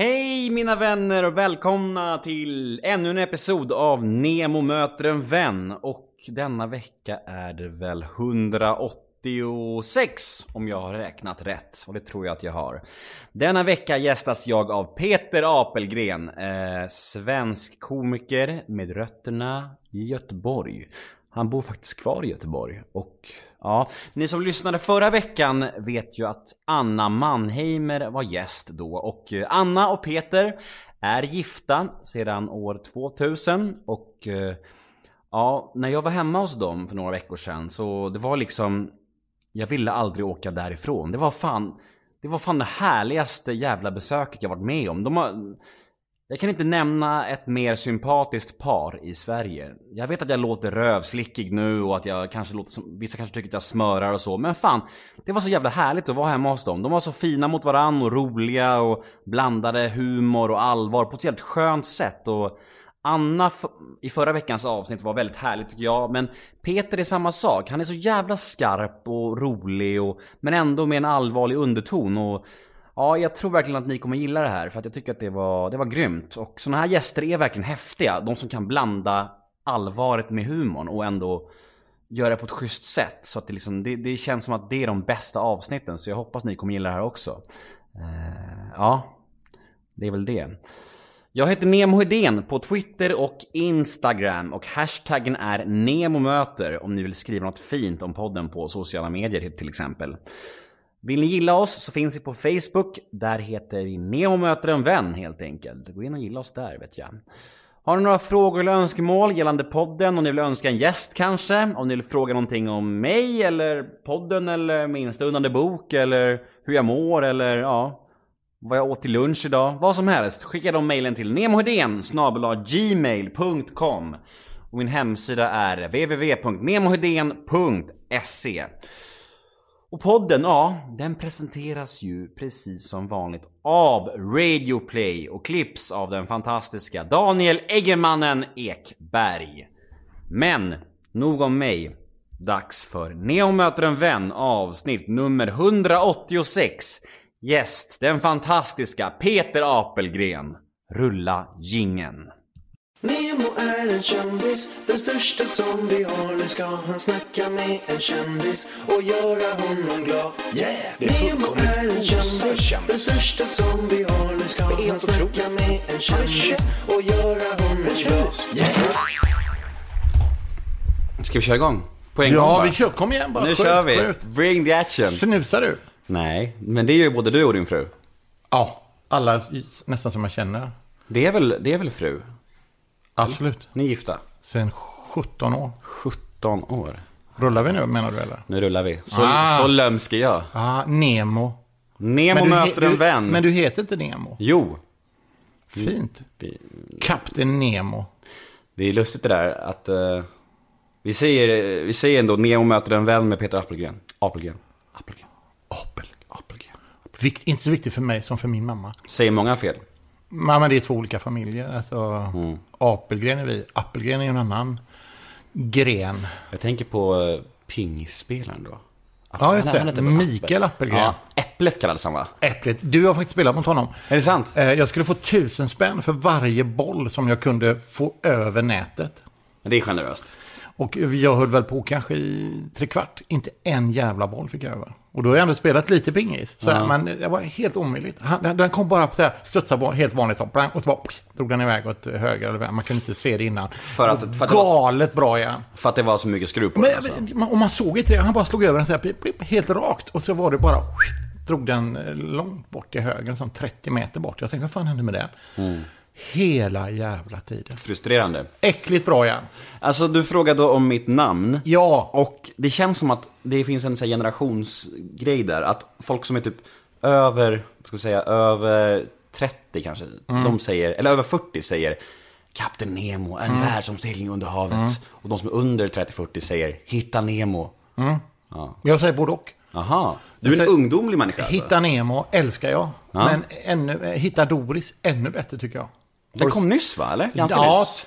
Hej mina vänner och välkomna till ännu en episod av Nemo möter en vän. Och denna vecka är det väl 186 om jag har räknat rätt. Och det tror jag att jag har. Denna vecka gästas jag av Peter Apelgren. Eh, svensk komiker med rötterna i Göteborg. Han bor faktiskt kvar i Göteborg och ja, ni som lyssnade förra veckan vet ju att Anna Mannheimer var gäst då och eh, Anna och Peter är gifta sedan år 2000 och eh, ja, när jag var hemma hos dem för några veckor sedan så det var liksom jag ville aldrig åka därifrån. Det var fan det var fan det härligaste jävla besöket jag varit med om. De har jag kan inte nämna ett mer sympatiskt par i Sverige. Jag vet att jag låter rövslickig nu och att jag kanske låter som, vissa kanske tycker att jag smörar och så, men fan. Det var så jävla härligt att vara hemma hos dem. De var så fina mot varann och roliga och blandade humor och allvar på ett jävligt skönt sätt och Anna i förra veckans avsnitt var väldigt härligt tycker jag, men Peter är samma sak. Han är så jävla skarp och rolig och, men ändå med en allvarlig underton och Ja, jag tror verkligen att ni kommer gilla det här för att jag tycker att det var, det var grymt. Och såna här gäster är verkligen häftiga. De som kan blanda allvaret med humorn och ändå göra det på ett schysst sätt. Så att det, liksom, det, det känns som att det är de bästa avsnitten. Så jag hoppas ni kommer gilla det här också. Uh, ja, det är väl det. Jag heter Nemo Hedén på Twitter och Instagram och hashtaggen är NEMOMÖTER om ni vill skriva något fint om podden på sociala medier till exempel. Vill ni gilla oss så finns vi på Facebook. Där heter vi Nemo möter en vän helt enkelt. Gå in och gilla oss där vet jag. Har ni några frågor eller önskemål gällande podden? Om ni vill önska en gäst kanske? Om ni vill fråga någonting om mig eller podden eller min stundande bok eller hur jag mår eller ja vad jag åt till lunch idag. Vad som helst. Skicka de mejlen till nemohedén gmail.com Och min hemsida är www.nemohedén.se och podden, ja, den presenteras ju precis som vanligt av Radio Play och klipps av den fantastiska Daniel Eggemannen Ekberg. Men, nog om mig. Dags för Neo möter en vän avsnitt nummer 186. Gäst, den fantastiska Peter Apelgren. Rulla gingen. Nemo är en kändis, den största som vi har. Nu ska han snacka med en kändis och göra honom glad. Yeah! Det är Nemo är en kändis, den största som vi har. Nu ska han snacka med en kändis och göra honom glad. Yeah! Ska vi köra igång? På en ja, gång Ja, vi kör. Kom igen bara. Nu skjut, kör vi. Skjut. Bring the action. Snusar du? Nej, men det gör ju både du och din fru. Ja, alla nästan som jag känner. Det är väl, det är väl fru? Absolut. Ni är gifta? Sen 17 år. 17 år. Rullar vi nu menar du eller? Nu rullar vi. Så, ah. så lömsk är jag. Ah, Nemo. Nemo möter en vän. Men du heter inte Nemo? Jo. Fint. Vi, Kapten Nemo. Det är lustigt det där att uh, vi, säger, vi säger ändå Nemo möter en vän med Peter Apelgren. Apelgren. Apelgren. Apel, Apelgren. Vikt, inte så viktigt för mig som för min mamma. Säger många fel? Ja, men det är två olika familjer. Alltså, mm. Apelgren är vi. Appelgren är en annan gren. Jag tänker på uh, pingisspelaren då. Ja, just det. Mikael Appelgren. Ja, Äpplet kallades han va? Äpplet. Du har faktiskt spelat mot honom. Är det sant? Eh, jag skulle få tusen spänn för varje boll som jag kunde få över nätet. Det är generöst. Och jag höll väl på kanske i tre kvart. Inte en jävla boll fick jag över. Och då har jag ändå spelat lite pingis. Så ja. Men det var helt omöjligt. Han, den kom bara så här, studsade helt vanligt så. Och så bara drog den iväg åt höger eller vänster. Man kunde inte se det innan. För att, för att Galet var, bra igen. För att det var så mycket skruv på den alltså. Och man såg inte det. Han bara slog över den så här, helt rakt. Och så var det bara... Drog den eh, långt bort till höger, som 30 meter bort. Jag tänkte, vad fan hände med den? Mm. Hela jävla tiden. Frustrerande. Äckligt bra ja. Alltså du frågade om mitt namn. Ja. Och det känns som att det finns en så här, generationsgrej där. Att folk som är typ över, ska jag säga, över 30 kanske. Mm. De säger, eller över 40 säger Kapten Nemo, en mm. världsomsegling under havet. Mm. Och de som är under 30-40 säger Hitta Nemo. Mm. Ja. Jag säger både och. Aha. Du är en ungdomlig människa. Alltså. Hitta Nemo älskar jag. Ja. Men ännu, eh, Hitta Doris ännu bättre tycker jag. Den kom nyss va, eller? Ganska ja, nyss?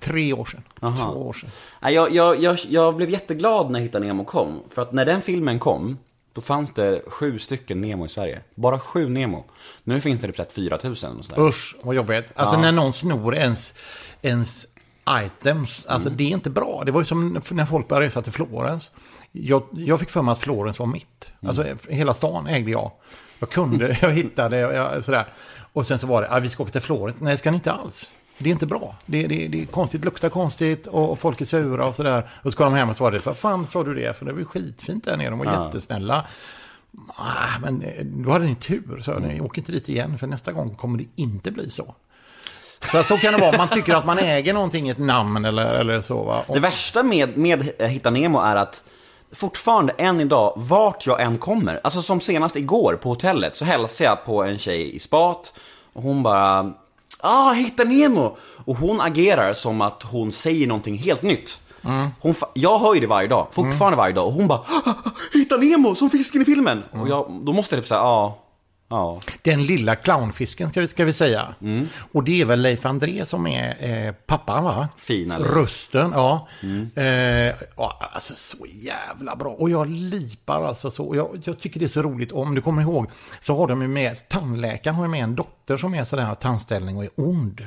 tre år sedan. Aha. Två år sedan. Jag, jag, jag, jag blev jätteglad när Hitta Nemo kom. För att när den filmen kom, Då fanns det sju stycken Nemo i Sverige. Bara sju Nemo. Nu finns det typ 4000 och sådär. Usch, vad jobbigt. Alltså när någon snor ens, ens items, alltså det är inte bra. Det var ju som när folk började resa till Florens. Jag, jag fick för mig att Florens var mitt. Alltså hela stan ägde jag. Jag kunde, jag hittade, jag, sådär. Och sen så var det, ah, vi ska åka till Florens. Nej, det ska ni inte alls. Det är inte bra. Det, det, det är konstigt, luktar konstigt och folk är sura och sådär. Och så kom de hem och så var det, vad fan sa du det? För det var ju skitfint där nere, de var Ja. jättesnälla. Ah, men eh, då hade ni tur, så ni åker inte dit igen, för nästa gång kommer det inte bli så. Så att så kan det vara, man tycker att man äger någonting, ett namn eller, eller så. Va? Och, Det värsta med, med Hitta Nemo är att fortfarande än idag, vart jag än kommer, alltså som senast igår på hotellet så hälsade jag på en tjej i spat och hon bara Ah, Hitta Nemo! Och hon agerar som att hon säger någonting helt nytt. Hon, fa- jag hör ju det varje dag, fortfarande varje dag och hon bara "Ah, Hitta Nemo som fisken i filmen! Och jag, då måste jag typ säga ja, ja. Den lilla clownfisken ska vi, ska vi säga. Och det är väl Leif André som är eh, pappan va? Fina. Rösten, ja. Eh, ja. Alltså så jävla bra. Och jag lipar alltså så. Och Jag, jag tycker det är så roligt. Om du kommer ihåg så har de ju med, tandläkaren har ju med en dotter som är sådär tandställning och är ond.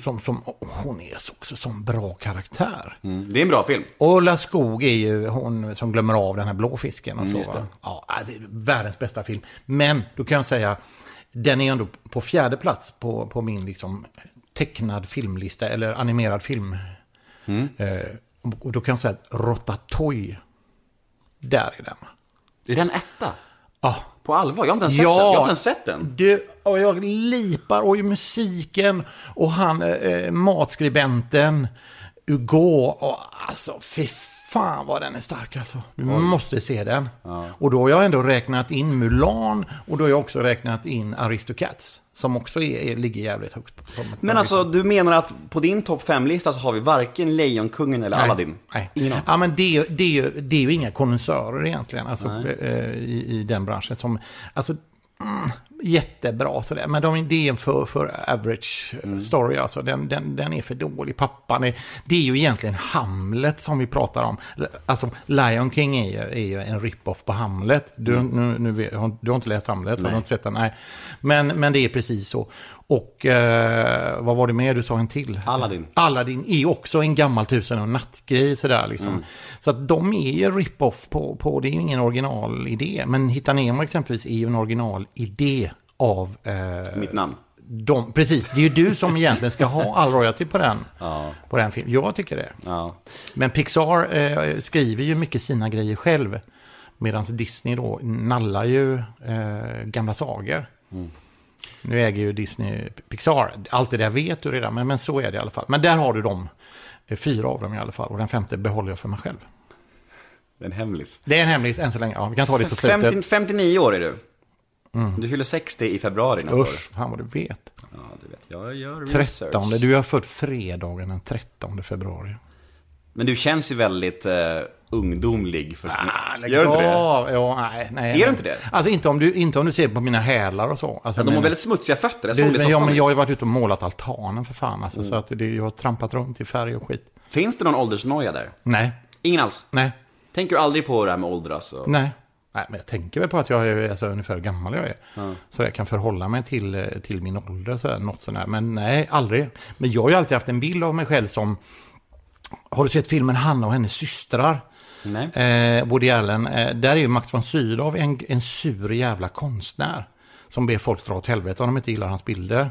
Som, som, och hon är så, också som bra karaktär. Mm. Det är en bra film. Ulla Skog är ju hon som glömmer av den här blå fisken. Och så, va? Ja, det är världens bästa film. Men då kan jag säga, den är ändå på fjärde plats på, på min liksom, tecknad filmlista, eller animerad film. Eh, och- då kan jag säga att Rotatouille, där är den. Är den etta? Ja, På allvar? Jag har inte ens sett Ja. den. Jag har inte ens sett den. Du, och jag lipar och i musiken och han eh, matskribenten Hugo och alltså fy fan vad den är stark alltså. Du måste se den. Och då har jag ändå räknat in Mulan och då har jag också räknat in Aristocats. Som också är, ligger jävligt högt. På, på, Men alltså, du menar att på din topp 5-lista så har vi varken Lejonkungen eller Aladdin? Nej. Ingen aning. Ja, men det, det, är ju, det är ju inga konnässörer egentligen alltså, eh, i, i den branschen. Som, alltså, mm, jättebra sådär, men de, det är en för, för average eh, story. Alltså. Den, den, den är för dålig. Pappan är, det är ju egentligen Hamlet som vi pratar om. Alltså, Lion King är ju, är ju en rip-off på Hamlet. Du, nu, nu, har- du har inte läst Hamlet, har du inte sett den? Nej. Men, men det är precis så. Och eh, vad var det mer du sa en till? Aladdin. Aladdin är ju också en gammal tusen och nattgrej sådär liksom. Så att de är ju rip-off på, på, det är ju ingen originalidé. Men Hitta Nemo exempelvis är ju en originalidé av eh, Mitt namn. de, precis, det är ju du som egentligen ska ha all royalty på den, på den filmen. Jag tycker det. Ja. Men Pixar eh, skriver ju mycket sina grejer själv. Medan Disney då nallar ju eh, gamla sagor. Nu äger ju Disney Pixar. Allt det där vet du redan, men, men så är det i alla fall. Men där har du dem. Eh, Fyra av dem i alla fall. Och den femte behåller jag för mig själv. Det är en hemlis. Det är en hemlis än så länge. Ja, vi kan ta det på slutet. 50, 59 år är du. Du fyller 60 i februari nästa år. Usch, fan vad du vet. Ja, du vet. Jag gör research. 13. Du är född fredagen den 13 februari. Men du känns ju väldigt eh, ungdomlig. För... Ah, gör du inte det? Ja, nej, nej. Är du inte det? Alltså inte om du, inte om du ser på mina hälar och så. Alltså, Ja, de har men- väldigt smutsiga fötter. Jag såg det i men, ja, men jag har ju varit ute och målat altanen för fan. Alltså, Mm. Så att det, jag har trampat runt i färg och skit. Finns det någon åldersnoja där? Nej, Ingen alls? nej, Tänker du aldrig på det här med åldras? Och... nej. Nej, men jag tänker väl på att jag är alltså, ungefär hur gammal jag är. Så jag kan förhålla mig till, eh, till min ålder, så här, något sådär. Men nej, aldrig. Men jag har ju alltid haft en bild av mig själv som... Har du sett filmen Hanna och hennes systrar? Nej. Eh, Woody Allen, eh, där är ju Max von Sydow en, en sur jävla konstnär. Som ber folk dra åt helvete om de inte gillar hans bilder.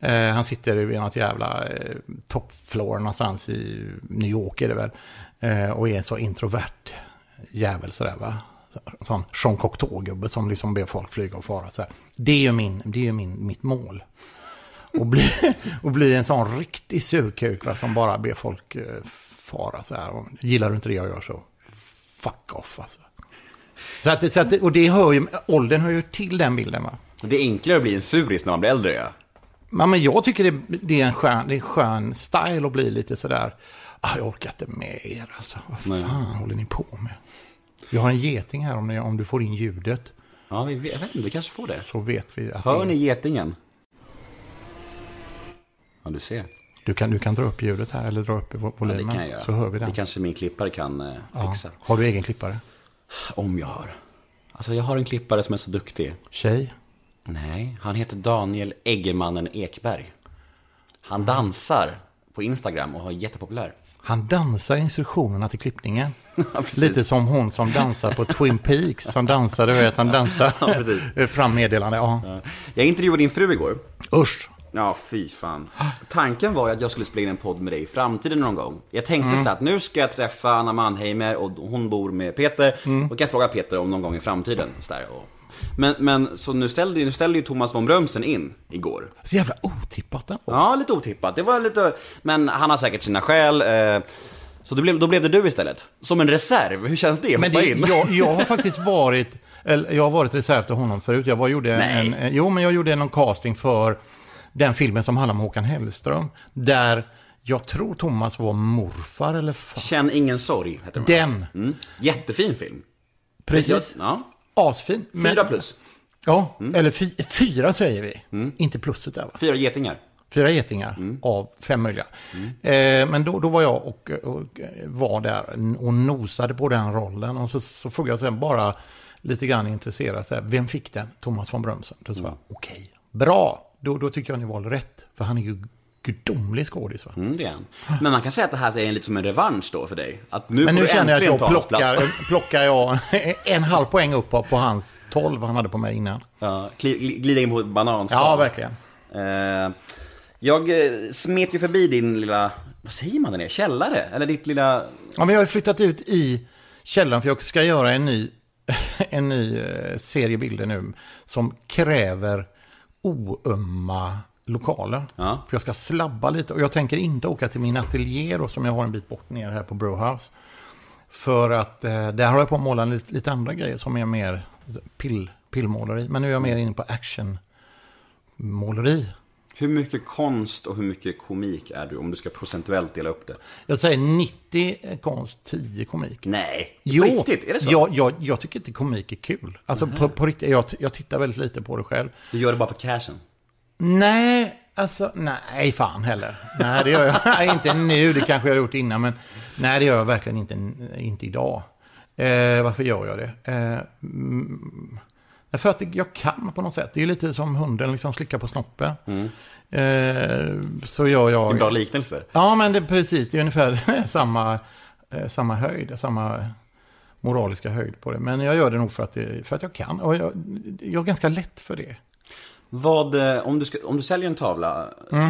Eh, han sitter i något jävla eh, top floor någonstans i New York är det väl. Eh, och är så introvert jävel sådär va. Sån Jean Cocteau-gubbe som liksom ber folk flyga och fara så här. Det är ju min, det är ju min, mitt mål. Och bli, och bli en sån riktig surkuk va, som bara ber folk eh, fara så här. Och gillar du inte det jag gör så fuck off alltså. Så att, så att, och det hör ju, åldern hör ju till den bilden va. Det är enklare att bli en suris när man blir äldre, ja. Ja, men jag tycker det, det, är en skön, det är en skön style att bli lite sådär. Ah, jag orkar inte med er alltså. Vad fan håller ni på med? Vi har en geting här om, ni, om du får in ljudet. Ja, vi vet, jag vet inte, vi kanske får det. Så vet vi att Hör det, ni getingen? Ja, du ser. du, kan, du kan dra upp ljudet här eller dra upp vo- Ja, volymen. det kan jag göra. så hör vi den. Det kanske min klippare kan eh, ja. fixa. Har du egen klippare? Om jag har. Alltså jag har en klippare som är så duktig. Tjej? Nej, han heter Daniel Eggemannen Ekberg. Han dansar på Instagram och är jättepopulär. Han dansar instruktionerna till klippningen. Ja. Lite som hon som dansar på Twin Peaks. Som dansar, du vet, han dansar precis. fram meddelande. Ja. Jag intervjuade din fru igår. Usch. Ja, fy fan. Tanken var ju att jag skulle spela in en podd med dig i framtiden någon gång. Jag tänkte så här att nu ska jag träffa Anna Mannheimer och hon bor med Peter. Och kan jag fråga Peter om någon gång i framtiden. Så där, och... men, men så nu ställde, nu ställde ju Thomas von Brömsen in igår. Så jävla otippat ändå. Ja, lite otippat. Det var lite... Men han har säkert sina skäl. Eh... Så då blev, då blev det du istället. Som en reserv. Hur känns det? Men det, in. jag, jag har faktiskt varit, eller, jag har varit reserv till honom förut. Jag var, gjorde Nej. en, jo, men jag gjorde någon casting för den filmen som handlar om Håkan Hellström. Där jag tror Thomas var morfar eller far. Känn ingen sorg, heter den. Den. Mm. Jättefin film. Precis. Ja. Asfin. Men- Fyra plus. Ja, eller fy, fyra säger vi. Inte pluset där va? Fyra getingar. Fyra getingar av fem möjliga. Eh, men då, då var jag och, och var där och nosade på den rollen. Och så, så frågade jag sen bara lite grann så här, vem fick den? Thomas von Brömsen. Då sa jag, okej, bra. Då, då tycker jag ni valde rätt. För han är ju gudomlig skådis va? Mm, det är han. Men man kan säga att det här är lite som en revansch då för dig. Att nu Men nu känner jag att jag plockar, plockar jag en halv poäng upp på, på hans 12 han hade på mig innan. Ja, gli- gli- glida in på ett bananskal. Ja, verkligen. Eh, jag eh, smet ju förbi din lilla, vad säger man den är? Källare? Eller ditt lilla... Ja, men jag har flyttat ut i källaren för jag ska göra en ny, en ny eh, serie bilder nu som kräver oömma lokaler. Ja. För jag ska slabba lite och jag tänker inte åka till min ateljé då, som jag har en bit bort ner här på Brewhouse. För att eh, där har jag på att måla lite, lite andra grejer som är mer pill, pillmåleri. Men nu är jag mer inne på actionmåleri. Hur mycket konst och hur mycket komik är du om du ska procentuellt dela upp det? Jag säger 90 konst, 10 komik. Nej, Jo, på riktigt? Är det så? Jag, jag, jag tycker inte komik är kul. Alltså på, på riktigt, jag, jag tittar väldigt lite på det själv. Du gör det bara för cashen? Nej, alltså nej fan heller. Nej, det gör jag inte nu. Det kanske jag har gjort innan, men nej, det gör jag verkligen inte, inte idag. Eh, varför gör jag det? Eh, mm, för att jag kan på något sätt. Det är lite som hunden liksom slickar på snoppen. Eh, så gör jag... En bra liknelse. Ja, men det är precis. Det är ungefär samma, eh, samma höjd, samma moraliska höjd på det. Men jag gör det nog för att, det, för att jag kan. Och jag, jag är ganska lätt för det. Vad, eh, om du, ska, om du säljer en tavla,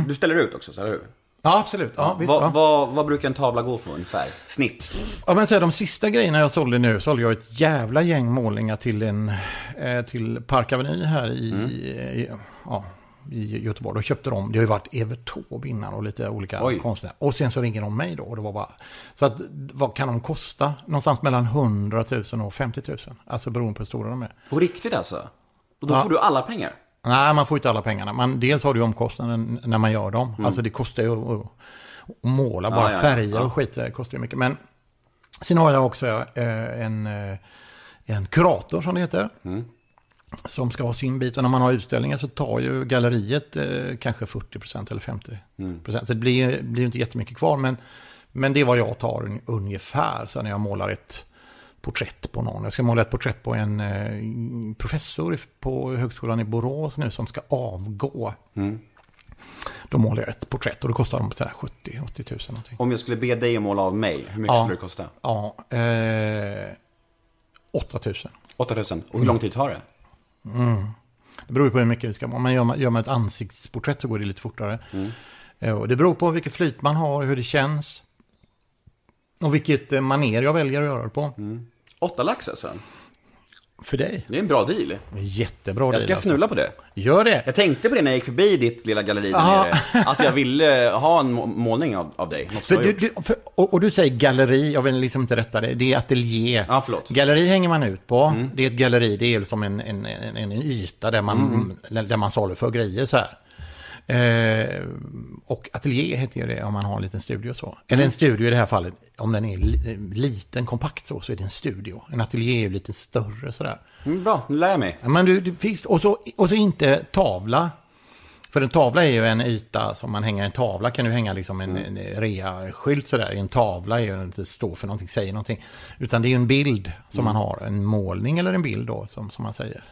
du ställer ut också, så eller hur? Ja, absolut. Ja, visst, vad, ja. vad, vad brukar en tavla gå för ungefär? Snitt? Ja, men så här, de sista grejerna jag sålde nu, sålde jag ett jävla gäng målningar till, en, eh, till Park Avenue här i, i, ja, i Göteborg. Då köpte de, det har ju varit Evert Taube innan och lite olika Oj. konstnärer. Och sen så ringer de mig då och det var bara, så att vad kan de kosta? Någonstans mellan 100 000 och 50 000. Alltså beroende på hur stora de är. På riktigt alltså? Och då får du alla pengar? Nej, man får inte alla pengarna. Man, dels har du omkostnaden när man gör dem. Alltså det kostar ju att, att, måla, bara Mm. ja, ja. färger Ja. och skit det kostar ju mycket. Men sen har jag också eh, en, eh, en kurator som det heter. Mm. Som ska ha sin bit. Och när man har utställningar så tar ju galleriet eh, kanske 40% eller 50%. Mm. Så det blir, ju inte jättemycket kvar. Men, men det är vad jag tar un, ungefär. Så när jag målar ett porträtt på någon. Jag ska måla ett porträtt på en eh, professor på högskolan i Borås nu som ska avgå. Då målar jag ett porträtt och det kostar här 70-80 tusen någonting. Om jag skulle be dig att måla av mig, hur mycket Ja. skulle det kosta? Ja, eh, 8 tusen. 8000. Och hur lång tid tar det? Det beror på hur mycket det ska vara. Gör man, gör man ett ansiktsporträtt så går det lite fortare. Eh, Och det beror på vilket flyt man har, hur det känns. Och vilket eh, maner jag väljer att göra det på. Åtta lax alltså? För dig. Det är en bra deal. Jättebra Jag ska deal, fnulla på det. alltså. Gör det. Jag tänkte på det när jag gick förbi ditt lilla galleri där nere. Att jag ville ha en må- målning av, av dig. För du, du, för, och, och du säger galleri, jag vill liksom inte rätta det. Det är ateljé. Ja, förlåt. Galleri hänger man ut på. Det är ett galleri, det är som en, en, en, en yta där man, där man saluför grejer så här. Eh, och ateljé heter ju det om man har en liten studio så. Eller en studio i det här fallet, om den är li, liten, kompakt så, så är det en studio. En ateljé är ju lite större sådär. Mm, bra, nu lär jag mig. Men du, du och, så, och så inte tavla. För en tavla är ju en yta som man hänger en tavla kan du hänga liksom en, en rea-skylt sådär. En tavla är ju inte står för någonting, säger någonting. Utan det är ju en bild som man har, en målning eller en bild då som, som man säger.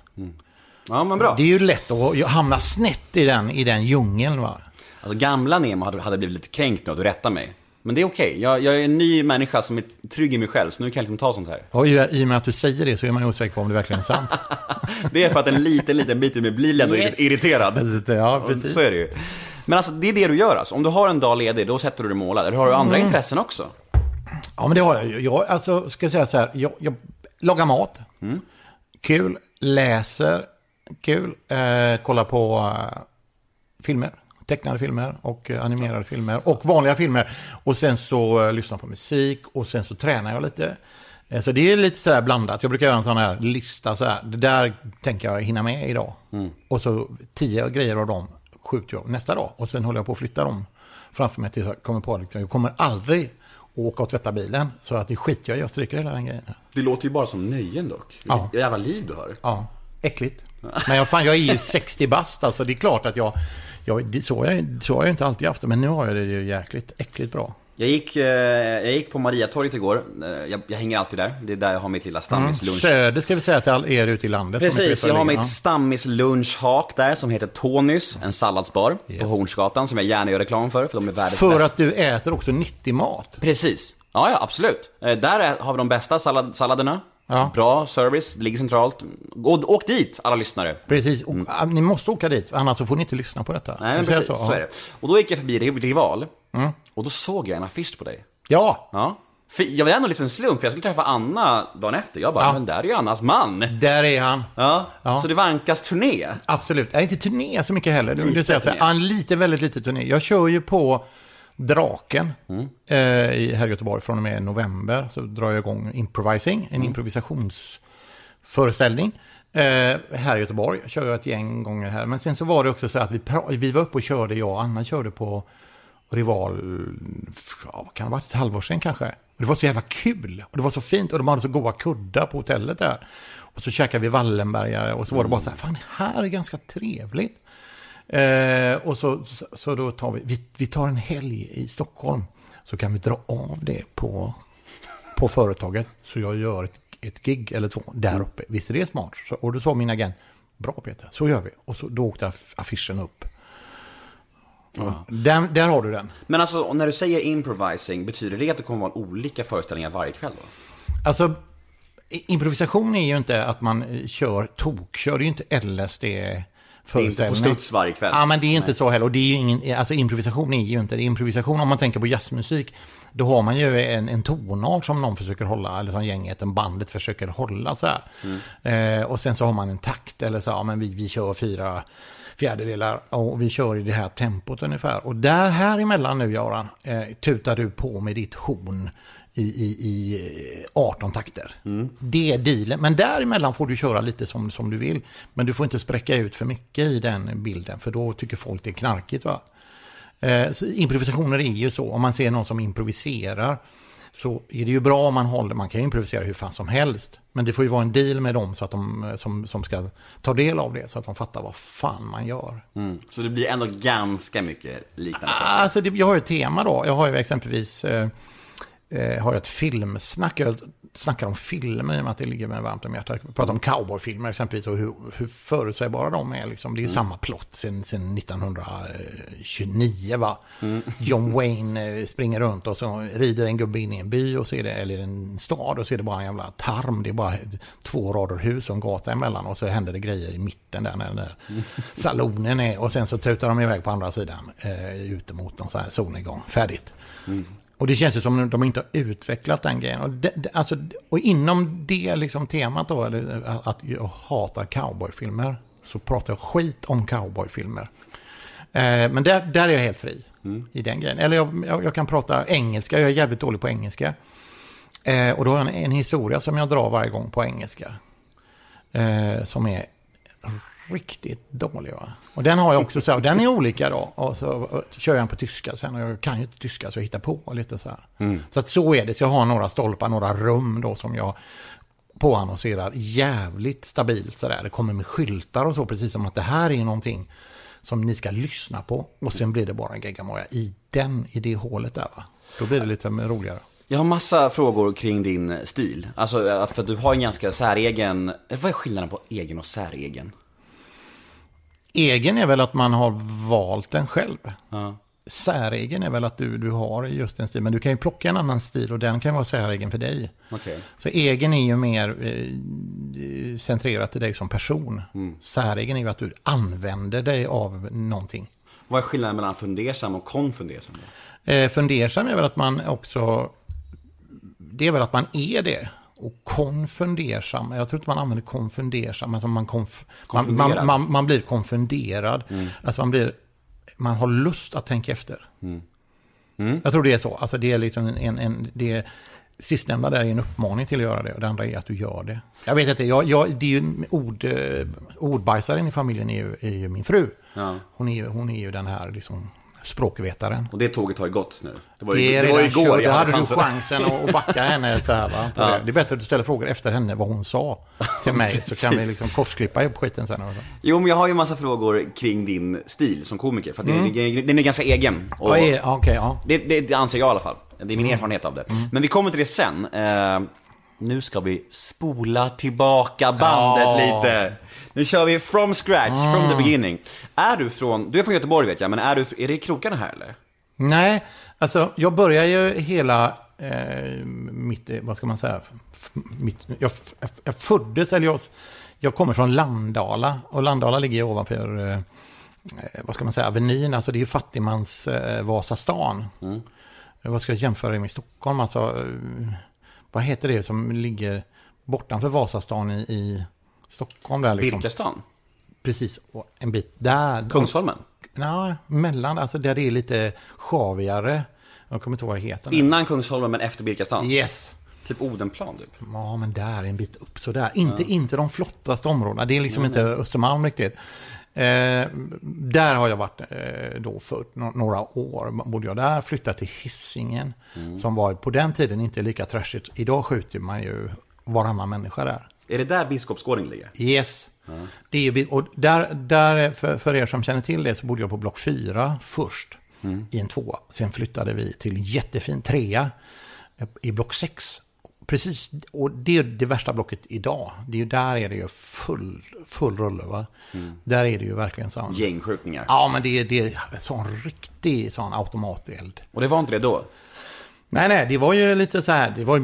Ja, men bra. Det är ju lätt att hamna snett i den, i den djungeln va. Alltså gamla Nemo hade, hade blivit lite kränkt nu att du rättar mig. Men det är okej. Jag, jag är en ny människa som är trygg i mig själv, så nu kan jag liksom ta sånt här. Och i, i och med att du säger det så är man osäker på om det verkligen är sant. Det är för att en liten, liten bit i mig blir ändå Yes. irriterad. ja, precis. Så är det ju. Men alltså, det är det du gör alltså. Om du har en dag ledig, då sätter du dig och målar. Eller har du andra Mm. intressen också? Ja, men det har jag ju. Jag alltså, ska säga så här, jag, jag lagar mat. Kul. Läser. Kul. Eh, kollar på eh, filmer. Tecknade filmer och eh, animerade filmer. Och vanliga filmer. Och sen så eh, lyssnar på musik. Och sen så tränar jag lite. Eh, så det är lite så här blandat. Jag brukar göra en sån här lista så här. Det där tänker jag hinna med idag. Och så tio grejer av dem skjuter jag nästa dag. Och sen håller jag på att flytta dem framför mig tills jag kommer på att jag kommer aldrig åka och tvätta bilen. Så att det skiter jag i, jag stryker hela den grejen. Det låter ju bara som nöjen dock. Ja. Vilket jävla liv du har. Ja, äckligt. Men jag, fan, jag är ju 60 bast, alltså det är klart att jag... jag så, har jag, så har jag inte alltid haft det, men nu har jag det ju jäkligt äckligt bra. Jag gick, eh, jag gick på Mariatorget igår. Eh, Jag, jag hänger alltid där. Det är där jag har mitt lilla stammislunch. Söder ska vi säga till all er ute i landet. Precis, jag har mitt stammislunchhak där som heter Tonys, en salladsbar på Hornsgatan som jag gärna gör reklam för, för de är världens För att du äter också nyttig mat. Precis. Ja, ja, absolut. Eh, Där är, har vi de bästa sallad, salladerna. Ja. Bra service, det ligger centralt. Gå, åk dit, alla lyssnare. Precis, och, ah, ni måste åka dit, annars så får ni inte lyssna på detta. Mm. Nej, men precis, så, Ja. är det. Och då gick jag förbi Riv- Rival, och då såg jag en affisch på dig. Ja, Ja. För jag var ändå lite en slump, för jag skulle träffa Anna dagen efter. Jag bara, Ja. men där är ju Annas man. där är han. Ja. Ja. Så det var Ankas turné. Absolut. Nej, inte turné så mycket heller. Lite du säger så turné. en lite, väldigt lite turné. Jag kör ju på Draken Mm. eh, i, här i Göteborg från och med november. Så drar jag igång improvising, en Mm. improvisationsföreställning. Eh, här i Göteborg kör jag ett gäng gånger här. Men sen så var det också så att vi, vi var uppe och körde, jag och Anna körde på Rival, ja, kan det ha varit, ett halvår sedan kanske. Och det var så jävla kul. Och det var så fint. Och de hade så goda kuddar på hotellet där. Och så käkade vi Wallenbergare. Och så var det bara så här, fan, här är ganska trevligt. Eh, och så, så, så då tar vi, vi, vi tar en helg i Stockholm. Så kan vi dra av det på, på företaget. Så jag gör ett, ett gig eller två där uppe. Visst är det smart? Så, och då sa min agent, bra Peter, så gör vi. Och så, då åkte aff- affischen upp. Den, där har du den. Men alltså, när du säger improvising, betyder det att det kommer vara olika föreställningar varje kväll då? Alltså, improvisation är ju inte att man eh, kör tokkör. Det är ju inte LSD föreställning. Inte på studs varje kväll. Ja, men det är inte så heller. Och det är ju ingen, alltså improvisation är ju inte det. Improvisation, om man tänker på jazzmusik, då har man ju en, en tonart som någon försöker hålla, eller som gänget, en bandet försöker hålla så här. Eh, och sen så har man en takt, eller så, ja men vi, vi kör fyra fjärdedelar och vi kör i det här tempot ungefär. Och där här emellan nu, Göran, eh, tutar du på med ditt horn i, i, i eh, 18 takter. Det är dealen. Men däremellan får du köra lite som, som du vill. Men du får inte spräcka ut för mycket i den bilden, för då tycker folk det är knarkigt. Va? Eh, improvisationer är ju så, om man ser någon som improviserar, så är det ju bra om man håller, man kan ju improvisera hur fan som helst. Men det får ju vara en deal med dem så att de, eh, som, som ska ta del av det, så att de fattar vad fan man gör. Mm. Så det blir ändå ganska mycket liknande saker. Alltså, det, jag har ju ett tema då. Jag har ju exempelvis eh, eh, har jag ett filmsnack. Jag snackar om filmer i och med att det ligger mig varmt om hjärtat. Jag pratar om cowboyfilmer exempelvis och hur, hur förutsägbara de är. Liksom. Det är ju samma plott sen, sen 1929. Va? John Wayne eh, springer runt och så rider en gubbe in i en by och så är det, eller en stad och så är det bara en jävla tarm. Det är bara två rader hus och en gata emellan och så händer det grejer i mitten där när den där salonen är. Och sen så tutar de iväg på andra sidan eh, ute mot någon sån här solnedgång. Färdigt. Och det känns ju som att de inte har utvecklat den grejen. Och, det, det, alltså, och inom det liksom temat då, att jag hatar cowboyfilmer, så pratar jag skit om cowboyfilmer. Eh, men där, där är jag helt fri i den grejen. Eller jag, jag, jag kan prata engelska, jag är jävligt dålig på engelska. Eh, och då har jag en, en historia som jag drar varje gång på engelska. Eh, som är riktigt dålig. Va? Och den har jag också så här, den är olika då. Och så kör jag den på tyska sen och jag kan ju inte tyska så jag hittar på lite så här. Så att så är det, så jag har några stolpar, några rum då som jag påannonserar jävligt stabilt sådär. Det kommer med skyltar och så, precis som att det här är någonting som ni ska lyssna på. Och sen blir det bara en geggamoja i den, i det hålet där va. Då blir det lite roligare. Jag har massa frågor kring din stil. Alltså, för att du har en ganska säregen... Vad är skillnaden på egen och säregen? Egen är väl att man har valt den själv. Ja. Säregen är väl att du, du har just en stil, men du kan ju plocka en annan stil och den kan vara säregen för dig. Okej. Så egen är ju mer eh, centrerat till dig som person. Säregen är ju att du använder dig av någonting. Vad är skillnaden mellan fundersam och konfundersam? Eh, fundersam är väl att man också... Det är väl att man är det. Och konfundersam, jag tror inte man använder konfundersam. Alltså man, konf, man, man, man, man blir konfunderad. Alltså man blir... Man har lust att tänka efter. Jag tror det är så. Alltså det är liksom en... en, en det är, Sistnämnda där är en uppmaning till att göra det och det andra är att du gör det. Jag vet inte, jag, jag, det är ju ord, eh, ordbajsaren i familjen är ju, är ju min fru. Ja. Hon, är, hon är ju den här liksom språkvetaren. Och det tåget har ju gått nu. Det var Det, ju, är det var ju igår kört. jag Då hade hade du chansen. chansen att backa henne så här va. På det. det är bättre att du ställer frågor efter henne vad hon sa till mig. så kan vi liksom korsklippa ihop skiten sen. Jo, men jag har ju massa frågor kring din stil som komiker. För att den, är, den är ganska egen. Och Vad är, ja, okej, ja. det, det, det anser jag i alla fall. Det är min erfarenhet av det. Men vi kommer till det sen. Eh, nu ska vi spola tillbaka bandet Ja. lite. Nu kör vi from scratch, from the beginning. Är du från, du är från Göteborg vet jag, men är, du, är det i krokarna här eller? Nej, alltså jag börjar ju hela eh, mitt, eh, vad ska man säga, mitt, jag, jag, jag föddes, eller jag, jag kommer från Landala. Och Landala ligger ju ovanför, eh, eh, vad ska man säga, Avenyn. Alltså det är ju fattigmans eh, Vasastan. Eh, Vad ska jag jämföra det med Stockholm? Alltså, eh, vad heter det som ligger bortanför Vasastan i, i Stockholm? Där liksom. Birkastan? Precis, och en bit där. Kungsholmen? Ja, mellan, alltså där det är lite sjavigare. Jag kommer inte ihåg vad det heter. nu. Innan Kungsholmen men efter Birkastan? Yes. Typ Odenplan typ. Ja, men där en bit upp sådär. Inte, inte de flottaste områdena. Det är liksom inte Östermalm riktigt. Eh, där har jag varit eh, då för några år. Bodde jag där, flyttade till Hisingen. Som var på den tiden inte lika trashigt. Idag skjuter man ju varannan människa där. Är det där Biskopsgården ligger? Yes. Det är, och där, där, för, för er som känner till det, så bodde jag på block 4 först. I en tvåa. Sen flyttade vi till jättefin trea i block 6. Precis, och det är det värsta blocket idag. Det är ju där är det ju full, full rulle. Va? Där är det ju verkligen sån... Gängskjutningar. Ja, men det är, det är sån riktig sån automateld. Och det var inte det då? Nej, nej, det var ju lite så här, det var ju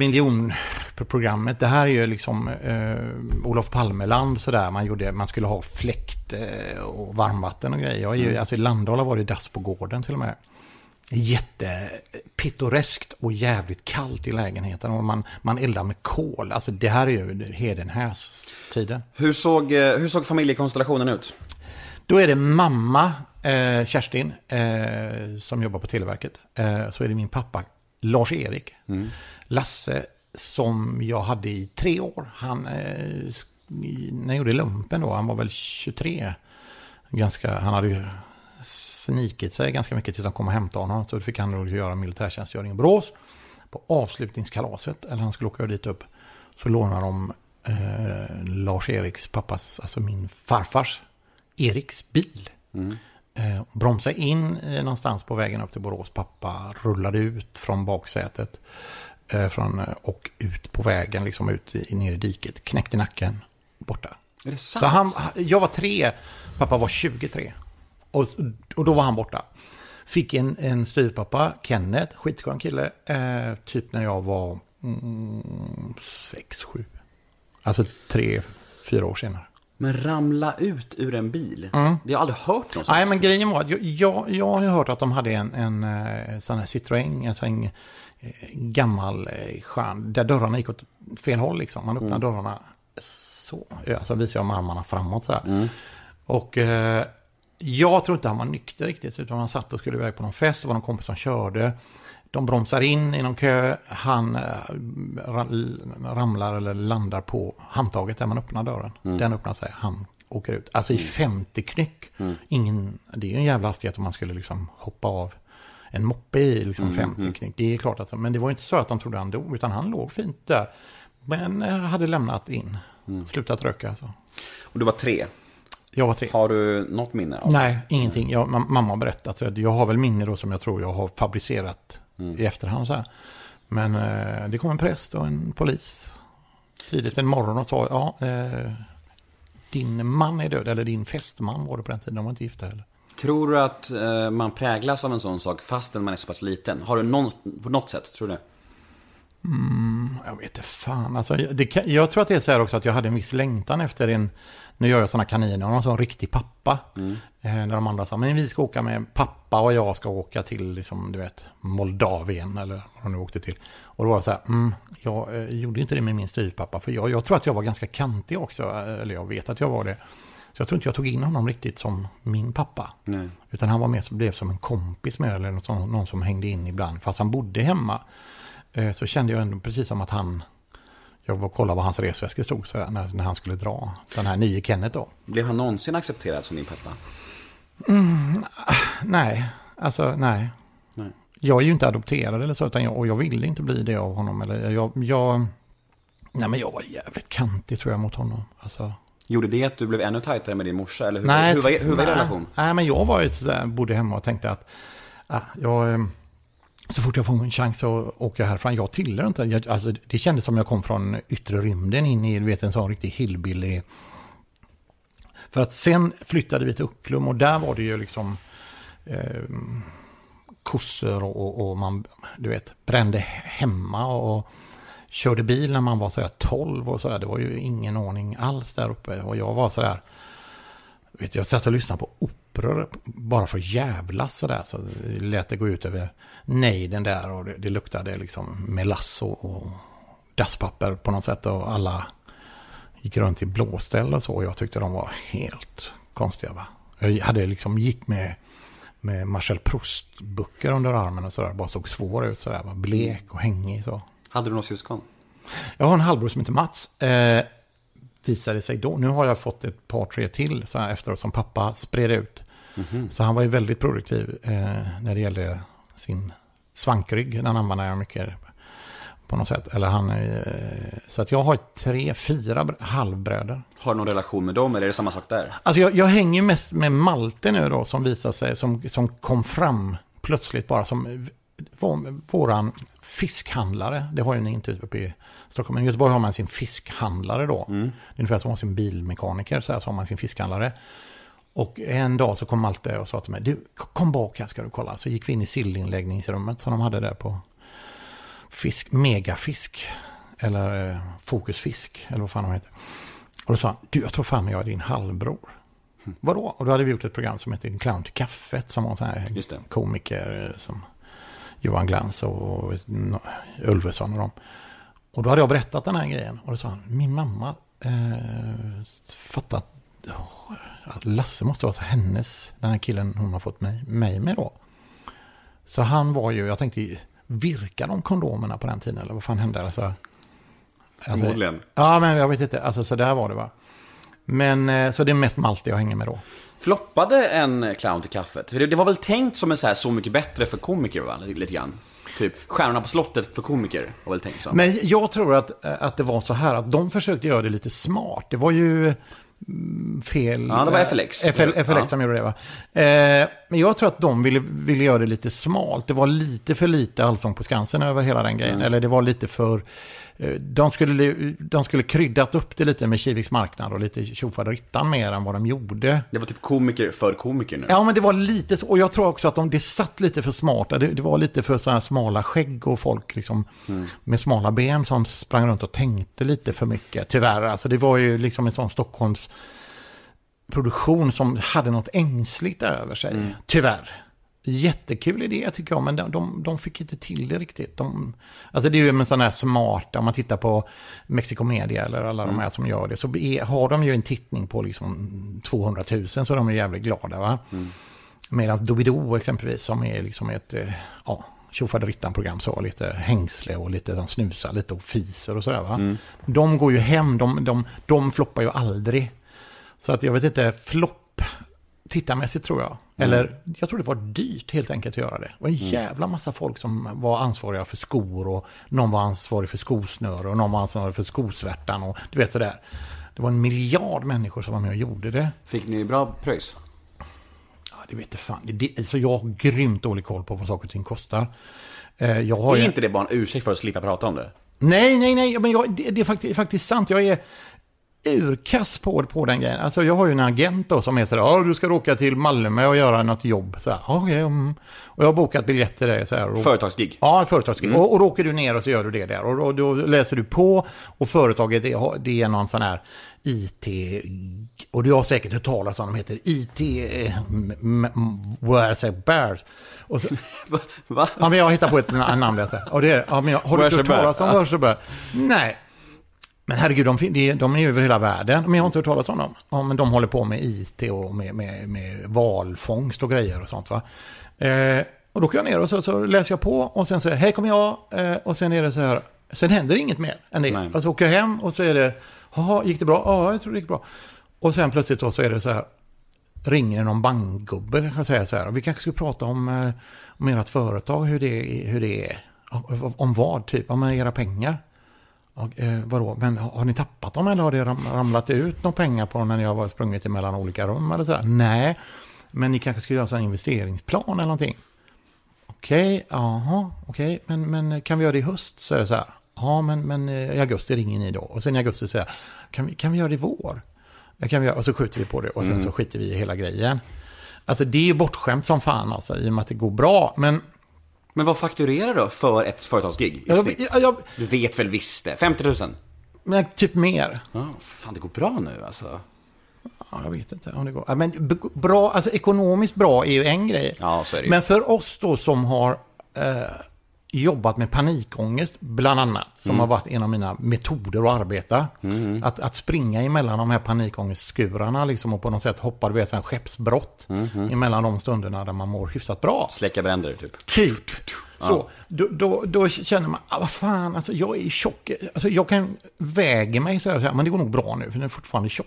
miljonprogrammet. Det här är ju liksom eh, Olof Palmeland sådär. Man, gjorde, man skulle ha fläkt eh, och varmvatten och grejer. Jag är ju, alltså, I Landala var det dass på gården till och med. Jättepittoreskt och jävligt kallt i lägenheten. Och man, man eldar med kol. Alltså det här är ju Hedenhös-tiden. Hur såg, eh, hur såg familjekonstellationen ut? Då är det mamma, eh, Kerstin, eh, som jobbar på Televerket. Eh, så är det min pappa, Lars-Erik. Lasse, som jag hade i tre år. Han, eh, när jag gjorde lumpen då, han var väl 23. Ganska, han hade ju snikit sig ganska mycket tills de kom och hämtade honom. Så då fick han nog göra militärtjänstgöring i Borås. På avslutningskalaset, eller han skulle åka dit upp, så lånade de eh, Lars-Eriks pappas, alltså min farfars, Eriks bil. Eh, och bromsade in eh, någonstans på vägen upp till Borås. Pappa rullade ut från baksätet eh, från, eh, och ut på vägen, liksom ut i, ner i diket. Knäckte nacken, borta. Är det sant? Så han, jag var tre, pappa var 23. Och, och då var han borta. Fick en, en styvpappa, Kenneth, skitskön kille, eh, typ när jag var mm, sex, sju. Alltså tre, fyra år senare. Men ramla ut ur en bil? Det har jag aldrig hört någon. Nej, men grejen var att jag, jag, jag har hört att de hade en, en eh, sån här Citroën, en eh, gammal eh, skön, där dörrarna gick åt fel håll liksom. Man öppnar dörrarna så, ja, så visar jag med armarna framåt så här. Och eh, jag tror inte han var nykter riktigt, utan han satt och skulle iväg på någon fest, det var någon kompis som körde. De bromsar in i någon kö, han eh, ra- ramlar eller landar på handtaget där man öppnar dörren. Den öppnar sig, han åker ut. Alltså i 50 knyck. Ingen, det är ju en jävla hastighet om man skulle liksom hoppa av en moppe i liksom 50 knyck. Det är klart att, men det var inte så att de trodde han dog, utan han låg fint där. Men eh, hade lämnat in, slutat röka alltså. Och du var tre. Jag var tre. Har du något minne av Nej, ingenting. Jag, ma- mamma har berättat. Så jag har väl minne då som jag tror jag har fabricerat i efterhand. Så här. Men eh, det kom en präst och en polis tidigt en morgon och sa ja, eh, din man är död. Eller din fästman var det på den tiden. De var inte gifta heller. Tror du att eh, man präglas av en sån sak fastän man är så pass liten? Har du någon, på något sätt, tror du det? Jag vet inte fan. Alltså, det, jag tror att det är så här också att jag hade en viss längtan efter en, nu gör jag sådana kaniner, och någon sån riktig pappa. Eh, när de andra sa, men vi ska åka med pappa och jag ska åka till, liksom, du vet, Moldavien eller vad de nu åkte till. Och då var det så här, mm, jag eh, gjorde inte det med min styvpappa, för jag, jag tror att jag var ganska kantig också, eh, eller jag vet att jag var det. Så jag tror inte jag tog in honom riktigt som min pappa. Nej. Utan han var som blev som en kompis med eller något sånt, någon som hängde in ibland. Fast han bodde hemma. Eh, Så kände jag ändå precis som att han... Jag var och kollade vad hans resväskor stod så där, när, när han skulle dra. Den här nye Kenneth då. Blev han någonsin accepterad som din pappa? Nej, alltså nej. Nej. Jag är ju inte adopterad eller så, utan jag, och jag ville inte bli det av honom. Eller jag, jag, nej men jag var jävligt kantig tror jag mot honom. Alltså, Gjorde det att du blev ännu tajtare med din morsa? Eller hur, nej, hur, var, hur var er relation? Nej, men jag var ju sådär, bodde hemma och tänkte att ah, jag, eh, så fort jag får en chans så åker jag härifrån. Jag tillhör inte, jag, alltså, det kändes som jag kom från yttre rymden in i du vet, en sån riktig hillbilly. För att sen flyttade vi till Ucklum och där var det ju liksom eh, kossor och, och man, du vet, brände hemma och körde bil när man var sådär 12 och sådär. Det var ju ingen ordning alls där uppe. Och jag var sådär, vet, jag satt och lyssnade på operor bara för att jävlas sådär. Så lät det gå ut över nejden där och det, det luktade liksom melass och, och dasspapper på något sätt. Och alla gick runt i blåställ och så. Och jag tyckte de var helt konstiga. Va? Jag hade liksom gick med, med Marcel Proust-böcker under armen och sådär. Bara såg svår ut sådär. Var blek och hängig så. Hade du några syskon? Jag har en halvbror som heter Mats. Eh, visade sig då. Nu har jag fått ett par, tre till så här, efteråt som pappa spred ut. Så han var ju väldigt produktiv eh, när det gällde sin svankrygg. Den använde jag mycket på något sätt. Eller han, eh, så att jag har tre, fyra br- halvbröder. Har du någon relation med dem eller är det samma sak där? Alltså jag, jag hänger mest med Malte nu då som visar sig, som, som kom fram plötsligt bara som vår, våran fiskhandlare. Det har ju ni inte uppe i Stockholm. Men i Göteborg har man sin fiskhandlare då. Det är ungefär som att ha sin bilmekaniker, så, här, så har man sin fiskhandlare. Och en dag så kom Malte och sa till mig, du kom bak här ska du kolla. Så gick vi in i sillinläggningsrummet som de hade där på fisk, megafisk. Eller eh, fokusfisk, eller vad fan de heter. Och då sa han, du jag tror fan jag är din halvbror. Vadå? Och då hade vi gjort ett program som hette clown till kaffet. Som var en sån här komiker eh, som Johan Glans och Ulveson och dem. Och då hade jag berättat den här grejen. Och då sa han, min mamma eh, fattat oh, att Lasse måste vara hennes, den här killen hon har fått mig, mig med då. Så han var ju, jag tänkte, virkar de kondomerna på den tiden? Eller vad fan hände? Alltså, alltså, Förmodligen. Ja, men jag vet inte. Alltså, så där var det va. Men, eh, så det är mest Malte jag hänger med då. Floppade en clown till kaffet? För det, det var väl tänkt som en så här Så mycket bättre för komiker va? Lite, lite grann. Typ Stjärnorna på slottet för komiker var väl tänkt så. Men jag tror att, att det var så här att de försökte göra det lite smart. Det var ju mm, fel... Ja, det var FLX. FL, FLX Ja. som gjorde det va. Eh, men jag tror att de ville, ville göra det lite smalt. Det var lite för lite Allsång på Skansen över hela den grejen. Eller det var lite för... eh, De skulle, de skulle kryddat upp det lite med Kiviks marknad och lite tjofaderittan mer än vad de gjorde. Det var typ komiker för komiker nu. Ja, men det var lite så. Och jag tror också att de, det satt lite för smart. Det, det var lite för så här smala skägg och folk liksom med smala ben som sprang runt och tänkte lite för mycket. Tyvärr, alltså det var ju liksom en sån Stockholms produktion som hade något ängsligt över sig. Tyvärr. Jättekul idé tycker jag, men de, de, de fick inte till det riktigt. De, alltså det är ju en sån här smart, om man tittar på Mexico Media eller alla de här som gör det, så är, har de ju en tittning på liksom 200 000 så de är jävligt glada. Va? Medan Doobidoo exempelvis, som är liksom ett, eh, ja, tjofaderittan-program så, lite hängsle och lite, de snusar lite och fiser och sådär va. De går ju hem, de, de, de floppar ju aldrig. Så att jag vet inte, flopp tittarmässigt tror jag. Eller jag tror det var dyrt helt enkelt att göra det. Det var en jävla massa folk som var ansvariga för skor och någon var ansvarig för skosnöre och någon var ansvarig för skosvärtan och du vet sådär. Det var en miljard människor som var med och gjorde det. Fick ni bra pröjs? Ja, det vet jag fan. Det, alltså jag har grymt dålig koll på vad saker och ting kostar. Eh, Jag har Är ju... inte det bara en ursäkt för att slippa prata om det? Nej, nej, nej, men jag, det, det är faktiskt, faktiskt sant. Jag är urkass på, på den grejen. Alltså jag har ju en agent då som är sådär, ja du ska åka till Malmö och göra något jobb. Så här, okej, mm. Och jag har bokat biljetter där. Så här, och, Företagsgig? Ja, företagsgig. Och, och då åker du ner och så gör du det där. Och, och då läser du på och företaget det, det är någon sån här IT... Och du har säkert hört talas om, de heter IT... eh, m- m- Where say Bears. Och så, Va? Ja, men jag hittar på ett na- namn där. Och det är, ja, men jag, har du hört talas om ja. Wörseberg? Nej. Men herregud, de, de, de är ju över hela världen. Men jag har inte hört talas om dem. Men de håller på med IT och med, med, med valfångst och grejer och sånt. Va? Eh, och då åker jag ner och så, så läser jag på och sen säger hej kommer jag. Eh, och sen är det så här, sen händer inget mer än det. Nej. Och så åker jag hem och så är det, jaha, gick det bra? Ja, jag tror det gick bra. Och sen plötsligt då så är det så här, ringer någon bankgubbe kanske säger så här. Vi kanske ska prata om, eh, om ert företag, hur det, hur det är. Om vad, typ? Om era pengar. Och, eh, vadå, men har, ni tappat dem eller har det ram, ramlat ut några pengar på dem när ni har sprungit emellan olika rum eller sådär? Nej, men ni kanske ska göra en investeringsplan eller någonting. Okej, jaha, okej, men, men kan vi göra det i höst? Så är det så här. Ja, men, men eh, i augusti ringer ni då. Och sen i augusti säger jag, kan vi, kan vi göra det i vår? Ja, kan vi göra, och så skjuter vi på det och sen så skiter vi i hela grejen. Alltså det är ju bortskämt som fan alltså, i och med att det går bra. Men Men vad fakturerar du för ett företagsgig i snitt? jag, jag, Du vet väl visst det? 50 000? men typ mer. Ja, fan det går bra nu alltså. Ja, jag vet inte om det går. Men bra, alltså ekonomiskt bra är ju en grej. Ja, så är det ju. Men för oss då som har eh, jobbat med panikångest, bland annat, som Mm. har varit en av mina metoder att arbeta. Att, att springa emellan de här panikångestskurarna liksom, och på något sätt hoppa, du vet, skeppsbrott Mm-hmm. emellan de stunderna där man mår hyfsat bra. Släcka bränder typ. Typ. Så, då, då, då känner man, ah, vad fan, alltså jag är tjock. Alltså jag kan väga mig så här, så här, men det går nog bra nu, för den är fortfarande tjock.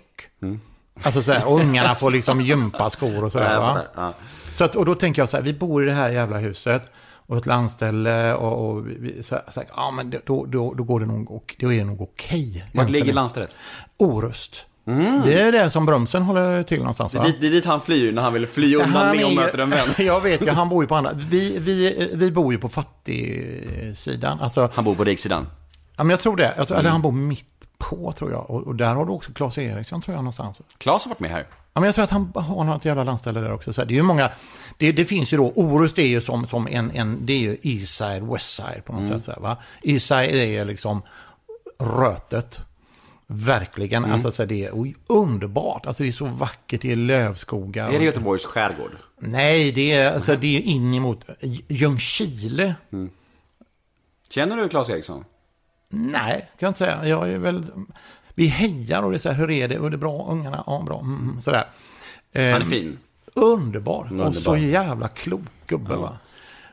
Alltså så här, och ungarna får liksom gympa skor och sådär. Mm. Ja, jag Va? Ja. Så att, och då tänker jag så här, vi bor i det här jävla huset och ett landställe och, och vi, så så ja men då, då, då går det nog, och, då är det nog okej. Vart ligger landstället? Orust. Det är det som bromsen håller till någonstans va? Det, det är dit han flyr när han vill fly undan är och möter en vän. Jag vet ju, han bor ju på andra. Vi, vi, vi bor ju på fattigsidan. Alltså, Han bor på riksidan. ja, men jag tror det. Jag tror, Eller Mm. han bor mitt på tror jag. Och, och där har du också Claes Eriksson tror jag någonstans. Claes har varit med här. Ja, men jag tror att han har något jävla landställe där också. Så det är ju många, det, det finns ju då, Orust är ju som, som en, en, det är ju Eastside, Westside på något Mm. sätt. Så här, va? Eastside är ju liksom rötet. Verkligen, Mm. alltså så här, det är underbart. Alltså det är så vackert, det är lövskogar. Är det Göteborgs skärgård? Nej, det är, alltså, det är in emot Ljungskile. Känner du Claes Eriksson? Nej, kan jag inte säga. Jag är väl... Vi hejar och det är så här, hur är det? Är det bra? Ungarna? Ja, bra. Mm, mm, sådär. Eh, Han är fin. Underbar. Och Underbar. så jävla klok gubbe, va?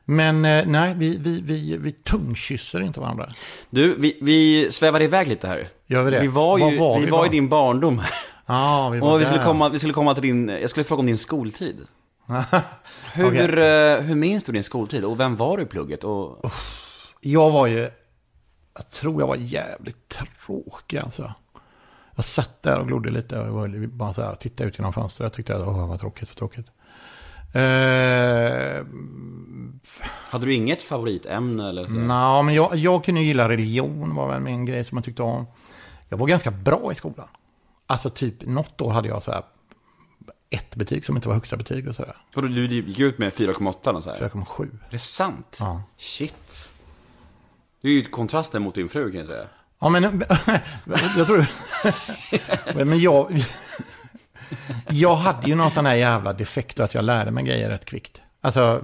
Men eh, nej, vi, vi, vi, vi tungkysser inte varandra. Du, vi, vi svävade iväg lite här. Gör vi det? Vi var ju, Var vi vi var i din barndom. Ja, vi var Och vi skulle, där. komma, vi skulle komma till din, jag skulle fråga om din skoltid. Hur, Okej. eh, hur minns du din skoltid? Och vem var du i plugget? Och, Jag var ju... Jag tror jag var jävligt tråkig alltså. Jag satt där och glodde lite och var bara så här, tittade ut genom fönstret. Jag tyckte att åh, vad tråkigt, vad tråkigt. Eh, hade du inget favoritämne eller så? Nå, men jag, jag kunde gilla religion, var väl en grej som jag tyckte om. Jag var ganska bra i skolan. Alltså typ, något år hade jag så här ett betyg som inte var högsta betyg och sådär. Och du, gick ut med 4,8 och så här. 4,7. Är det sant? Ja. Shit. Det är ju kontrasten mot din fru kan jag säga. Ja, men jag tror... men jag... jag hade ju någon sån här jävla defekt att jag lärde mig grejer rätt kvickt. Alltså,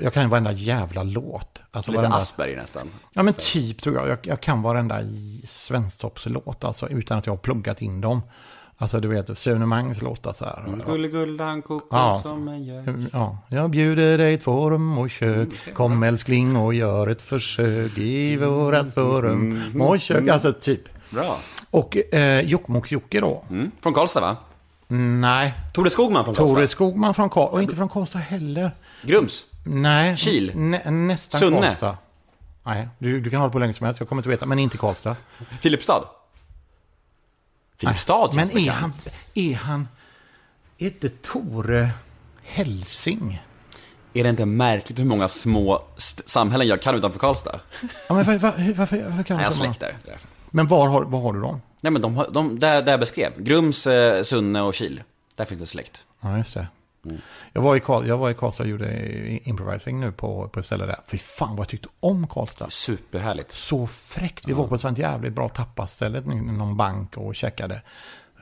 jag kan ju varenda jävla låt. Alltså, Lite varenda... Asperger nästan. Ja, men typ tror jag. Jag, jag kan varenda svensktoppslåt, alltså, utan att jag har pluggat in dem. Alltså, du vet, Sune Mangs låtar så här. Gullegullan kokos Ja. som en gör. Ja, jag bjuder dig två rum och kök. Kom älskling och gör ett försök i vårat två rum och kök. Alltså typ. Bra. Och eh, Jokkmokks-Jocke då? Mm. Från Karlstad va? Nej. Tore Skogman från Karlstad? Tore Skogman från Karlstad. Och inte från Karlstad heller. Grums? Nej. Kil? Nä, nästan Sunne? Karlstad. Nej, du, du kan hålla på hur länge som helst. Jag kommer inte veta. Men inte Karlstad. Filipstad? Filipstad Men är han, är han... Är inte Tore Helsing? Är det inte märkligt hur många små samhällen jag kan utanför Karlstad? Ja, men var, var, varför, varför kan Nej, jag man har. Men var har, var har du dem? Nej men de, de där, där jag beskrev. Grums, eh, Sunne och Kil. Där finns det släkt. Ja, just det. Mm. Jag, var i Karl, jag var i Karlstad och gjorde improvising nu på, på ett ställe där. Fy fan vad jag tyckte om Karlstad. Superhärligt. Så fräckt. Vi var på ett sånt jävligt bra tapasställe, i någon bank och käkade.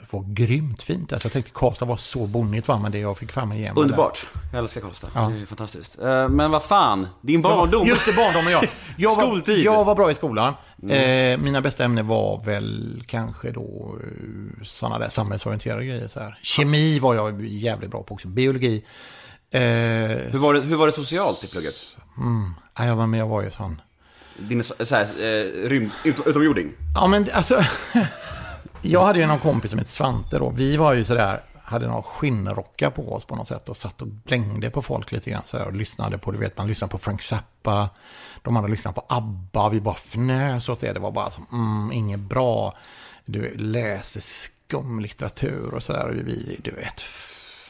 Det var grymt fint. Alltså, jag tänkte Karlstad var så bonnigt va, men det jag fick fram igenom. Underbart. Jag älskar Karlstad. Det är fantastiskt. Eh, Men vad fan, din barndom. Just det, barndom och jag. Jag var, Skoltid. jag var bra i skolan. Eh, mina bästa ämnen var väl kanske då eh, sådana där samhällsorienterade grejer. Så här. Kemi var jag jävligt bra på också. Biologi. Eh, Hur, var det, hur var det socialt i plugget? ja, jag var med, jag var ju sån. Din så här, eh, rymd, ut- utomjording? Ja, men alltså. jag hade ju någon kompis som hette Svante då. Vi var ju sådär, hade några skinnrockar på oss på något sätt och satt och blängde på folk lite grann sådär och lyssnade på, du vet, man lyssnade på Frank Zappa. De andra lyssnade på ABBA, vi bara fnös åt det. Det var bara som, mm, inget bra. Du läste skumlitteratur och sådär. Och vi, du vet,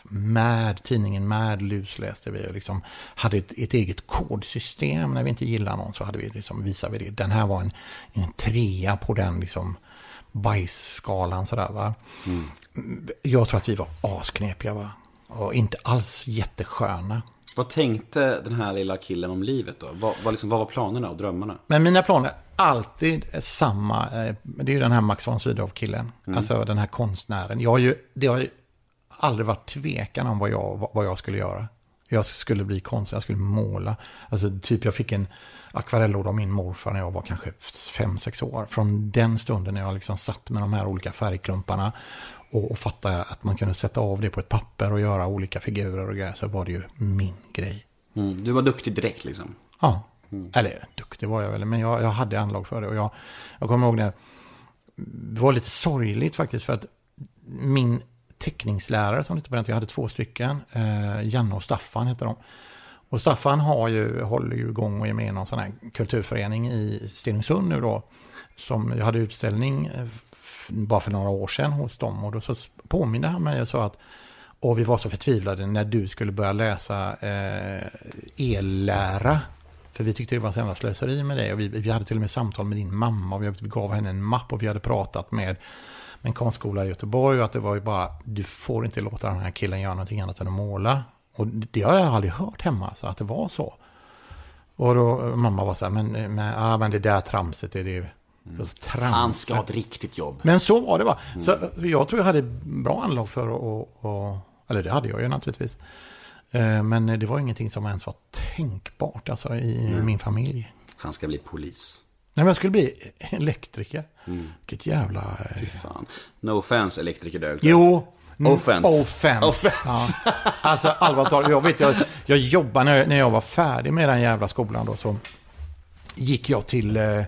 Mad, tidningen Mad lusläste vi och liksom hade ett, ett eget kodsystem. När vi inte gillade någon så hade vi liksom, visade vi det. Den här var en, en trea på den liksom bajsskalan sådär va. Jag tror att vi var asknepiga va. Och inte alls jättesköna. Vad tänkte den här lilla killen om livet då? Vad, vad, liksom, vad var planerna och drömmarna? Men mina planer alltid samma. eh, Det är ju den här Max von Sydow-killen. Alltså den här konstnären. Jag har ju, det har ju aldrig varit tvekan om vad jag, vad jag skulle göra. Jag skulle bli konstnär, jag skulle måla. Alltså typ jag fick en akvarellord av min morfar när jag var kanske fem sex år. Från den stunden när jag liksom satt med de här olika färgklumparna och, och fattade att man kunde sätta av det på ett papper och göra olika figurer och grejer så var det ju min grej. Mm. Du var duktig direkt liksom. Ja, eller duktig var jag väl, men jag, jag hade anlag för det. Och jag, jag kommer ihåg det, det var lite sorgligt faktiskt för att min teckningslärare som det hette på den jag hade två stycken, eh, Janne och Staffan heter de. Och Staffan har ju, håller ju igång och är med i någon sån här kulturförening i Stenungsund nu då. Som jag hade utställning eh, bara för några år sedan hos dem. Och då så påminde han mig och sa att och vi var så förtvivlade när du skulle börja läsa eh, ellära. För vi tyckte det var en jävla slöseri med det. Och vi, vi hade till och med samtal med din mamma. Och vi, gav henne en mapp och vi hade pratat med en konstskola i Göteborg. Och att det var ju bara, du får inte låta den här killen göra någonting annat än att måla. Och det har jag aldrig hört hemma, så att det var så. Och då, mamma var så här, men, men, ja, men det där tramset, är det är så trams. Han ska ha ett riktigt jobb. Men så var det va. Så jag tror jag hade bra anlag för att, och, eller det hade jag ju naturligtvis. Eh, Men det var ingenting som ens var tänkbart alltså, i min familj. Han ska bli polis. Nej, men jag skulle bli elektriker. Vilket jävla... eh, Fy fan. No offense elektriker där. Jo. Mm, Offense. Offense. Offense. Ja. Alltså allvarligt talat, jag vet, jag, jag jobbade när jag, när jag var färdig med den jävla skolan då så gick jag till, eh,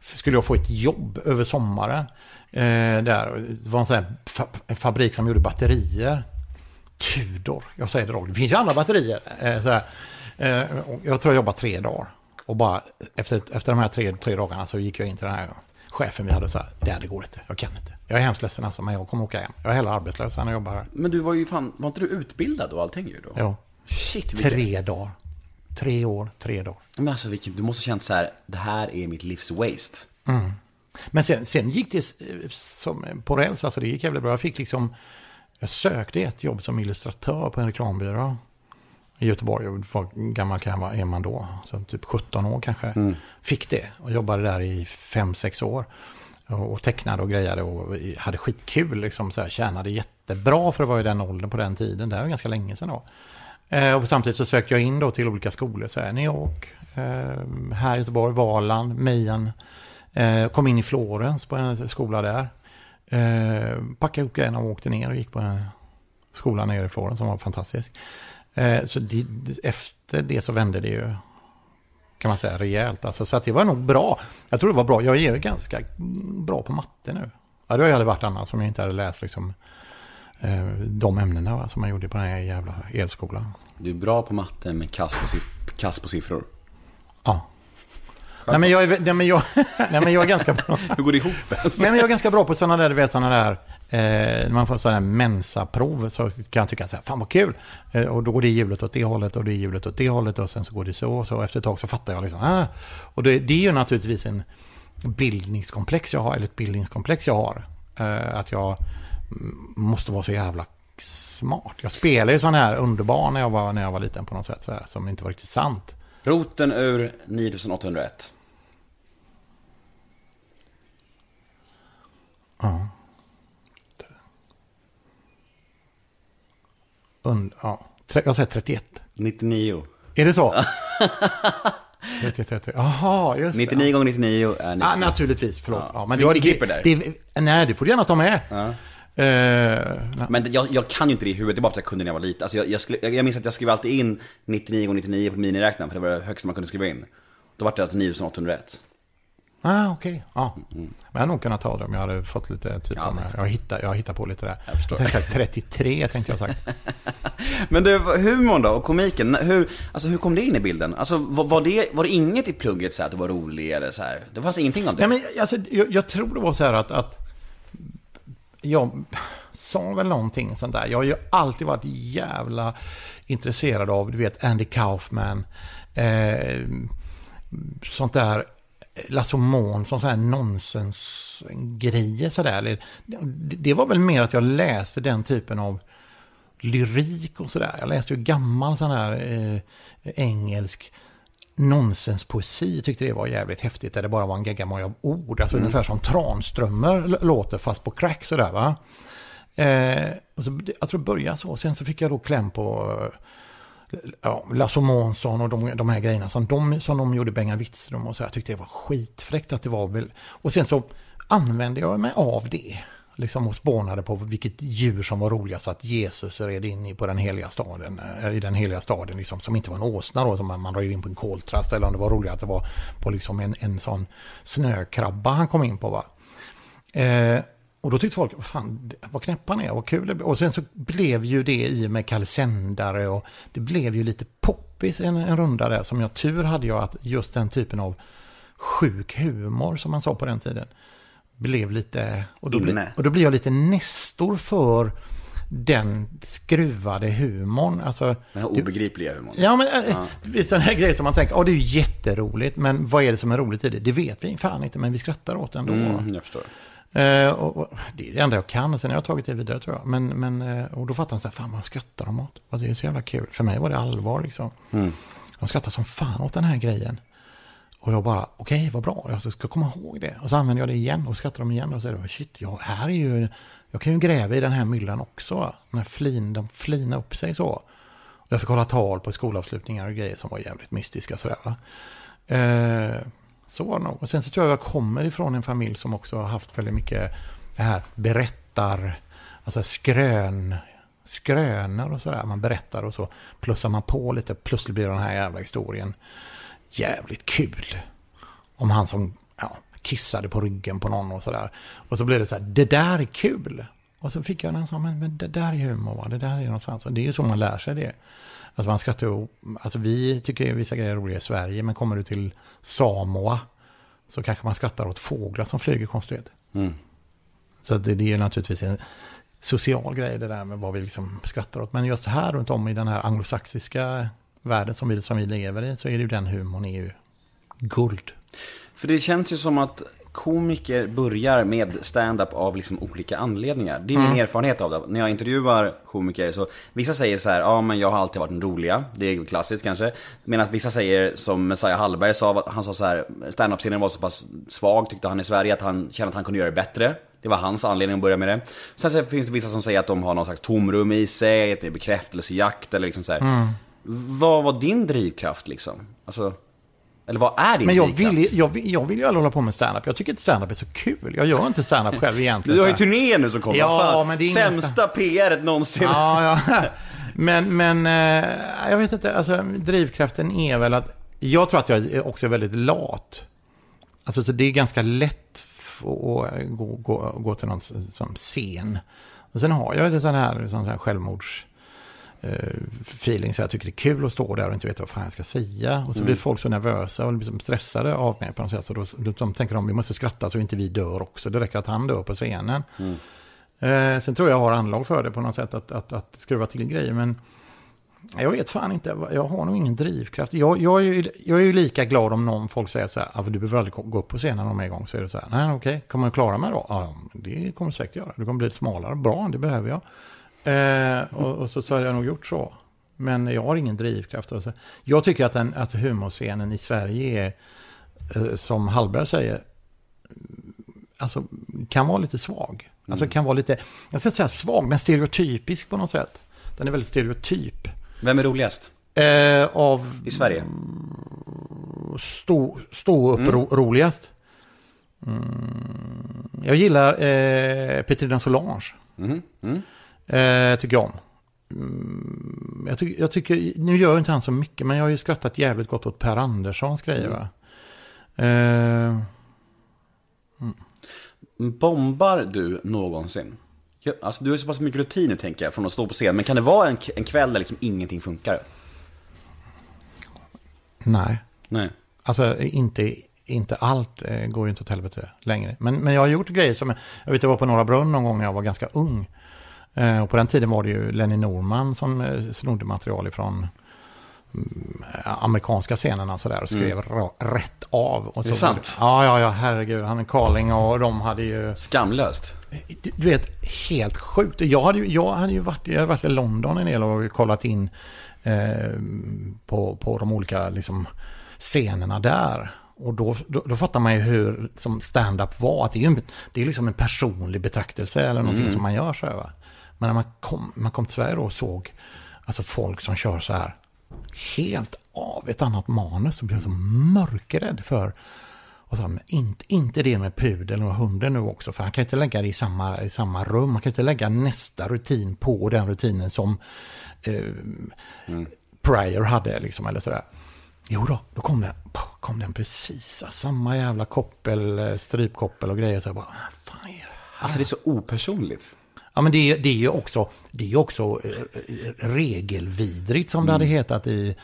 skulle jag få ett jobb över sommaren. Eh, där, det var en sån här fa- fabrik som gjorde batterier. Tudor, jag säger det rakt. Det finns ju andra batterier. Eh, så. Eh, jag tror jag jobbade tre dagar. Och bara efter, efter de här tre, tre dagarna så gick jag in till den här chefen vi hade så här. Det här det går inte, jag kan inte. Jag är hemskt ledsen alltså, men jag kommer åka hem. Jag är hellre arbetslös än att jobba här. Men du var ju fan, var inte du utbildad och allting ju då? Ja. Shit, vilken... Tre dagar. Tre år, tre dagar. Men alltså vilken, du måste känt så här, det här är mitt livs waste. Men sen, sen gick det som på räls, alltså det gick jävligt bra. Jag fick liksom, jag sökte ett jobb som illustratör på en reklambyrå i Göteborg. Hur gammal kan jag är man då? Så typ 17 år kanske. Fick det och jobbade där i 5-6 år. Och tecknade och grejade och hade skitkul. Liksom, så här, tjänade jättebra för att vara i den åldern på den tiden. Det här var ganska länge sedan då. Eh, och samtidigt så sökte jag in då till olika skolor. Så här, New York, eh, här i Göteborg, Valand, Mejan. Eh, kom in i Florens på en skola där. Eh, packade ihop grejerna och åkte ner och gick på en skola nere i Florens som var fantastisk. Eh, så det, efter det så vände det ju, kan man säga, rejält. Alltså, så att det var nog bra. Jag tror det var bra. Jag är ju ganska bra på matte nu. Ja, det har jag aldrig varit annars om jag inte hade läst liksom, eh, de ämnena va, som man gjorde på den här jävla elskolan. Du är bra på matte men kass på, siff- kass på siffror. Ja. Nej, men jag är, nej, men jag, nej, men jag är ganska bra. Hur går det ihop? Nej, men jag är ganska bra på sådana där, du vet, sådana där, eh, när man får sådana där mensaprov så kan jag tycka så här, fan vad kul. Eh, och då går det hjulet åt det hållet och det hjulet åt det hållet och sen så går det så och så. Och efter ett tag så fattar jag liksom, ah. Och det, det är ju naturligtvis en bildningskomplex jag har, eller ett bildningskomplex jag har. Eh, att jag måste vara så jävla smart. Jag spelade ju sån här underbar när jag var, när jag var liten på något sätt, så här, som inte var riktigt sant. Roten ur 9801. Ja. Und, ja. Jag säger 31. 99. Är det så? 31, 31. Jaha, just det. 99 gånger 99 är 99. Ja, naturligtvis, förlåt. Ja. Ja, Så men du har- vi klipper där. Det, nej, det får du gärna ta med. Ja. Eh, Men jag, jag kan ju inte det i huvudet, det är bara för att jag kunde när jag var liten. Alltså jag, jag, skulle, jag, minns att jag skrev alltid in 99 gånger 99 på miniräknaren, för det var det högsta man kunde skriva in. Då var det alltså 9801. Ah, okej. Ja. Men jag hade nog kunnat ta det om jag hade fått lite tid Mm. Ja, på mig. Jag hittar, jag hittar på lite där. Jag förstår. tänkte säga 33, tänkte jag sagt. Men du, humorn då, och komiken, hur, alltså hur kom det in i bilden? Alltså var, var, det, var det inget i plugget så här, att du var rolig eller så här? Det fanns ingenting av det? Nej, men alltså, jag, jag tror det var så här att, att jag sa väl någonting sånt där. Jag har ju alltid varit jävla intresserad av, du vet, Andy Kaufman. Eh, sånt där. Lasse Månsson, sån här nonsensgrejer sådär. Det, det var väl mer att jag läste den typen av lyrik och sådär. Jag läste ju gammal sån här eh, engelsk nonsenspoesi. Tyckte det var jävligt häftigt. Där det bara var en geggamoja av ord. Alltså ungefär som Tranströmer låter fast på crack sådär va. Eh, och så, jag tror det började så. Sen så fick jag då kläm på eh, ja, Lasse Månsson och de, de här grejerna som de, som de gjorde Benga Wittström och så. Jag tyckte det var skitfräckt att det var väl... Och sen så använde jag mig av det. Liksom och spånade på vilket djur som var roligast att Jesus red in i på den heliga staden, eh, i den heliga staden liksom, som inte var en åsna då, som man, man red in på en koltrast, eller om det var roligare att det var på liksom en, en sån snökrabba han kom in på. Va? Eh, och då tyckte folk, vad fan, vad knäpp han är, vad kul det blir. Och sen så blev ju det i och med kalsändare och det blev ju lite poppis en, en runda där. Som jag tur hade jag att just den typen av sjuk humor som man sa på den tiden blev lite... Och då, blir, och då blir jag lite nestor för den skruvade humorn. Alltså, Den här obegripliga humorn. Ja, men äh, det är sådana här grejer som man tänker, ja det är ju jätteroligt, men vad är det som är roligt i det? Det vet vi fan inte, men vi skrattar åt det ändå. Mm, jag förstår. Eh, och, och, det är det enda jag kan, sen har jag tagit det vidare tror jag. Men, men, eh, och då fattar han så här, fan vad skrattar de åt? Och det är så jävla kul. För mig var det allvar liksom. De skrattar som fan åt den här grejen. Och jag bara, okej vad bra, jag ska komma ihåg det. Och så använder jag det igen och skrattar de igen och det, shit, jag, här är ju, jag kan ju gräva i den här myllan också. Den här flin, de flinar upp sig så. Och jag fick hålla tal på skolavslutningar och grejer som var jävligt mystiska sådär va. Eh, så var det nog. Och sen så tror jag jag kommer ifrån en familj som också har haft väldigt mycket det här berättar, alltså skrön, skrönor och sådär. Man berättar och så plussar man på lite. Plötsligt blir den här jävla historien jävligt kul. Om han som ja, kissade på ryggen på någon och sådär. Och så blev det så här, det där är kul. Och så fick jag den som, men, men det där är humor, va? det där är någonstans. Och det är ju så man lär sig det. Alltså man skrattar ju, alltså vi tycker ju vissa grejer är roliga i Sverige, men kommer du till Samoa så kanske man skrattar åt fåglar som flyger konstigt. Mm. Så det, det är naturligtvis en social grej det där med vad vi liksom skrattar åt. Men just här runt om i den här anglosaxiska världen som vi, som vi lever i så är det ju den humorn är ju guld. För det känns ju som att komiker börjar med stand-up av liksom olika anledningar. Det är min erfarenhet av det. När jag intervjuar komiker så, vissa säger så här, ja men jag har alltid varit den roliga, det är klassiskt kanske. Medan vissa säger, som Messiah Hallberg sa, han sa så här, stand-up-scenen var så pass svag tyckte han i Sverige att han kände att han kunde göra det bättre. Det var hans anledning att börja med det. Sen så finns det vissa som säger att de har någon slags tomrum i sig, att det är bekräftelsejakt eller liksom så här. Vad var din drivkraft liksom? Alltså, eller vad är din Men jag drivkraft? vill, jag, vill, jag vill ju aldrig hålla på med stand-up. Jag tycker inte stand-up är så kul. Jag gör inte stand-up själv egentligen. Du har ju turné nu som kommer. Ja, Fan, men det är ingen- Sämsta PR någonsin. Ja, ja. Men, men eh, jag vet inte, alltså drivkraften är väl att jag tror att jag också är väldigt lat. Alltså så det är ganska lätt att gå, gå, gå till någon scen. Och sen har jag det sån här, sån här självmords feeling. Så jag tycker det är kul att stå där och inte veta vad fan jag ska säga. Och så blir folk så nervösa och liksom stressade av mig på något sätt. Så då, då, de tänker de vi måste skratta så inte vi dör också. Det räcker att han dör på scenen. Eh, sen tror jag har anlag för det på något sätt att, att, att skruva till grejer. Men jag vet fan inte. Jag har nog ingen drivkraft. Jag, jag, är, ju, jag är ju lika glad om någon folk säger så här. "Ah, Du behöver aldrig gå upp på scenen om en gång. Så är det så här. Nej, okej. Kommer jag klara mig då? Ja, det kommer jag säkert göra. Du kommer bli smalare. Bra, det behöver jag. Eh, och, och så, så har jag nog gjort så. Men jag har ingen drivkraft. Alltså. Jag tycker att, den, att humorscenen i Sverige är, eh, som Hallberg säger, alltså, kan vara lite svag. Alltså kan vara lite, jag ska säga svag, men stereotypisk på något sätt. Den är väldigt stereotyp. Vem är roligast? Eh, av I Sverige? stå, stå upp ro, roligast. Mm, jag gillar eh, Petrina Solange. Mhm, mm. Eh, tycker jag om. Mm, jag, tycker, jag tycker, nu gör ju inte han så mycket, men jag har ju skrattat jävligt gott åt Per Anderssons grejer. Va? Eh, Bombar du någonsin? Alltså du har så pass mycket rutin nu tänker jag, från att stå på scen. Men kan det vara en, en kväll där liksom ingenting funkar? nej, Nej. alltså inte, inte allt eh, går ju inte åt helvete längre. Men, men jag har gjort grejer som, jag vet jag var på Norra Brunn någon gång när jag var ganska ung. Eh, och på den tiden var det ju Lenny Norman som eh, snodde material ifrån mm, amerikanska scenerna sådär och skrev ra- rätt av. Och Mm. Det är så sant? Ja, ja, ja, herregud. Han är Carling och de hade ju... Skamlöst. Du du vet, helt sjukt. Jag hade ju, jag hade ju varit, jag hade varit i London en del och kollat in eh, på, på de olika liksom, scenerna där. Och då, då, då fattar man ju hur som stand-up var. Att det är ju det är liksom en personlig betraktelse eller någonting som man gör så här. Va? Men när man kom, man kom till Sverige då och såg alltså folk som kör så här helt av ett annat manus. Så blev jag så mörkrädd för och så, men inte, inte det med pudeln och hunden nu också, för han kan inte lägga det i samma, i samma rum. Han kan inte lägga nästa rutin på den rutinen som eh, Pryor hade, liksom, eller sådär. Jo då, då kom den, kom den precis, samma jävla koppel, eh, strypkoppel och grejer. Så jag bara, "Ah, fan är det här? Alltså det är så opersonligt. Ja, men det, är- det är ju också, det är också eh, regelvidrigt som det hade hetat i,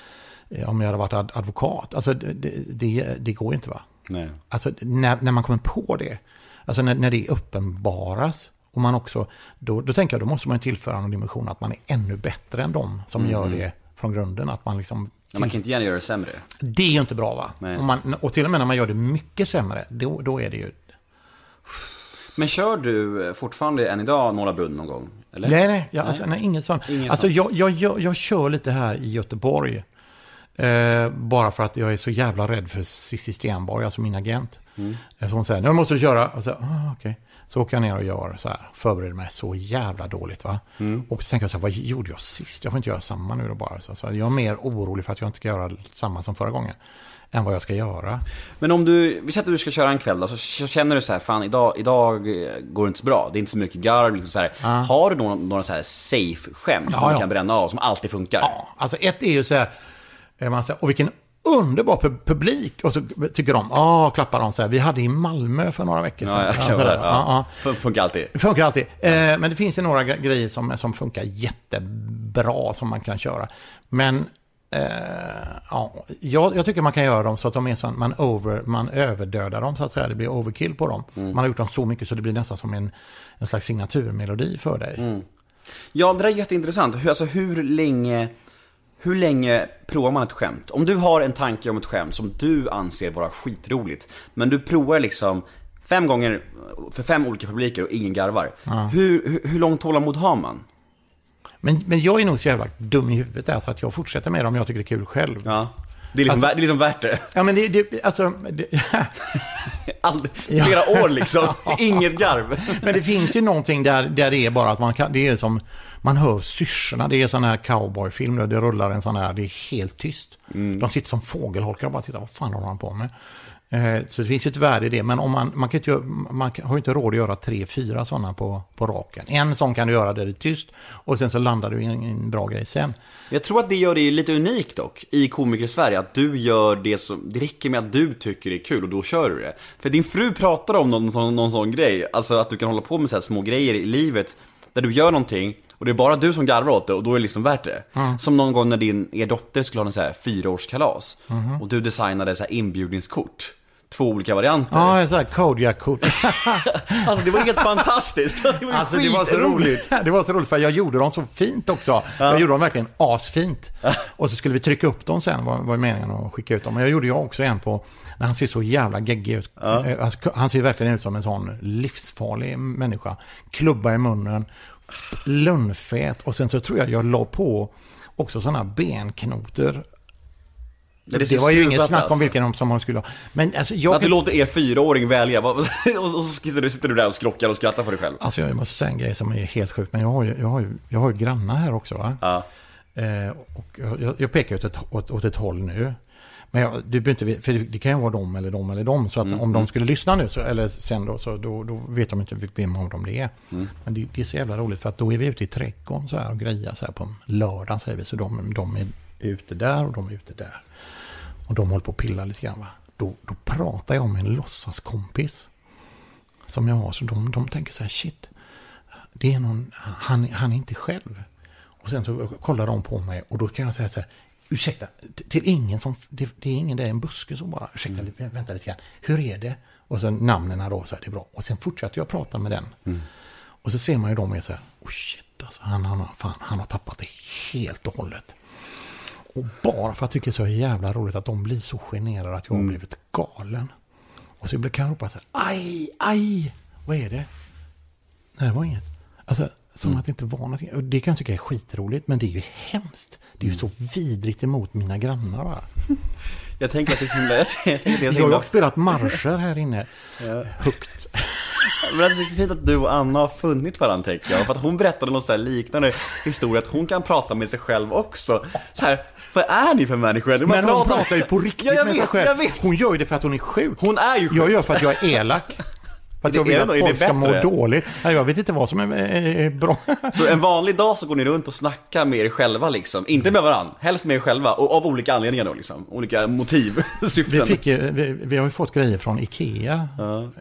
eh, om jag hade varit ad- advokat. Alltså det, det, det, går ju inte va? Nej. Alltså när, när man kommer på det, alltså när, när det uppenbaras och man också, då, då tänker jag då måste man tillföra någon dimension att man är ännu bättre än de som gör det från grunden. Att man liksom, Men man kan inte gärna göra det sämre. det är ju inte bra va? Man, och till och med när man gör det mycket sämre, då, då är det ju... Men kör du eh, fortfarande än idag Norra Brunn någon gång? Eller? Nej, nej, jag, Alltså, nej inget sånt. Inget alltså, jag, jag, jag, jag kör lite här i Göteborg. Eh, bara för att jag är så jävla rädd för Cissi Stenborg, alltså min agent. Mm. Eh, hon säger, nu måste du köra. Och så, ah, okej. så åker jag ner och gör så här, förbereder mig så jävla dåligt. va. Mm. Och så tänker jag så här, vad gjorde jag sist? Jag får inte göra samma nu då bara. Så, så jag är mer orolig för att jag inte ska göra samma som förra gången. Än vad jag ska göra. Men om du, vi säger att du ska köra en kväll då, så känner du så här, fan idag, idag eh, går det inte så bra. Det är inte så mycket garv, liksom så här. Har du några, några så här safe-skämt som Ja, du ja. kan bränna av, som alltid funkar? Ja, alltså ett är ju så här, eh, man säger, och vilken underbar pu- publik. Och så tycker de, ja, klappar de så här. Vi hade i Malmö för några veckor sedan. Ja, jag Ja, det. Ja, ja. Ja. Fun- Funkar alltid. Funkar alltid. Eh, men det finns ju några gre- grejer som, som funkar jättebra som man kan köra. Men ja, jag, jag tycker man kan göra dem så att de är så, man, over, man överdödar dem så att säga. Det blir overkill på dem. Man har gjort dem så mycket så det blir nästan som en, en slags signaturmelodi för dig. Ja, det där är jätteintressant. Hur, alltså hur länge, hur länge provar man ett skämt? Om du har en tanke om ett skämt som du anser vara skitroligt, men du provar liksom fem gånger för fem olika publiker och ingen garvar. Hur, hur, hur långt tålamod har man? Men, men jag är nog så jävla dum i huvudet där så att jag fortsätter med det om jag tycker det är kul själv. Ja, Ja. Det är liksom, Alltså- det är liksom värt det. men det, det alltså... Det, All, flera år liksom. Inget garv. Men det finns ju någonting där, där det är bara att man kan, det är som, man hör syrsorna, det är sån här cowboyfilm där det rullar en sån här, det är helt tyst. De sitter som fågelholkar och bara tittar, vad fan håller han på med? Eh, så det finns ju ett värde i det, men om man, man, kan inte, man har ju inte råd att göra tre, fyra sådana på, på raken. En sån kan du göra där det är tyst och sen så landar du i en, en bra grej sen. Jag tror att det gör dig lite unik dock, i komiker-Sverige, att du gör det som, det räcker med att du tycker det är kul och då kör du det. För din fru pratar om någon sån, någon sån grej, alltså att du kan hålla på med så här små grejer i livet, där du gör någonting och det är bara du som garvar åt det och då är det liksom värt det. Som någon gång när din, er dotter skulle ha en så här fyraårskalas. Mhm. Och du designade så här inbjudningskort. Två olika varianter. Ja, sånt här Kodiak-kort. Alltså det var helt fantastiskt. Det var Alltså det var så roligt. Det var så roligt för jag gjorde dem så fint också. Jag gjorde dem verkligen asfint. Och så skulle vi trycka upp dem sen, var, var meningen att skicka ut dem. Men jag gjorde jag också en på, när han ser så jävla geggig ut. Eh, Alltså, han ser verkligen ut som en sån livsfarlig människa. Klubba i munnen, lunnfet. Och sen så tror jag jag la på också sådana benknotor. Ja, Det, ser var ju inget snack alltså. om vilken som man skulle ha. Men alltså jag... Att du låter er fyraåring välja, och så sitter du, sitter du där och skrockar och skrattar för dig själv. Alltså jag måste säga en grej som är helt sjuk. Men jag har ju, jag har ju, jag har ju grannar här också va? Ja. Eh, och jag, jag pekar åt ett, åt, åt ett håll nu. Men jag, du behöver inte, för det kan ju vara dem eller dem eller dem. Så att om de skulle lyssna nu, så, eller sen då, så då, då vet de inte vem av dem det är. Men det, det är så jävla roligt för att då är vi ute i trädgården så här och grejar så här på lördagen säger vi. Så de, de är ute där och de är ute där. Och de håller på att pilla lite grann va. Då, då pratar jag med en låtsaskompis. Som jag har. Så de, de tänker så här, shit. Det är någon, han, han är inte själv. Och sen så kollar de på mig och då kan jag säga så här, ursäkta, till ingen som, det, det är ingen, det är en buske som bara, ursäkta, lite, vänta lite grann, hur är det? Och sen namnen då, så här, det är bra. Och sen fortsätter jag prata med den. Och så ser man ju de är så här, oh shit alltså, han, han, fan, han har tappat det helt och hållet. Och bara för att jag tycker det är så jävla roligt att de blir så generade att jag har blivit galen. Och så kan jag ropa så här, aj, aj, vad är det? Nej, det var inget. Alltså, som att det inte var någonting. Och det kan jag tycka är skitroligt, men det är ju hemskt. Det är ju så vidrigt emot mina grannar. Va? Jag tänker att det är så himla... Jag tänker Jag har också spelat marscher här inne. Högt. Men det är så fint att du och Anna har funnit varandra tänker jag. För att hon berättade någon så här liknande historia, att hon kan prata med sig själv också. Så här, vad är ni för människor? Men hon pratar ju på riktigt Ja, jag med sig själv. jag vet. Hon gör ju det för att hon är sjuk. Hon är ju sjuk. Jag gör för att jag är elak. För att Det jag vill att folk det ska må dåligt. Nej, jag vet inte vad som är, är, är bra. Så en vanlig dag så går ni runt och snackar med er själva liksom. Inte med varandra, helst med er själva. Och av olika anledningar då liksom. Olika motiv, syften. Vi, fick, vi, vi har ju fått grejer från Ikea.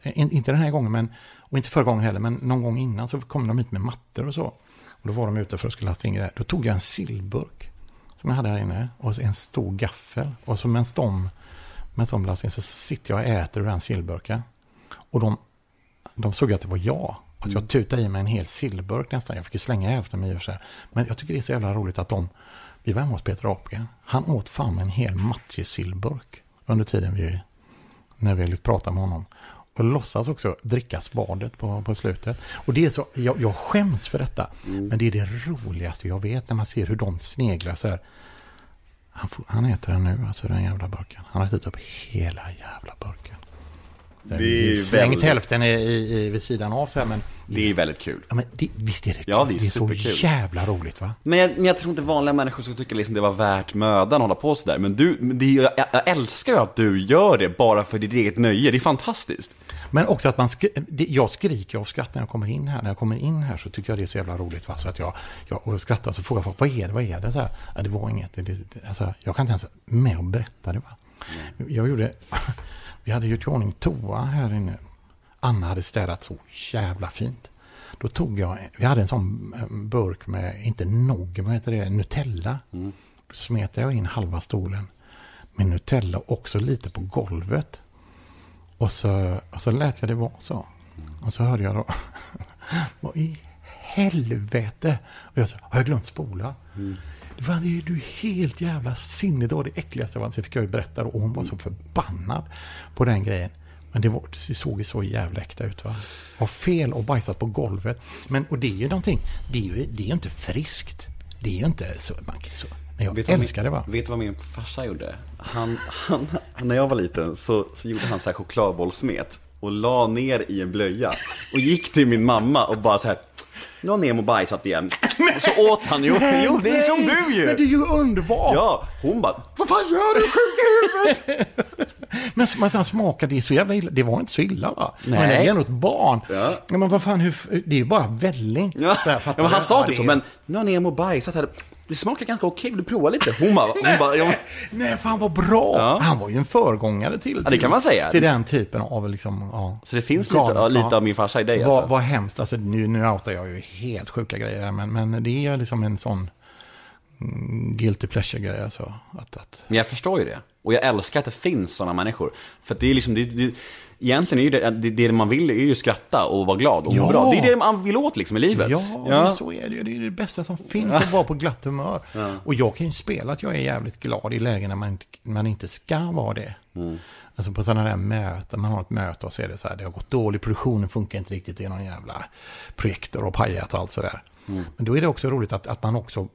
In, inte den här gången, men, och inte förra gången heller, men någon gång innan så kom de hit med mattor och så. Och då var de ute för att skulle lasta in grejer. Då tog jag en sillburk som jag hade här inne och en stor gaffel. Och så medan de, medan de lastade in så sitter jag och äter ur den sillburken. Och de, de såg att det var jag. Att jag tutade i mig en hel sillburk nästan. Jag fick ju slänga hälften med i och för sig. Men jag tycker det är så jävla roligt att de... Vi var hemma hos Peter Apelgren. Han åt fan en hel matjesillburk under tiden vi... När vi lite pratade med honom. Och låtsas också dricka spadet på, på slutet. Och det är så... Jag, jag skäms för detta. Men det är det roligaste jag vet när man ser hur de sneglar så här. Han, får, han äter den nu, alltså den jävla burken. Han har ätit upp hela jävla burken. Det är slängt väldigt- hälften i, i, i, vid sidan av så här, men, Det är väldigt kul. ja, men det, visst är det kul? Ja, det är så superkul. jävla roligt va? Men jag, men jag tror inte vanliga människor skulle tycka liksom det var värt mödan att hålla på sådär. Men du, det, är jag, jag älskar ju att du gör det bara för ditt eget nöje. Det är fantastiskt. Men också att man skri, det, jag skriker av skratt när jag kommer in här. När jag kommer in här så tycker jag det är så jävla roligt. Va? Så att jag, jag skrattar så frågar folk, vad är det, vad är det? Så här, ja, det var inget. Det, det, det, alltså, jag kan inte ens med och berätta det. Va? Jag gjorde, vi hade gjort i ordning toa här inne. Anna hade städat så jävla fint. Då tog jag, vi hade en sån eh, burk med, inte nog, vad heter det, Nutella. Då smet jag in halva stolen med Nutella också lite på golvet. Och så, och så lät jag det vara så. Och så hörde jag då, vad i helvete? Och jag sa, har jag glömt spola? Det det är du helt jävla sinnig. Det var det äckligaste jag fick jag ju berätta då, och hon var så förbannad på den grejen. Men det, var, det såg ju så jävla äkta ut va. Har fel och bajsat på golvet. Men, och det är ju någonting, det är ju, det är ju inte friskt. Det är ju inte så, man kan så. Men jag Vet älskar min, det va. Vet du vad min farsa gjorde? Han, han, när jag var liten så, så gjorde han så här chokladbollsmet och la ner i en blöja och gick till min mamma och bara så här. Nu har Nemo bajsat igen. Och så åt han. Jo, jo det är som du ju. Men det är ju underbart! Ja, hon bara, vad fan gör du sjuk i huvudet? Men man sen smakade det så jävla illa. Det var inte så illa va? Nej. Men det är ändå ett barn. Ja. men vad fan, hur, det är ju bara välling. Ja, fattar ja men han sa typ så, är- men nu har Nemo bajsat här. det smakar ganska okej, vill du prova lite? Hon bara, hon bara ja, Nej, fan vad bra! Ja. Han var ju en föregångare till, Ja, det kan man säga. till den typen av liksom, ja. Så det finns lite, lite av min farsa i dig Vad, alltså. vad hemskt, alltså nu, nu outar jag ju helt sjuka grejer här, men, men det är liksom en sån guilty pleasure-grej alltså. Att, att, Men jag förstår ju det. Och jag älskar att det finns sådana människor. För det är liksom, det, det, egentligen är ju det, det, man vill är ju skratta och vara glad och Ja. bra. Det är det man vill åt liksom i livet. ja, men så är det ju. Det är det bästa som finns, att vara på glatt humör. Och jag kan ju spela att jag är jävligt glad i lägen när man inte, man inte ska vara det. Alltså på sådana där möten, man har ett möte och så är det så här, det har gått dåligt, produktionen funkar inte riktigt, det är någon jävla projektor och pajat och allt sådär. Men då är det också roligt att, att man också,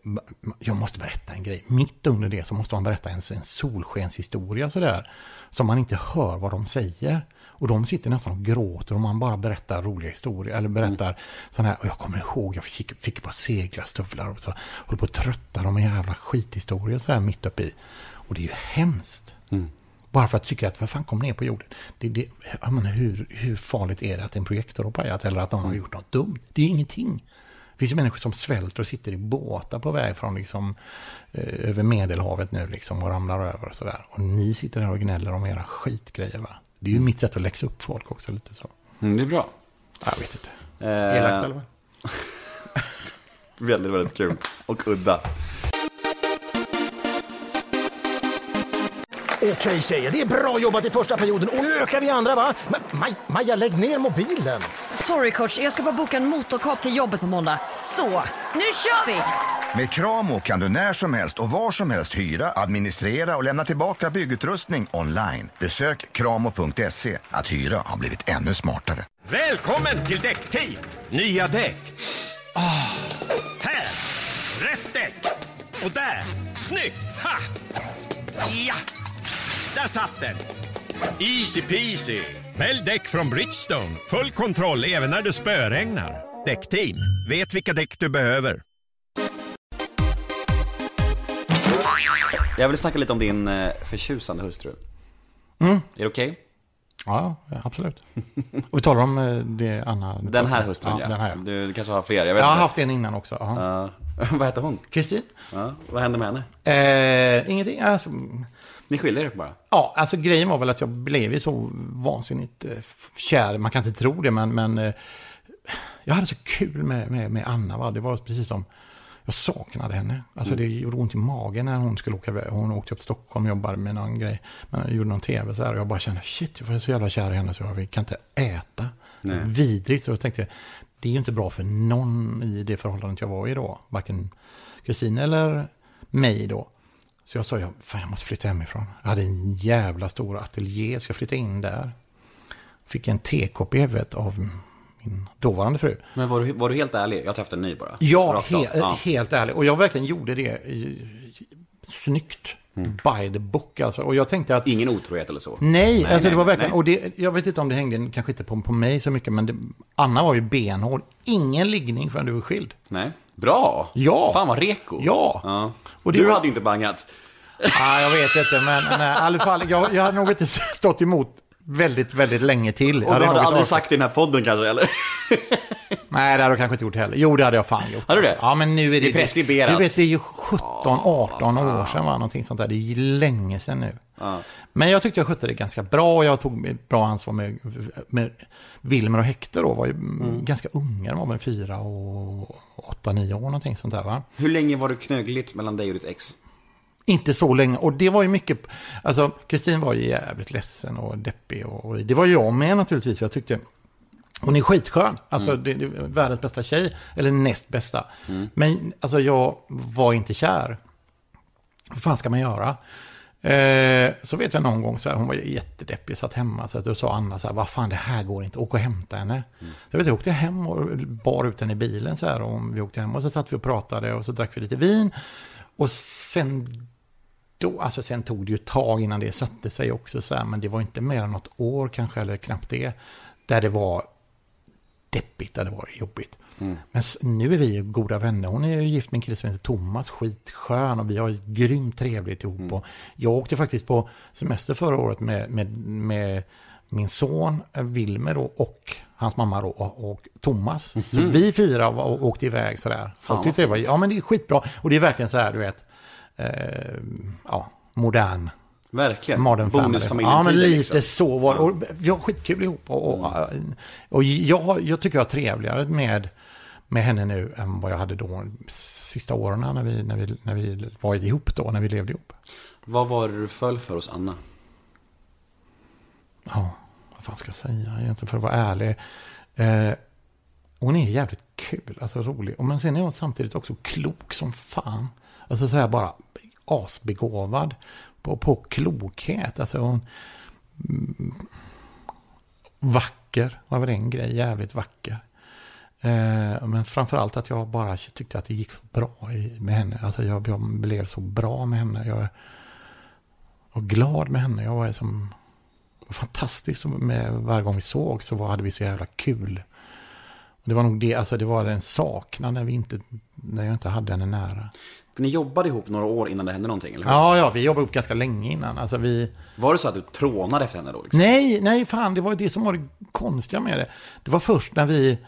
jag måste berätta en grej, mitt under det så måste man berätta en, en solskenshistoria sådär, som man inte hör vad de säger. Och de sitter nästan och gråter och man bara berättar roliga historier. Eller berättar sådana här. Och jag kommer ihåg, jag fick, fick par seglarstövlar och så håller på att trötta dem med jävla skithistorier så här mitt uppe i. Och det är ju hemskt. Bara för att tycka att vad fan kom ner på jorden. Det, det, men hur, hur farligt är det att en projektor har pajat eller att de har gjort något dumt? Det är ju ingenting. Det finns ju människor som svälter och sitter i båtar på väg från liksom, eh, över Medelhavet nu liksom och ramlar över och sådär. Och ni sitter där och gnäller om era skitgrejer va? Det är ju mitt sätt att läxa upp folk också lite så. Mm, det är bra. Ja, Jag vet inte. Eh, Elakt eller? Väldigt, väldigt kul. Och udda. Okej tjejer, det är bra jobbat i första perioden och nu ökar vi andra va? Men Maj, Maja, lägg ner mobilen! Sorry coach, jag ska bara boka en motorkap till jobbet på måndag. Så, nu kör vi! Med Kramo kan du när som helst och var som helst hyra, administrera och lämna tillbaka byggutrustning online. Besök kramo.se. Att hyra har blivit ännu smartare. Välkommen till Däckteam! Nya däck. Ah, här! Rätt däck! Och där! Snyggt! Ha! Ja! Där satt den! Easy peasy! Välj däck från Bridgestone. Full kontroll även när det spöregnar. Däckteam, vet vilka däck du behöver. Jag vill snacka lite om din eh, förtjusande hustru. Är det okej? Ja, ja, absolut. Och vi talar om eh, det Anna... Den här hustrun ja. ja. Den här, ja. Du, du kanske har fler, jag vet Jag har inte. haft en innan också. Ja. Ja. vad heter hon? Kristin? Ja. Vad hände med henne? Eh, ingenting. Alltså, Ni skiljer er bara? ja, alltså grejen var väl att jag blev ju så vansinnigt eh, kär. Man kan inte tro det, men, men eh, jag hade så kul med, med, med Anna. Va? Det var precis som... Jag saknade henne. Alltså det gjorde ont i magen när hon skulle åka iväg. Hon åkte upp till Stockholm och jobbade med någon grej. Men gjorde någon tv så här. Och jag bara kände, shit, jag var så jävla kär i henne så jag kan inte äta. Nej. Vidrigt. Så jag tänkte, det är ju inte bra för någon i det förhållandet jag var i då. Varken Kristin eller mig då. Så jag sa, jag, fan jag måste flytta hemifrån. Jag hade en jävla stor ateljé, så jag flyttade in där. Fick en tekopp i huvudet av min dåvarande fru. Men var du, var du helt ärlig? Jag träffade en ny bara. Ja, he helt ärligt. Och jag verkligen gjorde det snyggt. By the book alltså. Och jag tänkte att... Ingen otrohet eller så? Nej, alltså nej, det var verkligen, nej. och det, jag vet inte om det hängde kanske inte på, på mig så mycket, men det, Anna var ju benhård. Ingen liggning förrän du var skild. Nej. Bra! Ja. Fan vad reko. Ja. ja. Och det du var- hade ju inte bangat. Ja, jag vet inte, men, men i alla fall, jag, jag hade nog inte stått emot väldigt, väldigt länge till. Och du hade aldrig orkat. sagt i den här podden kanske, eller? Nej, det hade jag kanske inte gjort heller. Jo, det hade jag fan gjort. Hade du det? Ja, men nu är det... Det är preskriberat. Du vet, det är ju 17, 18 år sedan, va? Någonting sånt där. Det är länge sedan nu. Men jag tyckte jag skötte det ganska bra och jag tog bra ansvar med, med Wilmer och Hector då. var ju Mm. ganska unga, de var väl fyra och åtta, nio år någonting sånt där, va? Hur länge var det knögligt mellan dig och ditt ex? Inte så länge. Och det var ju mycket... Alltså, Kristin var ju jävligt ledsen och deppig. Och, och det var jag med naturligtvis. för Jag tyckte... Hon är skitskön. Alltså, det, det är världens bästa tjej. Eller näst bästa. Men alltså, jag var inte kär. Vad fan ska man göra? Eh, så vet jag någon gång så här, hon var jättedeppig, satt hemma. Så att då sa Anna så här, vad fan det här går inte, åk och hämta henne. Så jag vet, jag åkte hem och bar ut henne i bilen så här. Och vi åkte hem och så satt vi och pratade och så drack vi lite vin. Och sen då, alltså sen tog det ju ett tag innan det satte sig också så här, men det var inte mer än något år kanske, eller knappt det, där det var deppigt, där det var jobbigt. Men s- nu är vi ju goda vänner. Hon är ju gift med en kille som heter Thomas, skitskön och vi har grymt trevligt ihop. Och jag åkte faktiskt på semester förra året med, med, med min son eh, Wilmer då, och hans mamma då, och, och Thomas. Så vi fyra var, åkte iväg sådär. Tyckte det var, ja men det är skitbra. Och det är verkligen så här, du vet, eh, ja, modern Verkligen. Modern. Bonusfamiljen Ja, men lite liksom. så var det. Och vi har skitkul ihop. Och, och, och jag, jag tycker jag har trevligare med, med henne nu än vad jag hade då sista åren när vi, när, vi, när vi var ihop då, när vi levde ihop. Vad var det du föll för hos Anna? Ja, vad fan ska jag säga egentligen för att vara ärlig. Eh, hon är jävligt kul, alltså rolig. Och Men sen är hon samtidigt också klok som fan. Alltså så här bara asbegåvad på, på klokhet. Alltså hon... Mm, vacker var väl en grej, jävligt vacker. Eh, men framförallt att jag bara tyckte att det gick så bra i, med henne. Alltså jag, jag blev så bra med henne. Jag var glad med henne. Jag var som fantastiskt med varje gång vi såg så var, hade vi så jävla kul. Och det var nog det, alltså det var en saknad när vi inte, när jag inte hade henne nära. För ni jobbade ihop några år innan det hände någonting, eller hur? Ja, ja, vi jobbade upp ganska länge innan. Alltså vi... Var det så att du trånade efter henne då? Liksom? Nej, nej, fan, det var ju det som var det konstiga med det. Det var först när vi...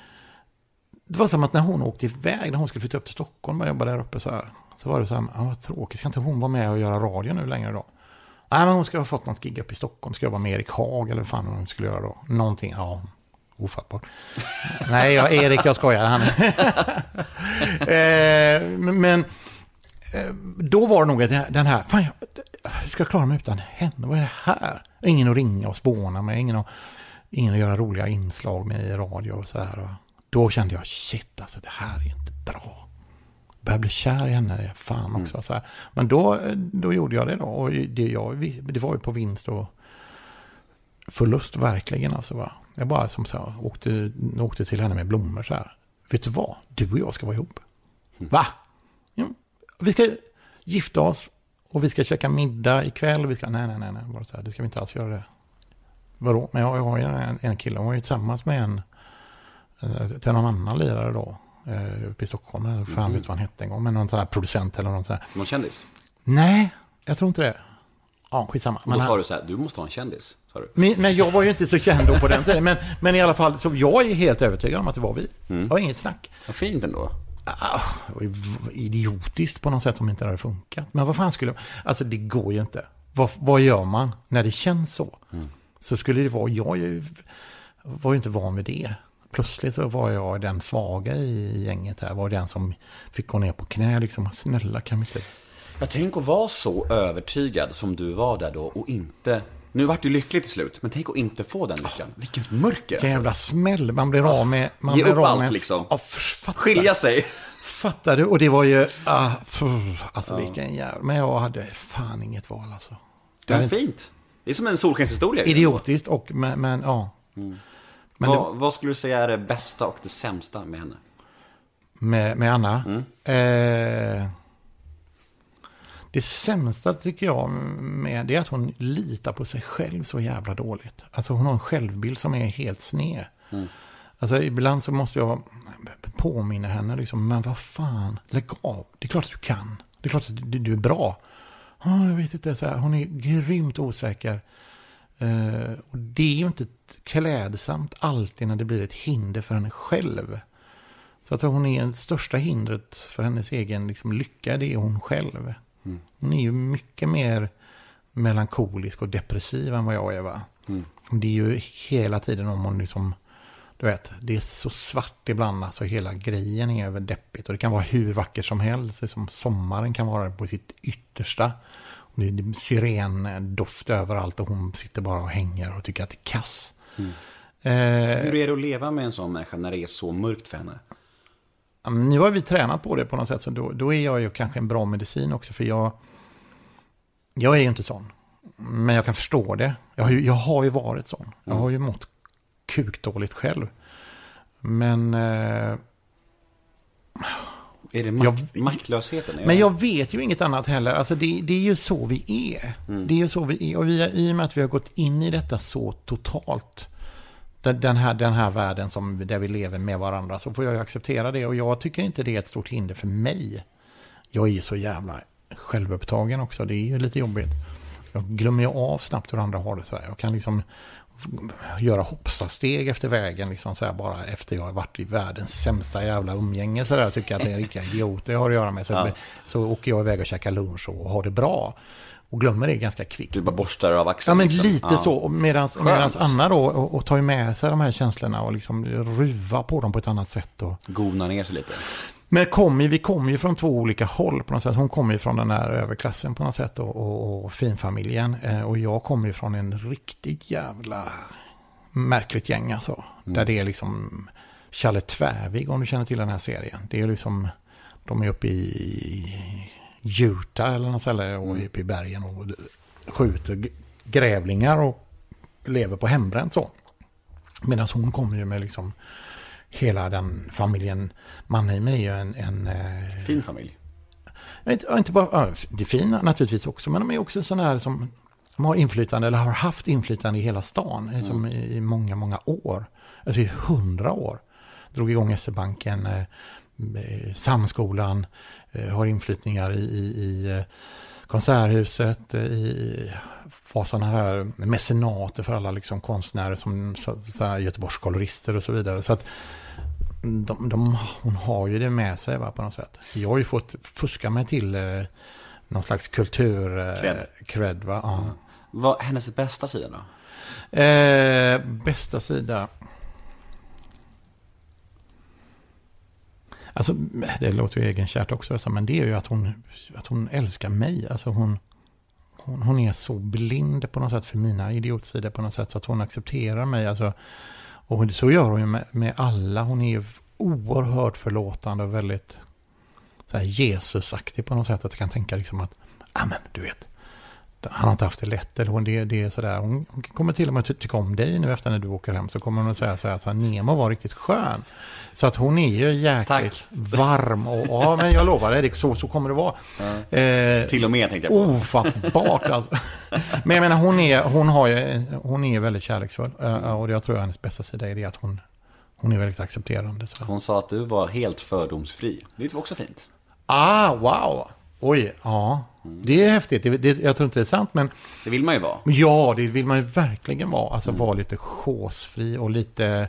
Det var som att när hon åkte iväg, när hon skulle flytta upp till Stockholm och jobba där uppe så här. Så var det så här, ah, vad tråkigt, ska inte hon vara med och göra radio nu längre då? Nej, men hon ska ha fått något gig upp i Stockholm, ska jobba med Erik Haag eller vad fan hon skulle göra då. Någonting, ja, ofattbart. Nej, jag, Erik, jag skojar. Han... eh, men- då var det nog den här, fan, jag, jag ska klara mig utan henne, vad är det här? Ingen att ringa och spåna med, ingen att, ingen att göra roliga inslag med i radio och så här. Och då kände jag, shit alltså, det här är inte bra. Började bli kär i henne, fan också. Så här. Men då, då gjorde jag det då. Och det, jag, det var ju på vinst och förlust verkligen. Alltså, va? Jag bara som så här, åkte, åkte till henne med blommor så här. Vet du vad? Du och jag ska vara ihop. Va? Vi ska gifta oss och vi ska käka middag ikväll. Och vi ska, nej, nej, nej, nej. Bara så här, det ska vi inte alls göra det. Vadå? Men jag, jag har ju en, en kille, hon var ju tillsammans med en, eh, till någon annan lirare då. eh, Uppe i Stockholm, eller fan vet vad han hette en gång. Men någon sån här producent eller något sånt här. Någon kändis? Nej, jag tror inte det. Ja, skitsamma. Och då Men sa du så här, du måste ha en kändis. Sa du. men, men jag var ju inte så känd då på den tiden. Men, men i alla fall, så jag är helt övertygad om att det var vi. Det var inget snack. Vad fint ändå. Ah, idiotiskt på något sätt om inte det hade funkat. Men vad fan skulle... Alltså det går ju inte. Vad, vad gör man när det känns så? Så skulle det vara... Jag ju- var ju inte van vid det. Plötsligt så var jag den svaga i gänget här. Var den som fick gå ner på knä liksom. Snälla kan vi inte... Jag tänk att vara så övertygad som du var där då och inte... Nu vart du lycklig till slut, men tänk att inte få den lyckan. Vilket mörker Vilken alltså. jävla smäll. Man blir av med... Man Ge blir upp av allt, med, liksom. F- fattar. Skilja sig. Fattar du? Och det var ju... Ah, pff, alltså vilken jävla... Men jag hade fan inget val alltså. Det är fint. Det är som en solskenshistoria. Idiotiskt och... Men, men ja. Men det, Vad, vad skulle du säga är det bästa och det sämsta med henne? med, med Anna. Mm. Eh, det sämsta tycker jag med det är att hon litar på sig själv så jävla dåligt. Alltså hon har en självbild som är helt sned. Mm. Alltså ibland så måste jag påminna henne liksom, men vad fan, lägg av. Det är klart att du kan. Det är klart att du, du är bra. Ah, jag vet inte, så här, hon är grymt osäker. Eh, och det är ju inte klädsamt alltid när det blir ett hinder för henne själv. Så jag tror hon är det största hindret för hennes egen liksom, lycka, det är hon själv. Hon är ju mycket mer melankolisk och depressiv än vad jag är. Va? Det är ju hela tiden om hon liksom, du vet, det är så svart ibland, alltså hela grejen är väl deppigt. Och det kan vara hur vackert som helst, det är som sommaren kan vara på sitt yttersta. Det är syrendoft överallt och hon sitter bara och hänger och tycker att det är kass. Eh, Hur är det att leva med en sån människa när det är så mörkt för henne? Nu har vi tränat på det på något sätt, så då, då är jag ju kanske en bra medicin också, för jag, jag är ju inte sån. Men jag kan förstå det. Jag har ju, jag har ju varit sån. Jag har ju mått kukdåligt själv. Men, eh, Är det makt, Jag- maktlösheten? Men jag vet ju inget annat heller. Alltså det, det är ju så vi är. Det är ju så vi är. Och vi, i och med att vi har gått in i detta så totalt. Den, den, här, den här världen som, där vi lever med varandra. Så får jag ju acceptera det. Och jag tycker inte det är ett stort hinder för mig. Jag är ju så jävla självupptagen också. Det är ju lite jobbigt. jag glömmer ju av snabbt hur andra har det. Så här. Jag kan liksom göra hoppsasteg efter vägen, liksom så här, bara efter jag har varit i världens sämsta jävla umgänge. Så där, tycker jag att det är riktiga idioter jag har att göra med. Så, Ja. så åker jag iväg och käkar lunch och har det bra. Och glömmer det ganska kvickt. Du bara borstar av axeln. Ja, men liksom. lite Ja. så. Medan Skönt. Anna då, och, och tar med sig de här känslorna och liksom ruva på dem på ett annat sätt. Och, Gona ner sig lite. men kom ju, vi kommer ju från två olika håll på något sätt. Hon kommer ju från den här överklassen på något sätt och, och, och finfamiljen. Eh, och jag kommer ju från en riktigt jävla märkligt gäng alltså. Där det är liksom Challe Tvärvig om du känner till den här serien. Det är liksom, de är uppe i Utah eller något ställe och är uppe i bergen och skjuter grävlingar och lever på hembränt så. Medan hon kommer ju med liksom hela den familjen. Mannheim är ju en, en eh, Fin familj. Inte, inte bara, ja, det är fina naturligtvis också, men de är också sådana här som de har inflytande eller har haft inflytande i hela stan eh, som i, i många, många år. Alltså i hundra år. Drog igång SE-banken, eh, eh, Samskolan, har inflyttningar i, i, i eh, Konserthuset, eh, i sådana här mecenater för alla liksom konstnärer som så, så här Göteborgskolorister och så vidare. Så att de, de, hon har ju det med sig va, på något sätt. Jag har ju fått fuska mig till eh, någon slags kultur... Eh, Cred. cred va? Ja. Vad är hennes bästa sida då? Eh, bästa sida. Alltså, det låter ju egenkärt också, alltså, men det är ju att hon, att hon älskar mig. Alltså hon, hon, hon är så blind på något sätt för mina idiotsidor på något sätt så att hon accepterar mig. Alltså, och så gör hon ju med, med alla. Hon är ju oerhört förlåtande och väldigt så här Jesusaktig på något sätt. Att jag kan tänka liksom att, ah, amen, du vet, han har inte haft det lätt. Eller hon, det, det är sådär. Hon, hon kommer till och med ty tycka om dig nu efter när du åker hem. Så kommer hon att säga så här, så här, Nemo var riktigt skön. Så att hon är ju jäkligt Tack. varm. Och, ja, men jag lovar dig, så, så kommer det vara. Eh, Till och med tänkte jag på. Ofattbart alltså. Men jag menar, hon är, hon har ju, hon är väldigt kärleksfull. Eh, Och jag tror att hennes bästa sida är det att hon, hon är väldigt accepterande. Så. Hon sa att du var helt fördomsfri. Det var också fint. Ah, wow! Oj, ja. Det är häftigt. Det, det, jag tror inte det är sant, men Det vill man ju vara. Ja, det vill man ju verkligen vara. Alltså vara lite chosefri och lite,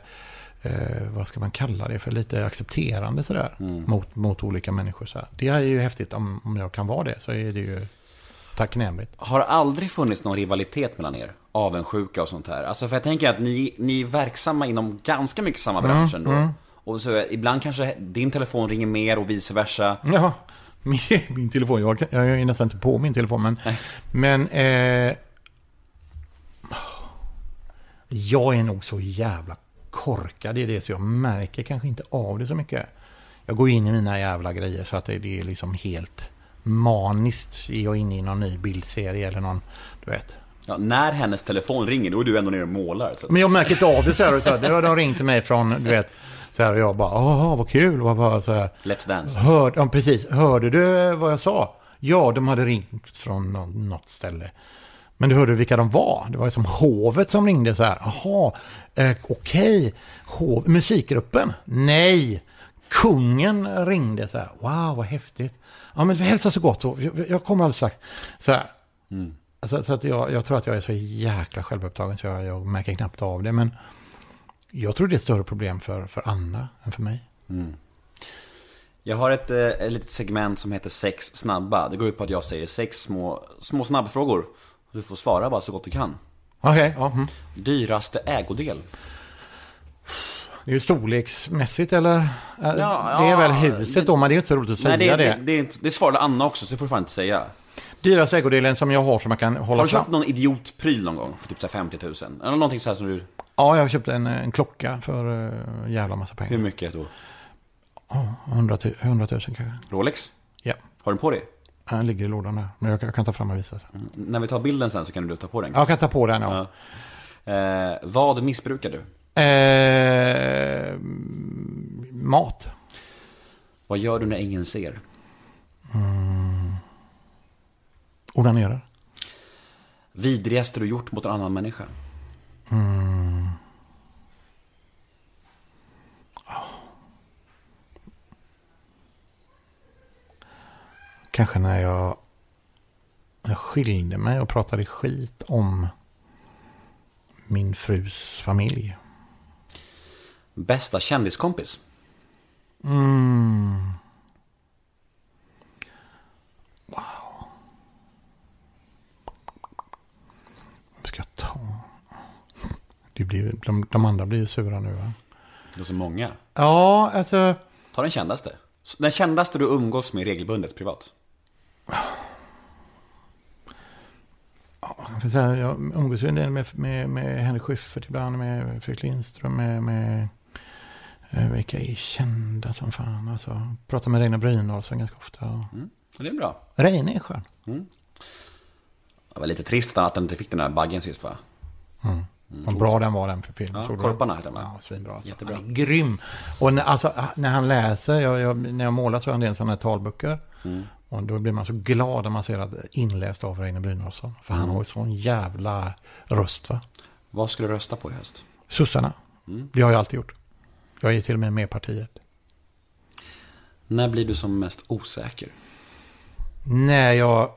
eh, vad ska man kalla det för, lite accepterande sådär. Mot, mot olika människor. Så här. Det är ju häftigt om, om jag kan vara det, så är det ju tacknämligt. Har aldrig funnits någon rivalitet mellan er? Avundsjuka och sånt här? Alltså för jag tänker att ni, ni är verksamma inom ganska mycket samma bransch ändå. Och så ibland kanske din telefon ringer mer och vice versa. Ja, min, min telefon, jag, jag är ju nästan inte på min telefon, men, men eh, jag är nog så jävla korkad i det, så jag märker kanske inte av det så mycket. Jag går in i mina jävla grejer så att det, det är liksom helt maniskt. Är jag inne i någon ny bildserie eller någon, du vet. Ja, när hennes telefon ringer, då är du ändå nere och målar. Så. Men jag märker inte av det så här. Och så här. Nu har de ringt till mig från, du vet, så här och jag bara, åh, vad kul, vad var så här. Let's Dance. Hör, ja, precis. Hörde du vad jag sa? Ja, de hade ringt från nå- något ställe. Men du hörde vilka de var? Det var som hovet som ringde så här. Jaha, eh, okej. Hov, musikgruppen? Nej. Kungen ringde så här. Wow, vad häftigt. Ja, men hälsa så gott. Så, jag, jag kommer alldeles strax. Så här. Så, så att jag, jag tror att jag är så jäkla självupptagen så jag, jag märker knappt av det. Men jag tror det är ett större problem för, för Anna än för mig. Jag har ett, eh, ett litet segment som heter sex snabba. Det går ut på att jag säger sex små, små snabbfrågor. Du får svara bara så gott du kan. Okej, ja. mm. Dyraste ägodel? Det är ju storleksmässigt eller? Äh, Ja, det är ja, väl huset då, men det är inte så roligt att säga Nej, det, det. det, det, inte- det svarade Anna också, så det får du fan inte säga. Dyraste ägodelen som jag har som man kan hålla Har du fram. köpt någon idiotpryl någon gång? För typ så här 50 000? Eller någonting så här som du... Ja, jag har köpt en, en klocka för uh, jävla massa Hur pengar. mycket då? 100 000, 100 000 kanske. Rolex? Ja, Har du på dig? den ligger i lådan där. Men jag kan, jag kan ta fram och visa sen. När vi tar bilden sen så kan du ta på den. Jag kan ta på den, ja. Eh, vad missbrukar du? Eh, mat. Vad gör du när ingen ser? Onanerar. Vidrigaste du gjort mot en annan människa? Kanske när jag Jag skilde mig och pratade skit om min frus familj. Bästa kändiskompis? Vad ska jag ta? Det blir, de, de andra blir sura nu va? Det är så många. Ja, alltså... Ta den kändaste. Den kändaste du umgås med regelbundet privat. Jag, får säga, jag umgås ju en del med, med, med Henrik Schyffert ibland, med Fredrik Lindström, med... med eh, vilka är kända som fan alltså. Pratar med Reine Brynolfsson ganska ofta. Så det är bra. Reine är skön. Det var lite trist att han inte fick den här baggen sist va? Vad bra den var den för film. Ja, Korparna heter den? Ja, svinbra. Alltså. Jättebra. Han är grym. Och när, alltså, när han läser, jag, jag, när jag målar så har jag en del sådana här talböcker. Mm. Och då blir man så glad när man ser att är inläst av Reine Brynolfsson. För Mm. han har ju sån jävla röst va. Vad skulle du rösta på i höst? Sossarna. Mm. Det har jag alltid gjort. Jag är till och med med i partiet. När blir du som mest osäker? När jag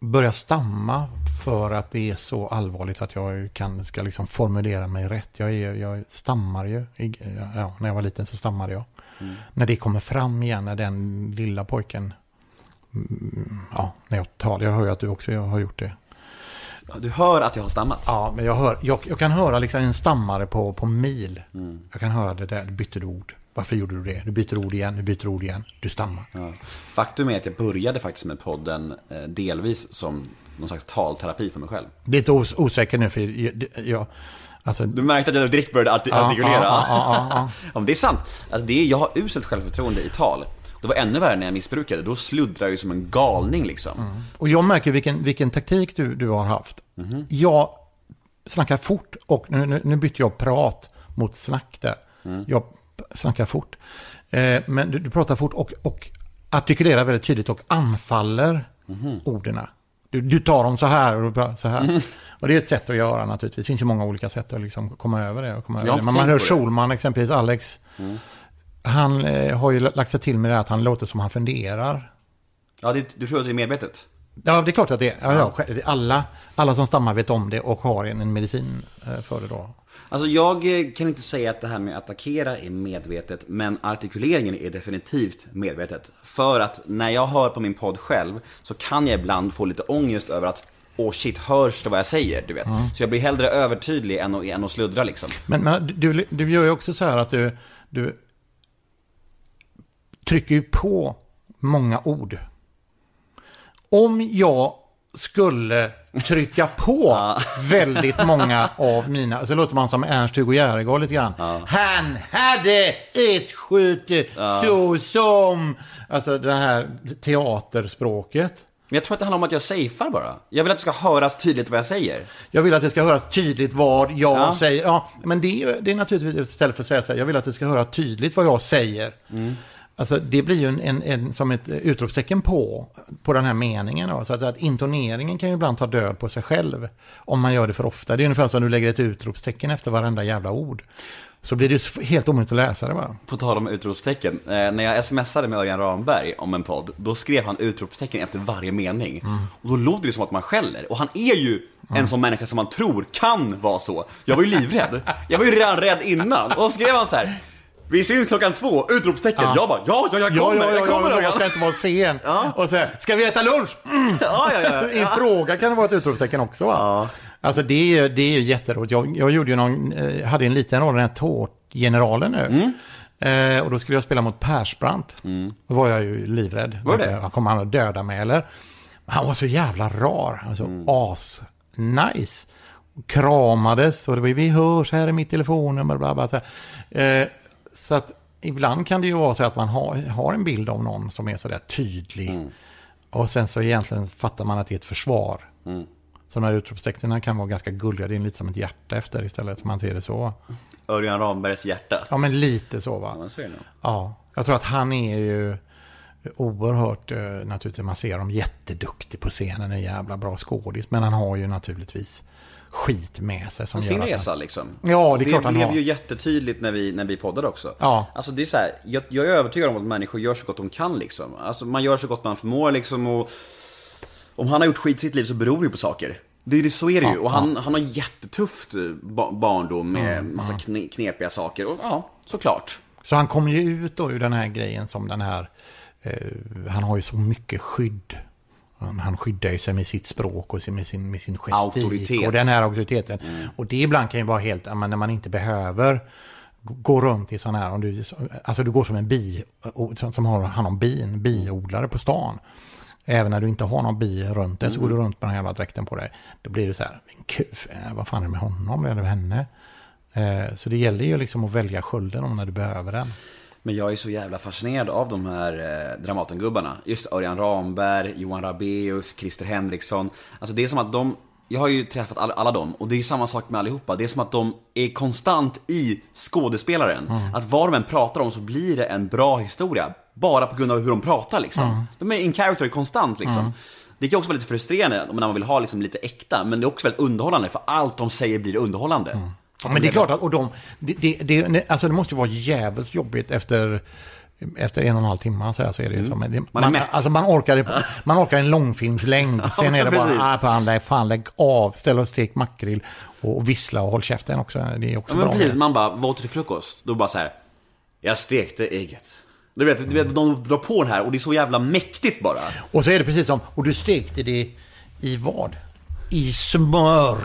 börjar stamma för att det är så allvarligt att jag kan, ska liksom formulera mig rätt. Jag, är, jag stammar ju. Ja, när jag var liten så stammade jag. När det kommer fram igen, när den lilla pojken... mm, Ja, när jag talar. Jag hör ju att du också har gjort det. Du hör att jag har stammat? Ja, men jag, hör, jag, jag kan höra liksom en stammare på, på mil. Jag kan höra det där, du bytte ord. Varför gjorde du det? Du byter ord igen, du byter ord igen. Du stammar. Ja. Faktum är att jag började faktiskt med podden eh, delvis som någon slags talterapi för mig själv. Lite os osäker nu, för jag, jag, alltså, Du märkte att jag direkt började arti- Ja, artikulera? ja, ja, ja, ja. Det är sant. Alltså, det är, jag har uselt självförtroende i tal. Det var ännu värre när jag missbrukade. Då sluddrar jag ju som en galning liksom. Och jag märker vilken, vilken taktik du, du har haft. Mhm. Jag snackar fort och nu, nu, nu bytte jag prat mot snack där. Mm. Jag snackar fort. Eh, men du, du pratar fort och, och artikulerar väldigt tydligt och anfaller Mhm. orden. Du, du tar dem så här och du så här. Och det är ett sätt att göra naturligtvis. Det finns ju många olika sätt att liksom komma över det. Och komma över det. Men man hör. Schulman exempelvis, Alex. Han eh, har ju lagt sig till med det att han låter som han funderar. Ja, det, du tror att det är medvetet? Ja, det är klart att det är. Ja, ja, alla, alla som stammar vet om det och har en, en medicin eh, för det då. Alltså jag eh, kan inte säga att det här med att attackera är medvetet, men artikuleringen är definitivt medvetet. För att när jag hör på min podd själv så kan jag ibland få lite ångest över att Åh shit, hörs det vad jag säger? Du vet. Så jag blir hellre övertydlig än att, än att sluddra liksom. Men, men du, du gör ju också så här att du, du trycker ju på många ord. Om jag skulle trycka på väldigt många av mina, så låter man som Ernst-Hugo Järegård lite grann. Han hade ett skytte så som, alltså det här teaterspråket. Men jag tror att det handlar om att jag safear bara. Jag vill att det ska höras tydligt vad jag säger. Jag vill att det ska höras tydligt vad jag Ja. säger. Ja, men det det är naturligtvis istället för att säga så här, jag vill att det ska höras tydligt vad jag säger. Alltså det blir ju en, en, en, som ett utropstecken på, på den här meningen. Då. Så att, att intoneringen kan ju ibland ta död på sig själv om man gör det för ofta. Det är ungefär som du lägger ett utropstecken efter varenda jävla ord. Så blir det helt omöjligt att läsa det bara. På tal om utropstecken. Eh, när jag smsade med Örjan Ramberg om en podd, då skrev han utropstecken efter varje mening. Och då låter det som att man skäller. Och han är ju en sån människa som man tror kan vara så. Jag var ju livrädd. Jag var ju redan rädd innan. Och då skrev han så här. Vi syns klockan två, utropstecken. Jag bara, ja, ja, jag kommer, Ja, ja, ja, jag kommer ja, jag ska inte vara sen. Ja. Och så här, ska vi äta lunch? Mm. Ja, ja, ja. I fråga kan det vara ett utropstecken också va? Ja. Alltså det är ju det är ju jätteroligt. Jag, jag gjorde ju någon, eh, hade en liten roll i den här tårtgeneralen nu. Mm. Eh, och då skulle jag spela mot Persbrandt. Då var jag ju livrädd. Var det? Han kommer han att döda mig eller? Han var så jävla rar. Alltså Mm. as nice. Kramades och det var vi hörs här i mitt telefonnummer. Bla bla, så, eh, så att ibland kan det ju vara så att man har, har en bild av någon som är sådär tydlig. Mm. Och sen så egentligen fattar man att det är ett försvar. Mm. Så de här utropstecknen kan vara ganska gulliga. Det är lite som ett hjärta efter istället. Man ser det så. Örjan Rambergs hjärta. Ja, men lite så va. Ja, nog. Ja, jag tror att han är ju oerhört, eh, naturligtvis, man ser honom jätteduktig på scenen, en jävla bra skådis. Men han har ju naturligtvis skit med sig som Sin resa han... liksom. Ja, det är klart han blev har. ju jättetydligt när vi, när vi poddade också. Ja. Alltså det är så här, jag, jag är övertygad om att människor gör så gott de kan liksom. Alltså man gör så gott man förmår liksom och... om han har gjort skit i sitt liv så beror det ju på saker. Det är det, så är det ju. Och han, han har jättetufft eh, ba- barndom med massa kne, knepiga saker. Och ja, såklart. Så han kom ju ut då ur den här grejen som den här... Eh, han har ju så mycket skydd. Han, han skyddar ju sig med sitt språk och med sin, med sin gestik. Auktoritet. Och den här auktoriteten. Och det ibland kan ju vara helt... När man inte behöver gå runt i sån här... Om du, alltså du går som en bi... Som har hand om bin, biodlare på stan. Även när du inte har någon bi runt dig så går du runt med den här jävla dräkten på dig. Då blir det så här, men kuf, eh, vad fan är det med honom eller henne? Eh, Så det gäller ju liksom att välja skölden om när du behöver den. Men jag är så jävla fascinerad av de här eh, Dramatengubbarna. Just Örjan Ramberg, Johan Rabaeus, Christer Henriksson. Alltså det är som att de, jag har ju träffat alla, alla dem och det är samma sak med allihopa. Det är som att de är konstant i skådespelaren. Att vad de än pratar om så blir det en bra historia. Bara på grund av hur de pratar liksom. De är in character konstant liksom. Det kan också vara lite frustrerande när man vill ha liksom lite äkta, men det är också väldigt underhållande för allt de säger blir underhållande. Ja, men det är klart att och de, det, det, alltså det måste ju vara jävligt jobbigt efter, efter en och en halv timme så, här, så är det ju som... Mm. Man är mätt. Alltså man orkar, man orkar en långfilmslängd. Sen är det bara, ah, fan, lägg, fan lägg av, ställ och stek makrill och vissla och håll käften också. Det är också Ja, men bra. precis, man bara, vad åt du till frukost? Då bara så här. jag stekte ägget. Du vet, du vet, de drar på den här och det är så jävla mäktigt bara. Och så är det precis som, och du stekte det i vad? I smör.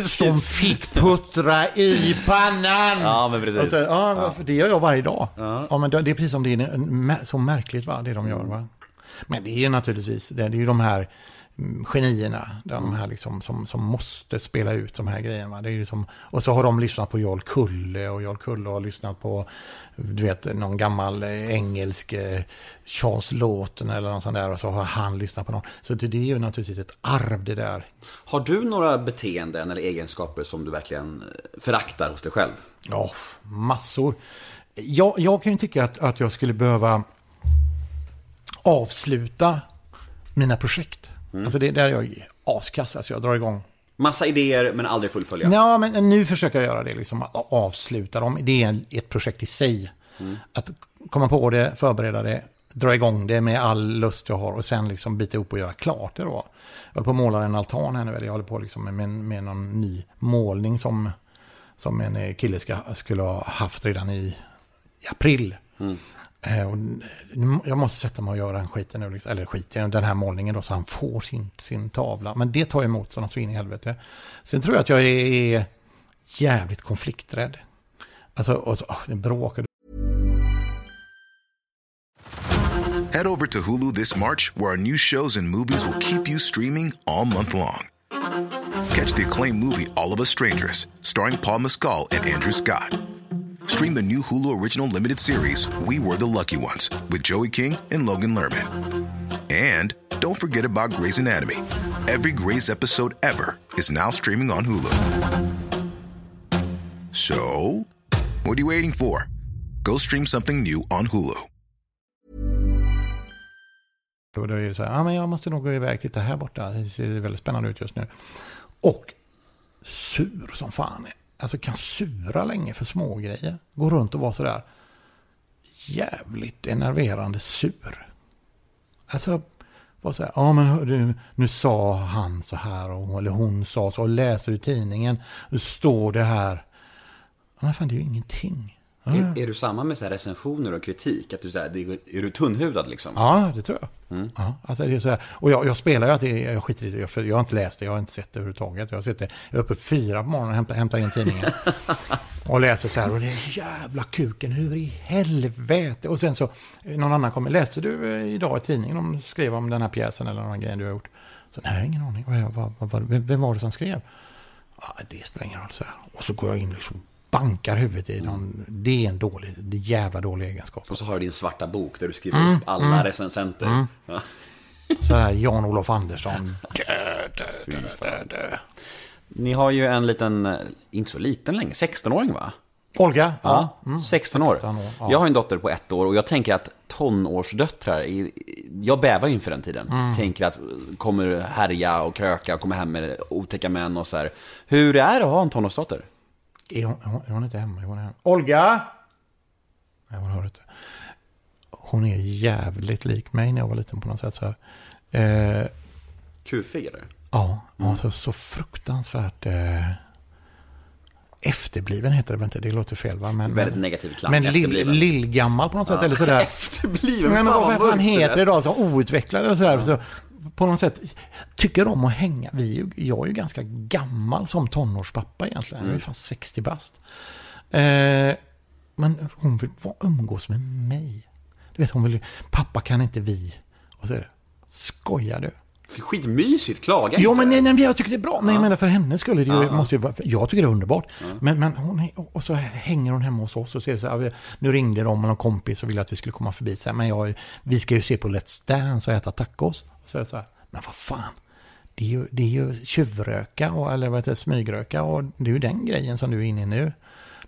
som fick puttra i pannan. Ja, men precis. Och så, ja, Det gör jag varje dag. Ja. men det är precis som det är så märkligt, va? det de gör. Va? Men det är naturligtvis, det är ju de här genierna, de här liksom som, som måste spela ut de här grejerna. Det är ju som, och så har de lyssnat på Jarl Kulle och Jarl Kulle har lyssnat på, du vet, någon gammal eh, engelsk eh, Charles Lawton eller någon sån där och så har han lyssnat på någon. Så det det är ju naturligtvis ett arv det där. Har du några beteenden eller egenskaper som du verkligen eh, föraktar hos dig själv? Ja, massor. Jag, jag kan ju tycka att, att jag skulle behöva avsluta mina projekt. Alltså det är där jag är askass, alltså jag drar igång. Massa idéer men aldrig fullfölja. Ja, men nu försöker jag göra det, liksom att avsluta dem. Det är ett projekt i sig. Att komma på det, förbereda det, dra igång det med all lust jag har och sen liksom bita ihop och göra klart det då. Jag håller på att måla en altan här nu, eller jag håller på liksom med, med någon ny målning som, som en kille ska, skulle ha haft redan i, i april. Eh, Eh, och jag måste sätta mig och göra den skiten nu, liksom. eller skiten, den här målningen då, så han får sin, sin tavla. Men det tar emot så något så in i helvete. Sen tror jag att jag är, är jävligt konflikträdd. Alltså, och, så- oh, det bråkar. Head over to Hulu this March, where our new shows and movies will keep you streaming all month long. Catch the acclaimed movie All of Us Strangers, starring Paul Mescal and Andrew Scott. Stream the new Hulu original limited series We Were the Lucky Ones with Joey King and Logan Lerman. And don't forget about Grey's Anatomy. Every Grey's episode ever is now streaming on Hulu. So, what are you waiting for? Go stream something new on Hulu. Och då är det så här, ja men jag måste nog gå iväg, titta här borta, det ser väldigt spännande ut just nu. Och sur som fan. Alltså kan sura länge för små grejer. Gå runt och vara sådär jävligt enerverande sur. Alltså, bara så här, ja men hörru, nu sa han så här, och, eller hon sa så, och läser du tidningen, nu står det här. Ja, Men fan, det är ju ingenting. Ja, Är, är du samma med så recensioner och kritik? Att du, så här, är du tunnhudad liksom? Ja, det tror jag. Ja, alltså det är så här. Och jag, jag spelar ju att det, jag skiter i det, för jag har inte läst det, jag har inte sett det överhuvudtaget. Jag har sett det, jag är uppe fyra på morgonen och hämtar, hämtar in tidningen. och läser så här, och det är jävla kuken, hur i helvete? Och sen så, eh, någon annan kommer, läste du eh, idag i tidningen, de skrev om den här pjäsen eller någon grej du har gjort? Så nej, ingen aning, vad, vad, vad, vem, var det som skrev? Ja, det spelar ingen roll, så här. Och så går jag in liksom bankar huvudet i någon, det är en dålig, det är jävla dålig egenskap. Och så har du din svarta bok där du skriver upp alla recensenter. Ja. Så här, Jan-Olof Andersson, dö, dö, dö. Ni har ju en liten, eh, inte så liten längre, 16-åring va? Olga? Ja, 16 år. 16 år, ja. Jag har en dotter på ett år och jag tänker att tonårsdöttrar, jag bävar inför den tiden. Mm. Tänker att kommer härja och kröka och komma hem med otäcka män och så här. Hur är det att ha en tonårsdotter? Är hon, är hon- inte hemma? Är hon hemma? Olga? Nej, hon hör inte. Hon är jävligt lik mig när jag var liten på något sätt. Så här. Eh, Kufig eller? Ja, alltså så fruktansvärt eh, efterbliven heter det väl inte, det låter fel va? Men, Väldigt negativ klang. men lill, lillgammal på något sätt, eller sådär. Efterbliven? Men vad, fan heter det är. då? Så outvecklade eller sådär. Så på något sätt tycker om att hänga. Vi, är ju- jag är ju ganska gammal som tonårspappa egentligen. Jag är ju fan 60 bast. Eh, men hon vill umgås med mig. Du vet, hon vill pappa kan inte vi. Och så är det, skojar du? Skitmysigt, klaga Jo, inte. men nej, nej, jag tycker det är bra. Men jag menar för henne skulle det ju, måste ju vara, jag tycker det är underbart. Men, men hon, är- och så hänger hon hemma hos oss och ser så här, nu ringde de med någon kompis och ville att vi skulle komma förbi. Så här, men jag, vi ska ju se på Let's Dance och äta tacos. Så är det så här, men vad fan. Det är ju, det är ju tjuvröka, och, eller vad heter det, smygröka och det är ju den grejen som du är inne i nu.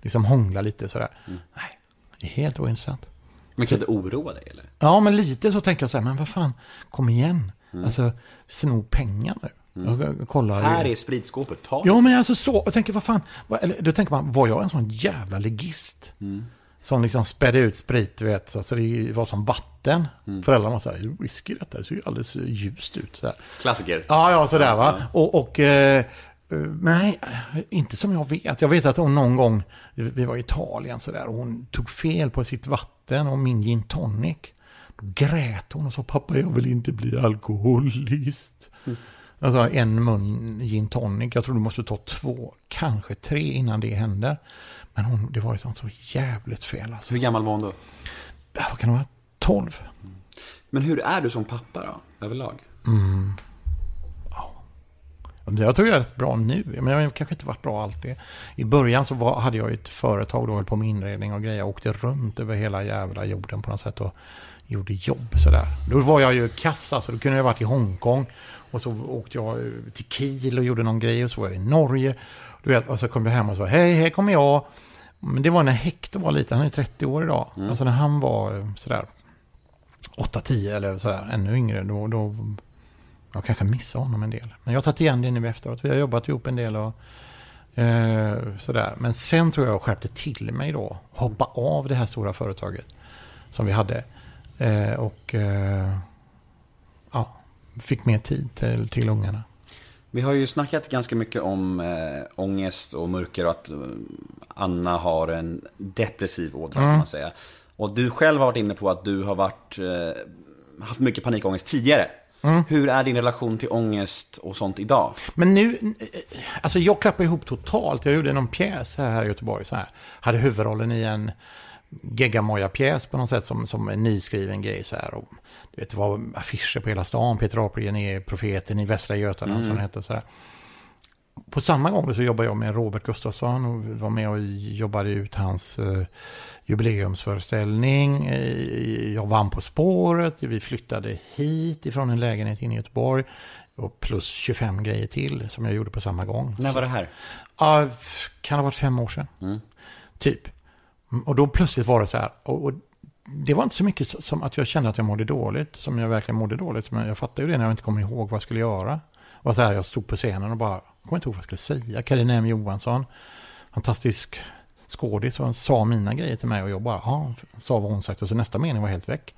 Liksom hångla lite sådär. Nej, det är helt ointressant. Men kan det oroa dig eller? Ja, men lite så tänker jag så här, men vad fan, kom igen. Alltså, sno pengar nu. Jag kollar. Här är spritskåpet, ta Ja, men alltså så. Jag tänker, vad fan. Vad, eller, då tänker man, var jag en sån jävla legist? Som liksom spädde ut sprit, du vet, så alltså det var som vatten. Föräldrarna var så här, whisky detta, det ser ju alldeles ljust ut. Så här. Klassiker. Ja, ja, sådär va. Och, och eh, eh, nej, inte som jag vet. Jag vet att hon någon gång, vi var i Italien sådär, och hon tog fel på sitt vatten och min gin tonic. Då grät hon och sa, pappa jag vill inte bli alkoholist. Alltså en mun gin tonic. Jag tror du måste ta två, kanske tre innan det händer. Men hon, det var ju sånt så jävligt fel alltså. Hur gammal var hon då? Ja, Vad kan det vara? 12? Men hur är du som pappa då, överlag? Jag tror jag är rätt bra nu, men jag har kanske inte varit bra alltid. I början så var, hade jag ett företag och höll på med inredning och grejer. Jag åkte runt över hela jävla jorden på något sätt och gjorde jobb sådär. Då var jag ju kassa, så då kunde jag varit i Hongkong. Och så åkte jag till Kiel och gjorde någon grej och så var jag i Norge. Du vet, och så kom jag hem och sa, hej, här kommer jag. Men det var när Hector var liten, han är 30 år idag. Alltså när han var sådär 8-10 eller sådär, ännu yngre, då, då jag kanske missar honom en del. Men jag har tagit igen det nu efteråt. Vi har jobbat ihop en del och eh, sådär. Men sen tror jag jag skärpte till mig då. Hoppa av det här stora företaget som vi hade. Eh, och eh, ja, fick mer tid till, till ungarna. Vi har ju snackat ganska mycket om äh, ångest och mörker och att eh, Anna har en depressiv ådra kan man säga. Och du själv har varit inne på att du har varit, eh, haft mycket panikångest tidigare. Hur är din relation till ångest och sånt idag? Men nu, eh, alltså jag klappade ihop totalt. Jag gjorde någon pjäs här i Göteborg. Så här. Hade huvudrollen i en geggamoja-pjäs på något sätt som, som en nyskriven grej. Så här. Och, du vet, det var affischer på hela stan. Peter Apelgren är profeten i Västra Götaland som det hette. Så här. På samma gång så jobbade jag med Robert Gustafsson och var med och jobbade ut hans eh, jubileumsföreställning. Eh, jag vann På spåret. Vi flyttade hit ifrån en lägenhet inne i Göteborg. Och plus 25 grejer till som jag gjorde på samma gång. När var det här? Ja, kan ha varit fem år sedan. Typ. Mm, Och då plötsligt var det så här. Och, och det var inte så mycket som att jag kände att jag mådde dåligt. Som jag verkligen mådde dåligt. Men jag fattade ju det när jag inte kom ihåg vad jag skulle göra. Var så här, jag stod på scenen och bara, jag kommer inte ihåg vad jag skulle säga. Carina M Johansson, fantastisk skådis, och sa mina grejer till mig och jag bara, ja, sa vad hon sagt. Och så nästa mening var helt väck.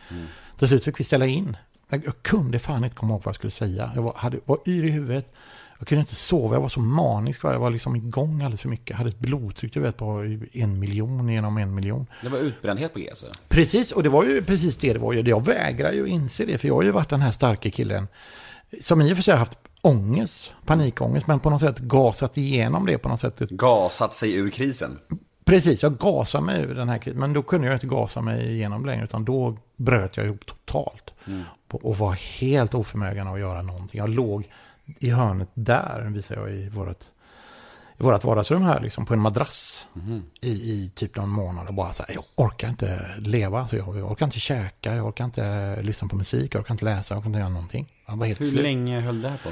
Till slut fick vi ställa in. Jag, jag kunde fan inte komma ihåg vad jag skulle säga. Jag var, hade, var yr i huvudet. Jag kunde inte sova, jag var så manisk. Jag var liksom igång alldeles för mycket. Jag hade ett blodtryck du vet, på en miljon genom en miljon. Det var utbrändhet på G alltså. Precis, och det var ju precis det det var. ju. Jag vägrar ju inse det, för jag har ju varit den här starka killen som i och för sig har haft ångest, panikångest, men på något sätt gasat igenom det på något sätt. Gasat sig ur krisen. Precis, jag gasade mig ur den här krisen, men då kunde jag inte gasa mig igenom längre, utan då bröt jag ihop totalt. Och och var helt oförmögen att göra någonting. Jag låg i hörnet där, visar jag i vårt, i vårt vardagsrum här, liksom, på en madrass i, i typ någon månad och bara så här, jag orkar inte leva, alltså, jag, orkar inte käka, jag orkar inte lyssna på musik, jag orkar inte läsa, jag orkar inte göra någonting. Jag var helt Hur slut. länge höll det här på?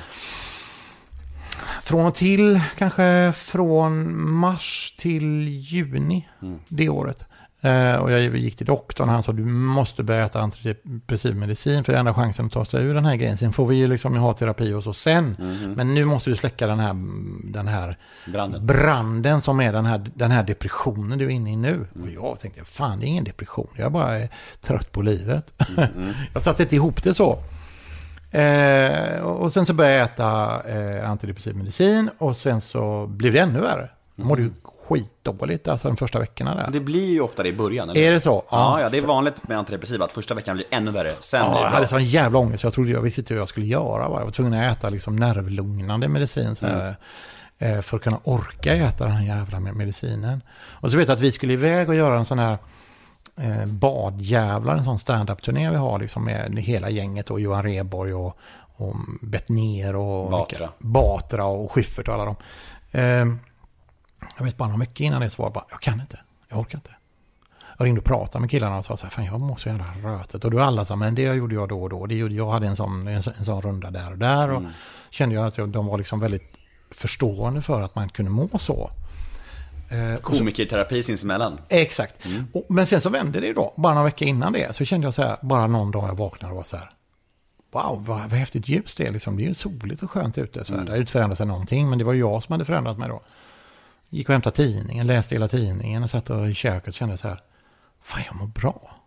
Från och till, kanske från mars till juni det året. Eh, och jag gick till doktorn han sa du måste börja äta antidepressiv medicin för det är enda chansen att ta sig ur den här grejen. Sen får vi ju liksom ha terapi och så sen. Men nu måste du släcka den här, den här Branden. branden som är den här, den här depressionen du är inne i nu. Och jag tänkte, fan det är ingen depression, jag bara är trött på livet. jag satte inte ihop det så. Eh, och sen så började jag äta eh, antidepressiv medicin och sen så blev det ännu värre. Jag mådde ju skitdåligt alltså de första veckorna där. Det blir ju ofta det i början, eller? Är det så? Ja, ja, det är vanligt med antidepressiva att första veckan blir ännu värre. Sen blir Ja, det jag hade sån jävla ångest så jag trodde jag visste inte hur jag skulle göra. va. Jag var tvungen att äta liksom nervlugnande medicin så här, eh, för att kunna orka äta den här jävla med- medicinen. Och så vet jag att vi skulle iväg och göra en sån här eh, badjävlar, en sån stand-up-turné vi har liksom med hela gänget och Johan Rheborg och, och Bettner och Batra. Batra och Schyffert och alla dem. Eh, jag vet bara några veckor innan det så var det bara, jag kan inte, jag orkar inte. Jag ringde och pratade med killarna och sa så här, fan jag mår så jävla rötet. Och då alla sa, men det gjorde jag då och då. Det gjorde, jag hade en sån, en, en sån runda där och där. Och kände jag att jag, de var liksom väldigt förstående för att man kunde må så. Eh, Komikerterapi sinsemellan. exakt. Och, men sen så vände det ju då, bara några veckor innan det. Så kände jag så här, bara någon dag jag vaknade och var så här, wow, vad, vad häftigt ljus det är. Liksom. Det är ju soligt och skönt ute. Så här. Det hade inte förändrat sig någonting, men det var jag som hade förändrat mig då. Gick och hämtade tidningen, läste hela tidningen och satt och i köket och kände så här, fan jag mår bra.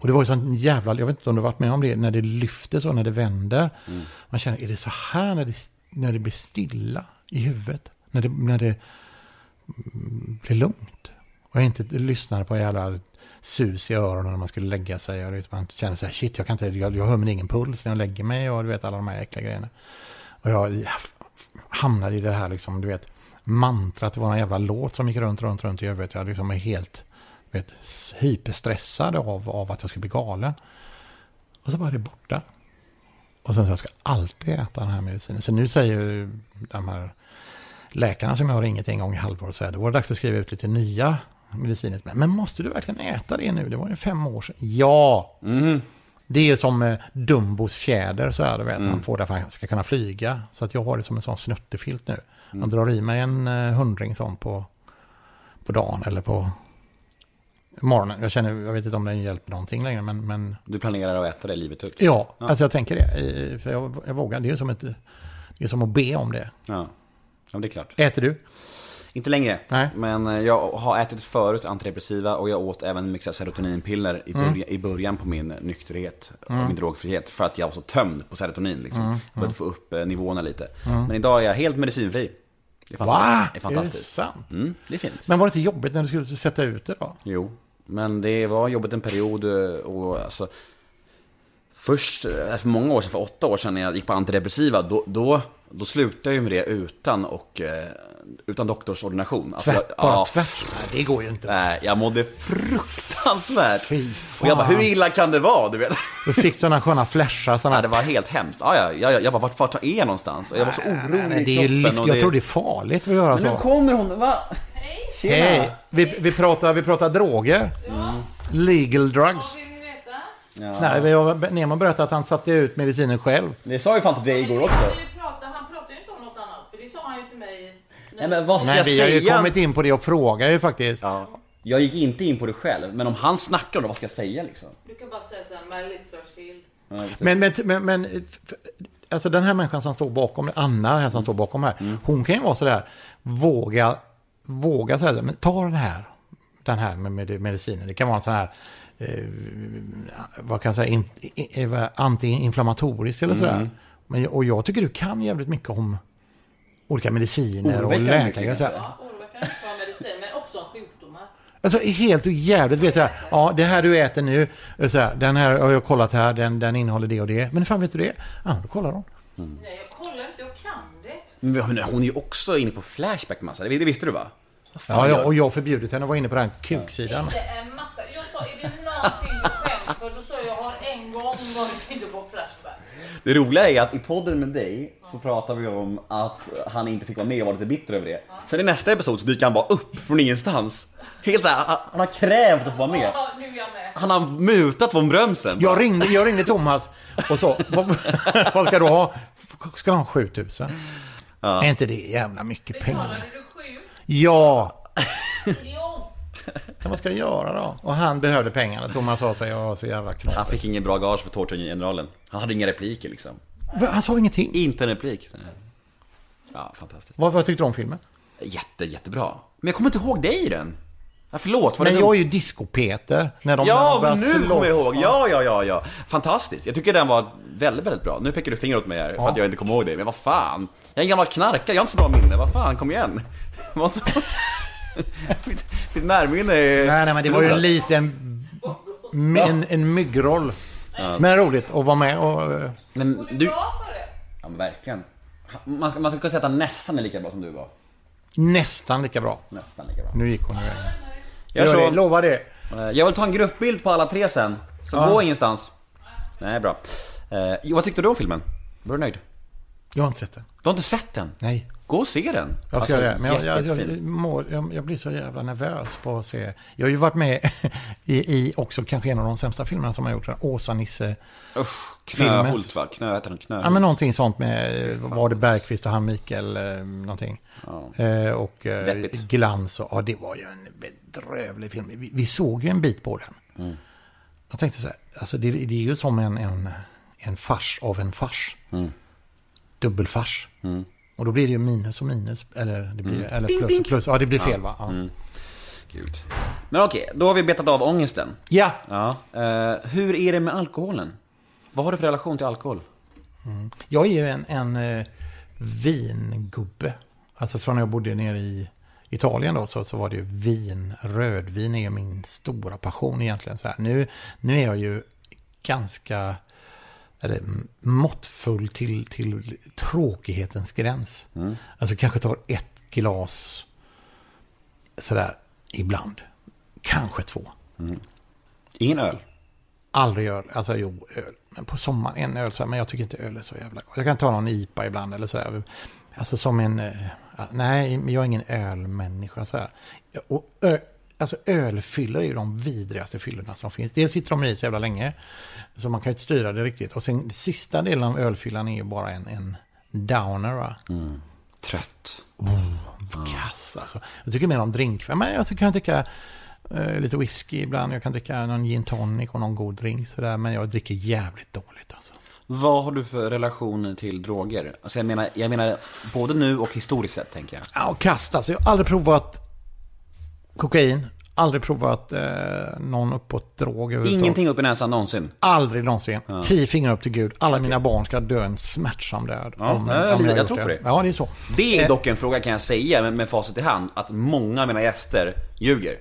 Och det var ju sån jävla, jag vet inte om du varit med om det, när det lyfter så, när det vänder. Man känner, är det så här när det, när det blir stilla i huvudet? När det, när det mm, blir lugnt? Och jag inte lyssnar på jävla sus i öronen när man skulle lägga sig. Och man känner så här, shit, jag, kan inte, jag, jag hör min egen puls när jag lägger mig och du vet alla de här äckliga grejerna. Och jag hamnade i det här liksom, du vet, mantrat. Det var en jävla låt som gick runt, runt, runt i huvudet. Jag liksom är helt vet, hyperstressad av, av att jag skulle bli galen. Och så var det borta. Och sen så jag ska alltid äta den här medicinen. Så nu säger de här läkarna som jag ringer till en gång i halvåret så här, det var dags att skriva ut lite nya mediciner. Men, måste du verkligen äta det nu? Det var ju fem år sedan. Ja! Det är som eh, Dumbos fjäder, så här, du vet. Han får det för att han ska kunna flyga. Så att jag har det som en sån snuttefilt nu. Han drar i mig en eh, hundring sån på, på dagen eller på morgonen. Jag, känner, jag vet inte om det hjälper någonting längre, men, men Du planerar att äta det livet ut? ja, alltså jag tänker det. För jag, jag vågar, det är som ett... Det är som att be om det. Ja. ja, det är klart. Äter du? Inte längre. Nej. Men eh, jag har ätit förut antidepressiva och jag åt även mycket serotoninpiller i, Mm. början, i början på min nykterhet och min drogfrihet. För att jag var så tömd på serotonin. Liksom. Mm. Jag behövde få upp eh, nivåerna lite. Men idag är jag helt medicinfri. Det är fantastiskt. Det är Är det fantastiskt. sant? Mm, det är fint. Men var det inte jobbigt när du skulle sätta ut det då? Jo, men det var jobbigt en period eh, och alltså Först, för många år sedan, för åtta år sedan när jag gick på antidepressiva, då, då, då slutade jag ju med det utan, och, eh, utan doktorsordination. Alltså, Tvärt, jag- bara ja, tvärt? Nej, det går ju inte. Nej, jag mådde fruktansvärt. Fy Och jag bara, fan. hur illa kan det vara? Du vet? Du fick sådana sköna flashar. Såna... Nej, det var helt hemskt. Ja, ja, ja, jag bara, vart, vart är jag någonstans? Och jag var så orolig Nej, i det är ju kroppen. lift. och Jag det... tror det är farligt att göra Men nu så. kommer hon, va? Tjena. Hej! Vi, vi, pratar, vi pratar droger. Legal drugs. Nej, vi har, Nemo berättade att han satte ut medicinen själv. Det sa ju fan till dig igår också. Han pratar, han pratar ju inte om något annat, för det sa han ju till mig. Nej, men vad ska Nej, jag vi har ju säga? kommit in på det och frågar ju faktiskt. Ja. Jag gick inte in på det själv, men om han snackar om det, vad ska jag säga liksom? Du kan bara säga såhär, my lips are sealed. Men, men, men, men f- alltså den här människan som står bakom, Anna här som står bakom här, hon kan ju vara sådär, våga, våga säga så här, men ta den här, den här med med medicinen. Det kan vara en sån här, eh, vad kan jag säga, in, i- i- vad- antiinflammatorisk eller sådär. Men, och jag tycker du kan jävligt mycket om olika mediciner och Oroväckande mycket, läkare. och så här. Ja, oroväckande inte bara medicin, men också om sjukdomar. Alltså helt jävligt, vet här, ja det här du äter nu, så här, den här har jag kollat här, den, den innehåller det och det. Men hur fan vet du det? Ja, då kollar hon. Nej, jag kollar inte, jag kan det. Men hon, hon är ju också inne på Flashback massa, det, det visste du va? Vad fan Ja, gör- ja, och jag har förbjudit henne att vara inne på den kuksidan. Det är en massa. Jag sa, är det någonting du skäms för? Då sa jag, jag har en gång varit inne på Flashback. Det roliga är att i podden med dig så pratar vi om att han inte fick vara med och var lite bitter över det. Sen i nästa episod så dyker han bara upp från ingenstans. Helt såhär, han- han har krävt att få vara med. Ja, nu är jag med. Han har mutat von Brömsen. Jag ringde, jag ringde Thomas och så, vad, vad ska du ha? Ska du ha 7000? Är inte det jävla mycket pengar? Betalade du sju? Ja! Men vad ska jag göra då? Och han behövde pengarna. Thomas sa sig, jag var så jävla Han knappt. fick ingen bra gage för Tårtgeneralen. Han hade inga repliker liksom. Han sa ingenting. Inte en replik. Ja, fantastiskt. Vad, vad tyckte du om filmen? Jätte, jättebra. Men jag kommer inte ihåg dig i den. Ja, förlåt, var Men jag är ju disco-Peter. När de, Ja, när de nu kommer jag ihåg. Ja, ja, ja, ja. Fantastiskt. Jag tycker den var väldigt, väldigt bra. Nu pekar du finger åt mig här för att jag inte kommer ihåg det. Men vad fan. Jag är en gammal knarkare, jag har inte så bra minne. Vad fan, kom igen. Mitt, mitt närminne är... Nej, nej, men det var ju en liten... En, en myggroll. Men roligt att vara med och... eh, Men du... Bra för det. Ja, men verkligen. Man, man ska kunna säga att han nästan är lika bra som du var. Nästan lika bra. Nästan lika bra. Nu gick hon iväg. Jag, så, det, lova det. Eh, jag vill ta en gruppbild på alla tre sen. Så Ja. gå ingenstans. Nej, bra. Eh, jo, vad tyckte du om filmen? Var du nöjd? Jag har inte sett den. Du har inte sett den? Nej. Gå och se den. Jag ska göra det. Men jag, jag, jag, mår, jag, blir så jävla nervös på att se. Jag har ju varit med i, i också kanske en av de sämsta filmerna som har gjorts. Åsa-Nisse. Knöhult va? Knö, heter den Knöhult? Ja, men någonting sånt med, var det Bergqvist och han Mikael, eh, någonting. Eh, och eh. Glans och, ja det var ju en bedrövlig film. Vi, vi såg ju en bit på den. Mm. Jag tänkte så här, alltså det, det är ju som en, en, en fars av en fars. Mm. Dubbelfars. Och då blir det ju minus och minus, eller, det blir, eller plus och plus. Ja, det blir fel va? Ja. Gud. Men okej, då har vi betat av ångesten. ja. Ja. Eh, hur är det med alkoholen? Vad har du för relation till alkohol? Jag är ju en, en eh, vingubbe. Alltså från när jag bodde nere i Italien då så, så var det ju vin. Rödvin är min stora passion egentligen. Så här. Nu, nu är jag ju ganska eller, måttfull till, till tråkighetens gräns. Alltså kanske tar ett glas sådär ibland. Kanske två. Ingen öl? Aldrig öl. Alltså jo, öl. Men på sommaren en öl så men jag tycker inte öl är så jävla gott. Jag kan ta någon IPA ibland eller så här. Alltså som en... eh, Nej, jag är ingen ölmänniska så här. Och ö, alltså ölfyllor är ju de vidrigaste fyllorna som finns. Dels sitter de i så jävla länge. Så man kan ju inte styra det riktigt. Och sen sista delen av ölfyllan är ju bara en, en downer va. Trött. Kass alltså. Jag tycker mer om drink. Men jag kan tycka eh, lite whisky ibland. Jag kan dricka någon gin tonic och någon god drink sådär. Men jag dricker jävligt dåligt alltså. Vad har du för relation till droger? Alltså jag menar, jag menar både nu och historiskt sett, tänker jag. Ja, och kast alltså. Jag har aldrig provat kokain. Aldrig provat eh, någon uppåt drog. Ingenting upp i näsan någonsin. Aldrig någonsin. Tio fingrar upp till Gud. Alla mina barn ska dö en smärtsam död. Ja, jag- jag har tror gjort på det. Ja, det är så. Det är Eh, dock en fråga kan jag säga med, med facit i hand, att många av mina gäster ljuger.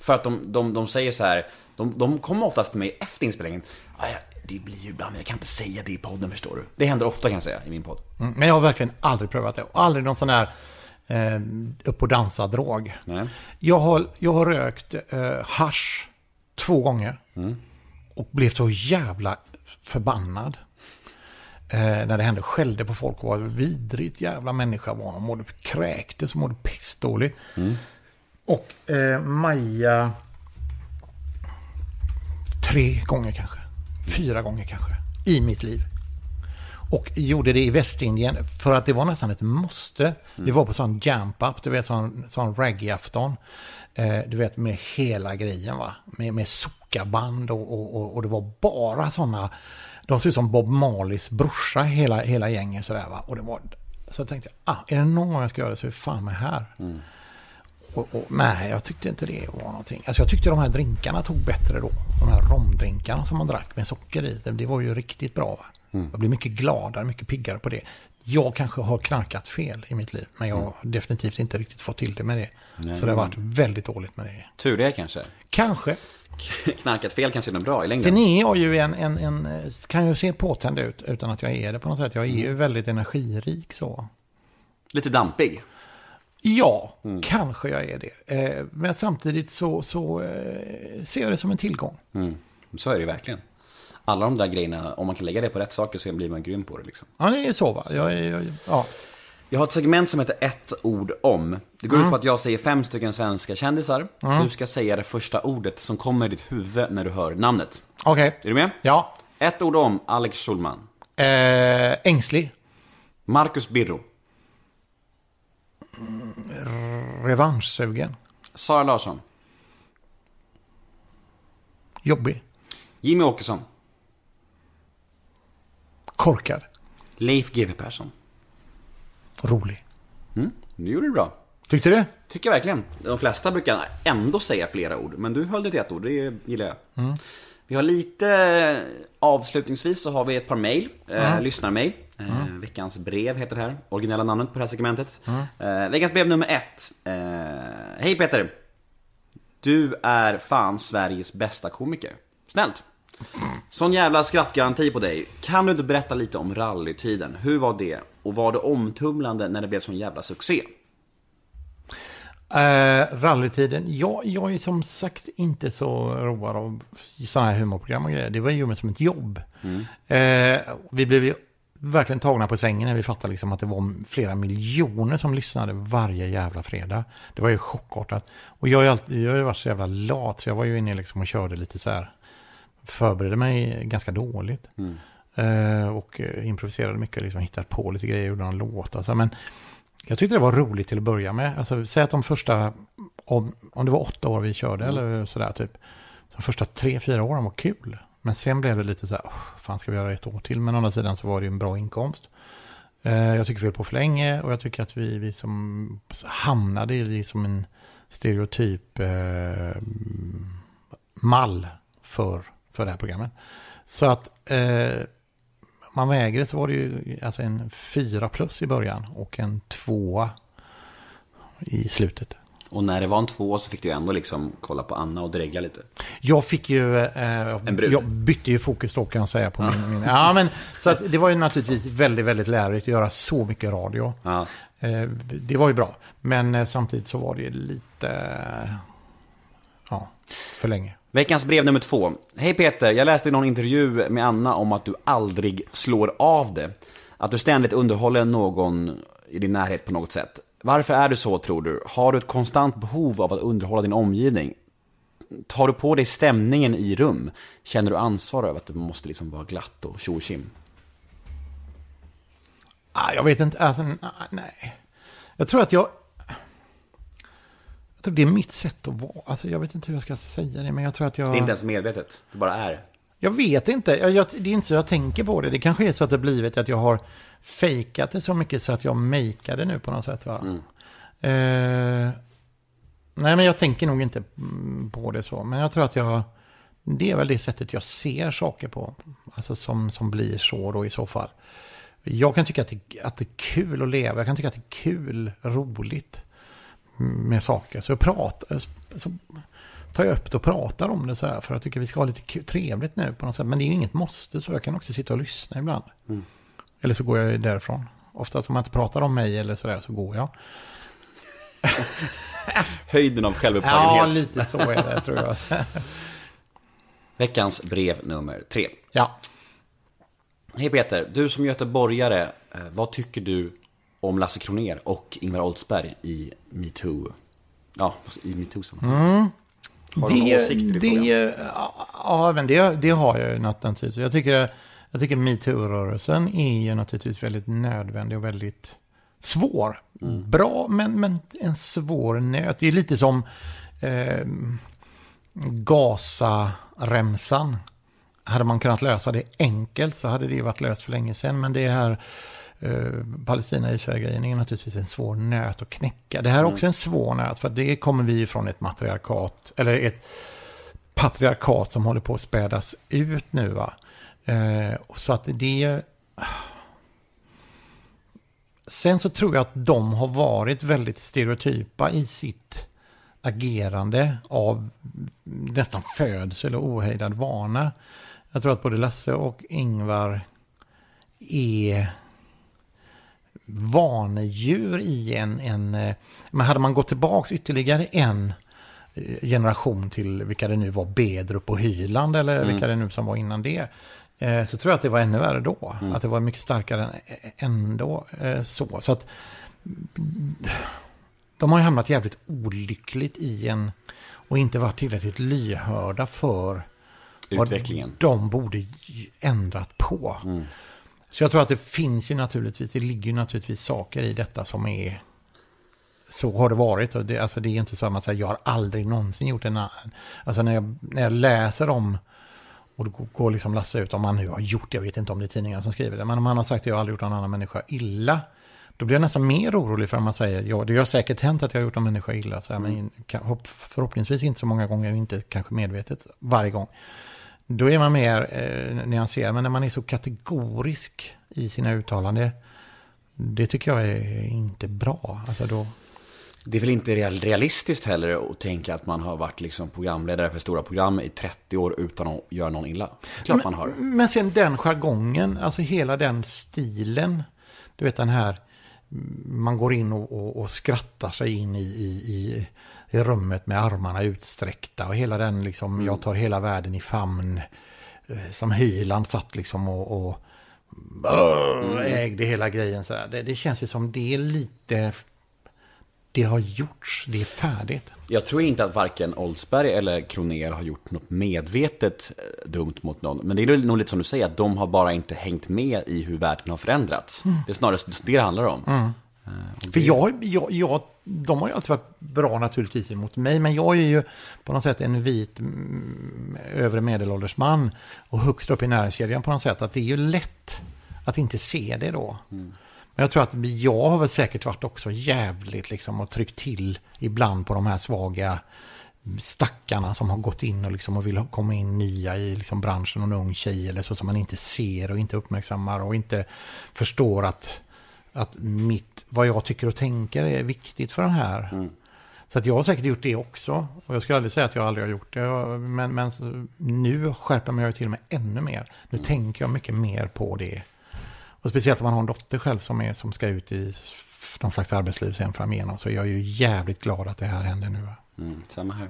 För att de, de, de säger så här, de, de kommer oftast till mig efter inspelningen. "Ja, ja, det blir ju ibland, men jag kan inte säga det i podden förstår du. Det händer ofta kan jag säga i min podd. mm, Men jag har verkligen aldrig prövat det. Och aldrig någon sån här eh, upp och dansa-drog. Nej. Jag har, jag har rökt eh, hasch två gånger. Och blev så jävla förbannad. Eh, när det hände. Skällde på folk och var vidrigt jävla människa var de. Mådde kräktes och mådde pissdåligt. Och eh, Maja... Tre gånger kanske. Fyra gånger kanske. I mitt liv. Och gjorde det i Västindien för att det var nästan ett måste. Vi var på sån jump-up, du vet sån, sån reggae-afton. Eh, du vet med hela grejen va. Med, med sockaband och, och, och, och det var bara såna. De såg ut som Bob Marleys brorsa hela, hela gänget sådär va. Och det var, så jag tänkte jag, ah, är det någon gång jag ska göra det så är det fan mig här. Och, och, nej, jag tyckte inte det var någonting. Alltså jag tyckte de här drinkarna tog bättre då. De här romdrinkarna som man drack med socker i. Det, det var ju riktigt bra. Va? Jag blev mycket gladare, mycket piggare på det. Jag kanske har knarkat fel i mitt liv. Men jag har definitivt inte riktigt fått till det med det. Så det har varit väldigt dåligt med det. Tur det kanske. Kanske. Knarkat fel kanske är något bra i längden. Sen är jag ju en, en, en, kan ju se påtänd ut utan att jag är det på något sätt. Jag är ju väldigt energirik så. Lite dampig. Ja, kanske jag är det. Eh, men samtidigt så, så eh, ser jag det som en tillgång. Så är det verkligen. Alla de där grejerna, om man kan lägga det på rätt saker så blir man grym på det liksom. Ja, det är så va. Jag är, jag, ja. Jag har ett segment som heter ett ord om. Det går ut på att jag säger fem stycken svenska kändisar. Du ska säga det första ordet som kommer i ditt huvud när du hör namnet. Okej. Är du med? Ja. Ett ord om Alex Schulman. Eh, ängslig. Marcus Birro. Revanschsugen. Sara Larsson. Jobbig. Jimmy Åkesson. Korkad. Leif GW Persson. Rolig. Nu gjorde du bra. Tyckte du? Tycker jag verkligen. De flesta brukar ändå säga flera ord, men du höll det till ett ord, det gillar jag. Vi har lite, avslutningsvis så har vi ett par mail, eh, lyssnarmail. Eh, Veckans brev heter det här, originella namnet på det här segmentet. Eh, veckans brev nummer ett. Eh, Hej Peter! Du är fan Sveriges bästa komiker. Snällt! Sån jävla skrattgaranti på dig. Kan du inte berätta lite om rallytiden? Hur var det? Och var det omtumlande när det blev sån jävla succé? Eh, rallytiden, ja, jag är som sagt inte så road av sådana här humorprogram och grejer. Det var ju som ett jobb. Eh, vi blev ju verkligen tagna på sängen när vi fattade liksom att det var flera miljoner som lyssnade varje jävla fredag. Det var ju chockartat. Och jag jag har ju varit så jävla lat så jag var ju inne liksom och körde lite så här. Förberedde mig ganska dåligt. Eh, och improviserade mycket, liksom hittade på lite grejer, gjorde någon låt. Alltså, men jag tyckte det var roligt till att börja med. Alltså, säg att de första, om, om det var åtta år vi körde eller sådär typ. Så de första tre, fyra åren var kul. Men sen blev det lite så här, "Åh, fan ska vi göra ett år till? Men å andra sidan så var det ju en bra inkomst. Eh, jag tycker vi höll på för länge och jag tycker att vi, vi som hamnade i liksom en stereotyp eh, mall för, för det här programmet. Så att eh, man väger så var det ju alltså en fyra plus i början och en tvåa i slutet. Och när det var en två så fick du ändå liksom kolla på Anna och dregla lite. Jag fick ju, eh, brud. jag bytte ju fokus då kan jag säga på min, min ja men så att det var ju naturligtvis väldigt, väldigt lärorikt att göra så mycket radio. Ja. Eh, det var ju bra, men eh, samtidigt så var det lite, ja, för länge. Veckans brev nummer två. Hej Peter, jag läste i någon intervju med Anna om att du aldrig slår av det. Att du ständigt underhåller någon i din närhet på något sätt. Varför är du så tror du? Har du ett konstant behov av att underhålla din omgivning? Tar du på dig stämningen i rum? Känner du ansvar över att det måste liksom vara glatt och tjo och tjim? Ah, jag vet inte, alltså, nej. Jag tror att jag... Tror det är mitt sätt att vara. Alltså, jag vet inte hur jag ska säga det, men jag tror att jag... Det är inte ens medvetet, det bara är. Jag vet inte. Jag, jag, det är inte så jag tänker på det. Det kanske är så att det blivit att jag har fejkat det så mycket så att jag makear det nu på något sätt. Va? Eh, nej, men jag tänker nog inte mm, på det så. Men jag tror att jag... Det är väl det sättet jag ser saker på. Alltså som, som blir så då i så fall. Jag kan tycka att det, att det är kul att leva. Jag kan tycka att det är kul, roligt med saker. Så jag pratar, så tar jag upp det och pratar om det så här. För jag tycker vi ska ha lite trevligt nu på något sätt. Men det är ju inget måste, så jag kan också sitta och lyssna ibland. Eller så går jag därifrån. Oftast om man inte pratar om mig eller sådär så går jag. Höjden av Ja, självupptagenhet. lite så är det tror jag. Veckans brev nummer tre. Ja. Hej Peter, du som göteborgare, eh, vad tycker du om Lasse Kroner och Ingvar Oldsberg i metoo? Ja, i metoo mm. Har du några åsikter i frågan? det, ja, men det, det har jag ju naturligtvis. Jag tycker, jag tycker metoo-rörelsen är ju naturligtvis väldigt nödvändig och väldigt svår. Mm. Bra, men, men en svår nöt. Det är lite som eh, Gaza-remsan. Hade man kunnat lösa det enkelt så hade det varit löst för länge sedan. Men det här Palestina-Israel-grejen är naturligtvis en svår nöt att knäcka. Det här är också en svår nöt för det kommer vi ifrån ett matriarkat, eller ett patriarkat som håller på att spädas ut nu. Va? Eh, så att det... Sen så tror jag att de har varit väldigt stereotypa i sitt agerande av nästan födsel och ohejdad vana. Jag tror att både Lasse och Ingvar är vanedjur i en... en eh, men hade man gått tillbaka ytterligare en eh, generation till vilka det nu var, Bedrup och Hyland eller vilka det nu som var innan det. eh, Så tror jag att det var ännu värre då. Att det var mycket starkare än ändå så. Så att de har ju hamnat jävligt olyckligt i en och inte varit tillräckligt lyhörda för Utvecklingen. vad de borde ändrat på. Så jag tror att det finns ju naturligtvis, det ligger ju naturligtvis saker i detta som är så har det varit. Och det, alltså det är inte så att man säger jag har aldrig någonsin gjort en annan. Alltså när jag, när jag läser om, och det går- liksom Lasse ut om han nu har gjort det, jag vet inte om det är tidningar som skriver det, men om han har sagt att jag har aldrig gjort någon annan människa illa Då blir jag nästan mer orolig för att man säger, ja, det har säkert hänt att jag har gjort en människa illa, så här, men hopp- förhoppningsvis inte så många gånger, inte kanske medvetet varje gång. Då är man mer eh, nyanserad, men när man är så kategorisk i sina uttalanden, det tycker jag är inte bra. Alltså då, Det är väl inte real- realistiskt heller att tänka att man har varit liksom programledare för stora program i 30 år utan att göra någon illa. Klart man har. Men sen den jargongen, alltså hela den stilen. Du vet den här, man går in och, och, och skrattar sig in i, i, i, i rummet med armarna utsträckta. Och hela den liksom, jag tar hela världen i famn. eh, Som Hyland satt liksom och, och Brr, ägde hela grejen så. Det, det känns ju som det är lite, det har gjorts, det är färdigt. Jag tror inte att varken Oldsberg eller Kroner har gjort något medvetet eh, dumt mot någon. Men det är nog lite som du säger, att de har bara inte hängt med i hur världen har förändrats. Det är snarare det det handlar om. Eh, och För det- jag, jag, jag, de har ju alltid varit bra naturligtvis mot mig, men jag är ju på något sätt en vit mm, övre medelålders man och högst upp i näringskedjan på något sätt. Att det är ju lätt att inte se det då. Men jag tror att jag har väl säkert varit också jävligt liksom och tryckt till ibland på de här svaga stackarna som har gått in och, liksom och vill komma in nya i liksom branschen, någon ung tjej eller så som man inte ser och inte uppmärksammar och inte förstår att, att mitt, vad jag tycker och tänker är viktigt för den här. Så att jag har säkert gjort det också. Och jag skulle aldrig säga att jag aldrig har gjort det. Jag- Men, men nu skärper man ju till mig ännu mer. Nu tänker jag mycket mer på det. Och speciellt om man har en dotter själv som, är, som ska ut i någon slags arbetsliv sen framigenom. Så är jag ju jävligt glad att det här händer nu. va. Mm, samma här.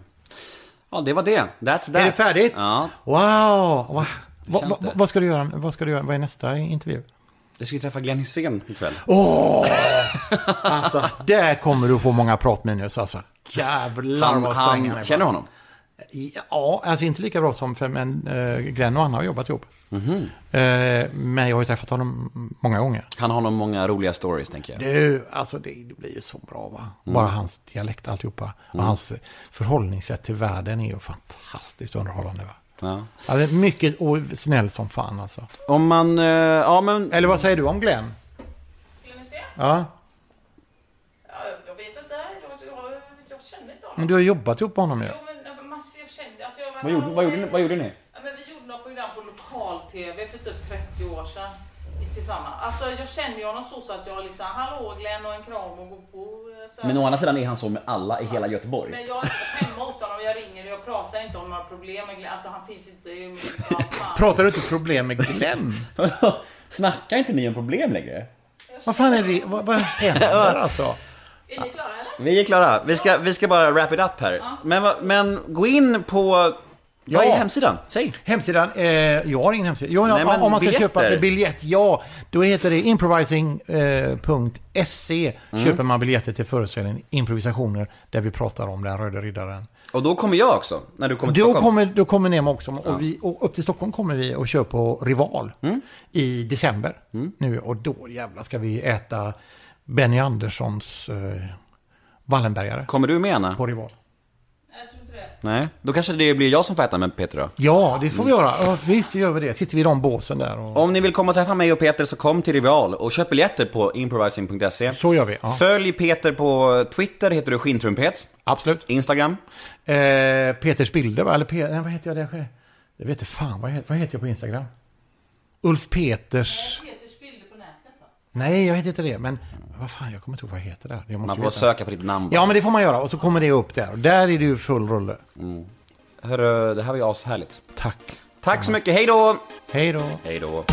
Ja, det var det. That's that. Är det färdigt? Ja. Wow! Va, va, va, det? vad ska du göra? Vad ska du göra? Vad är nästa intervju? Jag ska träffa Glenn Hysén ikväll. Åh! Alltså, där kommer du få många pratminus alltså. Jävlar Han, vad han han, känner du honom? Ja, alltså inte lika bra som för, men uh, Glenn och han har jobbat ihop. Mhm. Eh, men jag har ju träffat honom många gånger. Han har nog många roliga stories, tänker jag. Du, alltså det, det blir ju så bra va. Mm. Bara hans dialekt alltihopa. Och hans förhållningssätt till världen är ju fantastiskt underhållande va. Ja. Ja, det är mycket och snäll som fan alltså. Om man, eh, ja men... Eller vad säger du om Glenn? Se? Ja, Ja, jag vet inte. Jag, jag, jag känner inte honom. men du har jobbat ihop med honom ju. Jo, men jag kände... Alltså, jag, Vad gjorde, vad, gjorde, ni- vad gjorde ni? Ja, men vi gjorde något program på lokal-tv för typ 30 år sedan. Tillsammans. Alltså jag känner ju honom så, så att jag liksom, hallå Glenn och en kram och gå på. eh, Så. Men å andra sidan är han så med alla i hela Göteborg. Men jag är hemma hos honom, jag ringer och jag pratar inte om några problem med Glenn. Alltså han finns inte i min. Pratar du inte problem med Glenn? Snackar inte ni om problem längre? Vad fan är det? Vad, vad händer alltså? Är ni klara eller? Vi är klara. Vi ska, vi ska bara wrap it up här. Men, vad- men gå in på... Vad är Ja. hemsidan? Säg. Hemsidan, eh, jag har ingen hemsida. Jo, Nej, om man ska biljetter. köpa biljett, ja, då heter det improvising.se. Mm. Köper man biljetter till föreställningen Improvisationer, där vi pratar om den röde riddaren. Och då kommer jag också, när du kommer till Då Stockholm. kommer, då kommer Nemo också. Och, vi, och upp till Stockholm kommer vi och kör på Rival Mm. i december. Nu, och då jävlar ska vi äta Benny Anderssons eh, Wallenbergare Kommer du med Anna? på Rival. Nej, jag. Då kanske det blir jag som får äta med Peter då. Ja, det får vi göra. Ja, visst gör vi det. Sitter vi i de båsen där. Och... Om ni vill komma och träffa mig och Peter så kom till Rival och köp biljetter på improvising.se. Så gör vi. Ja. Följ Peter på Twitter, heter du Skintrumpet. Absolut. Instagram. Eh, Peters bilder, va? Eller Pe- nej, vad heter jag där? Det vet inte fan. Vad heter, vad heter jag på Instagram? Ulf Peters... Peters bilder på nätet va? Nej, jag heter inte det. Men vad fan, jag kommer inte ihåg vad jag heter där. Jag måste Man får veta. söka på ditt namn. Ja, men det får man göra. Och så kommer det upp där. Och där är det ju full rulle. Hörru, det här var ju ashärligt. Tack. Tack så mycket, hej då! Hej då. Hej då.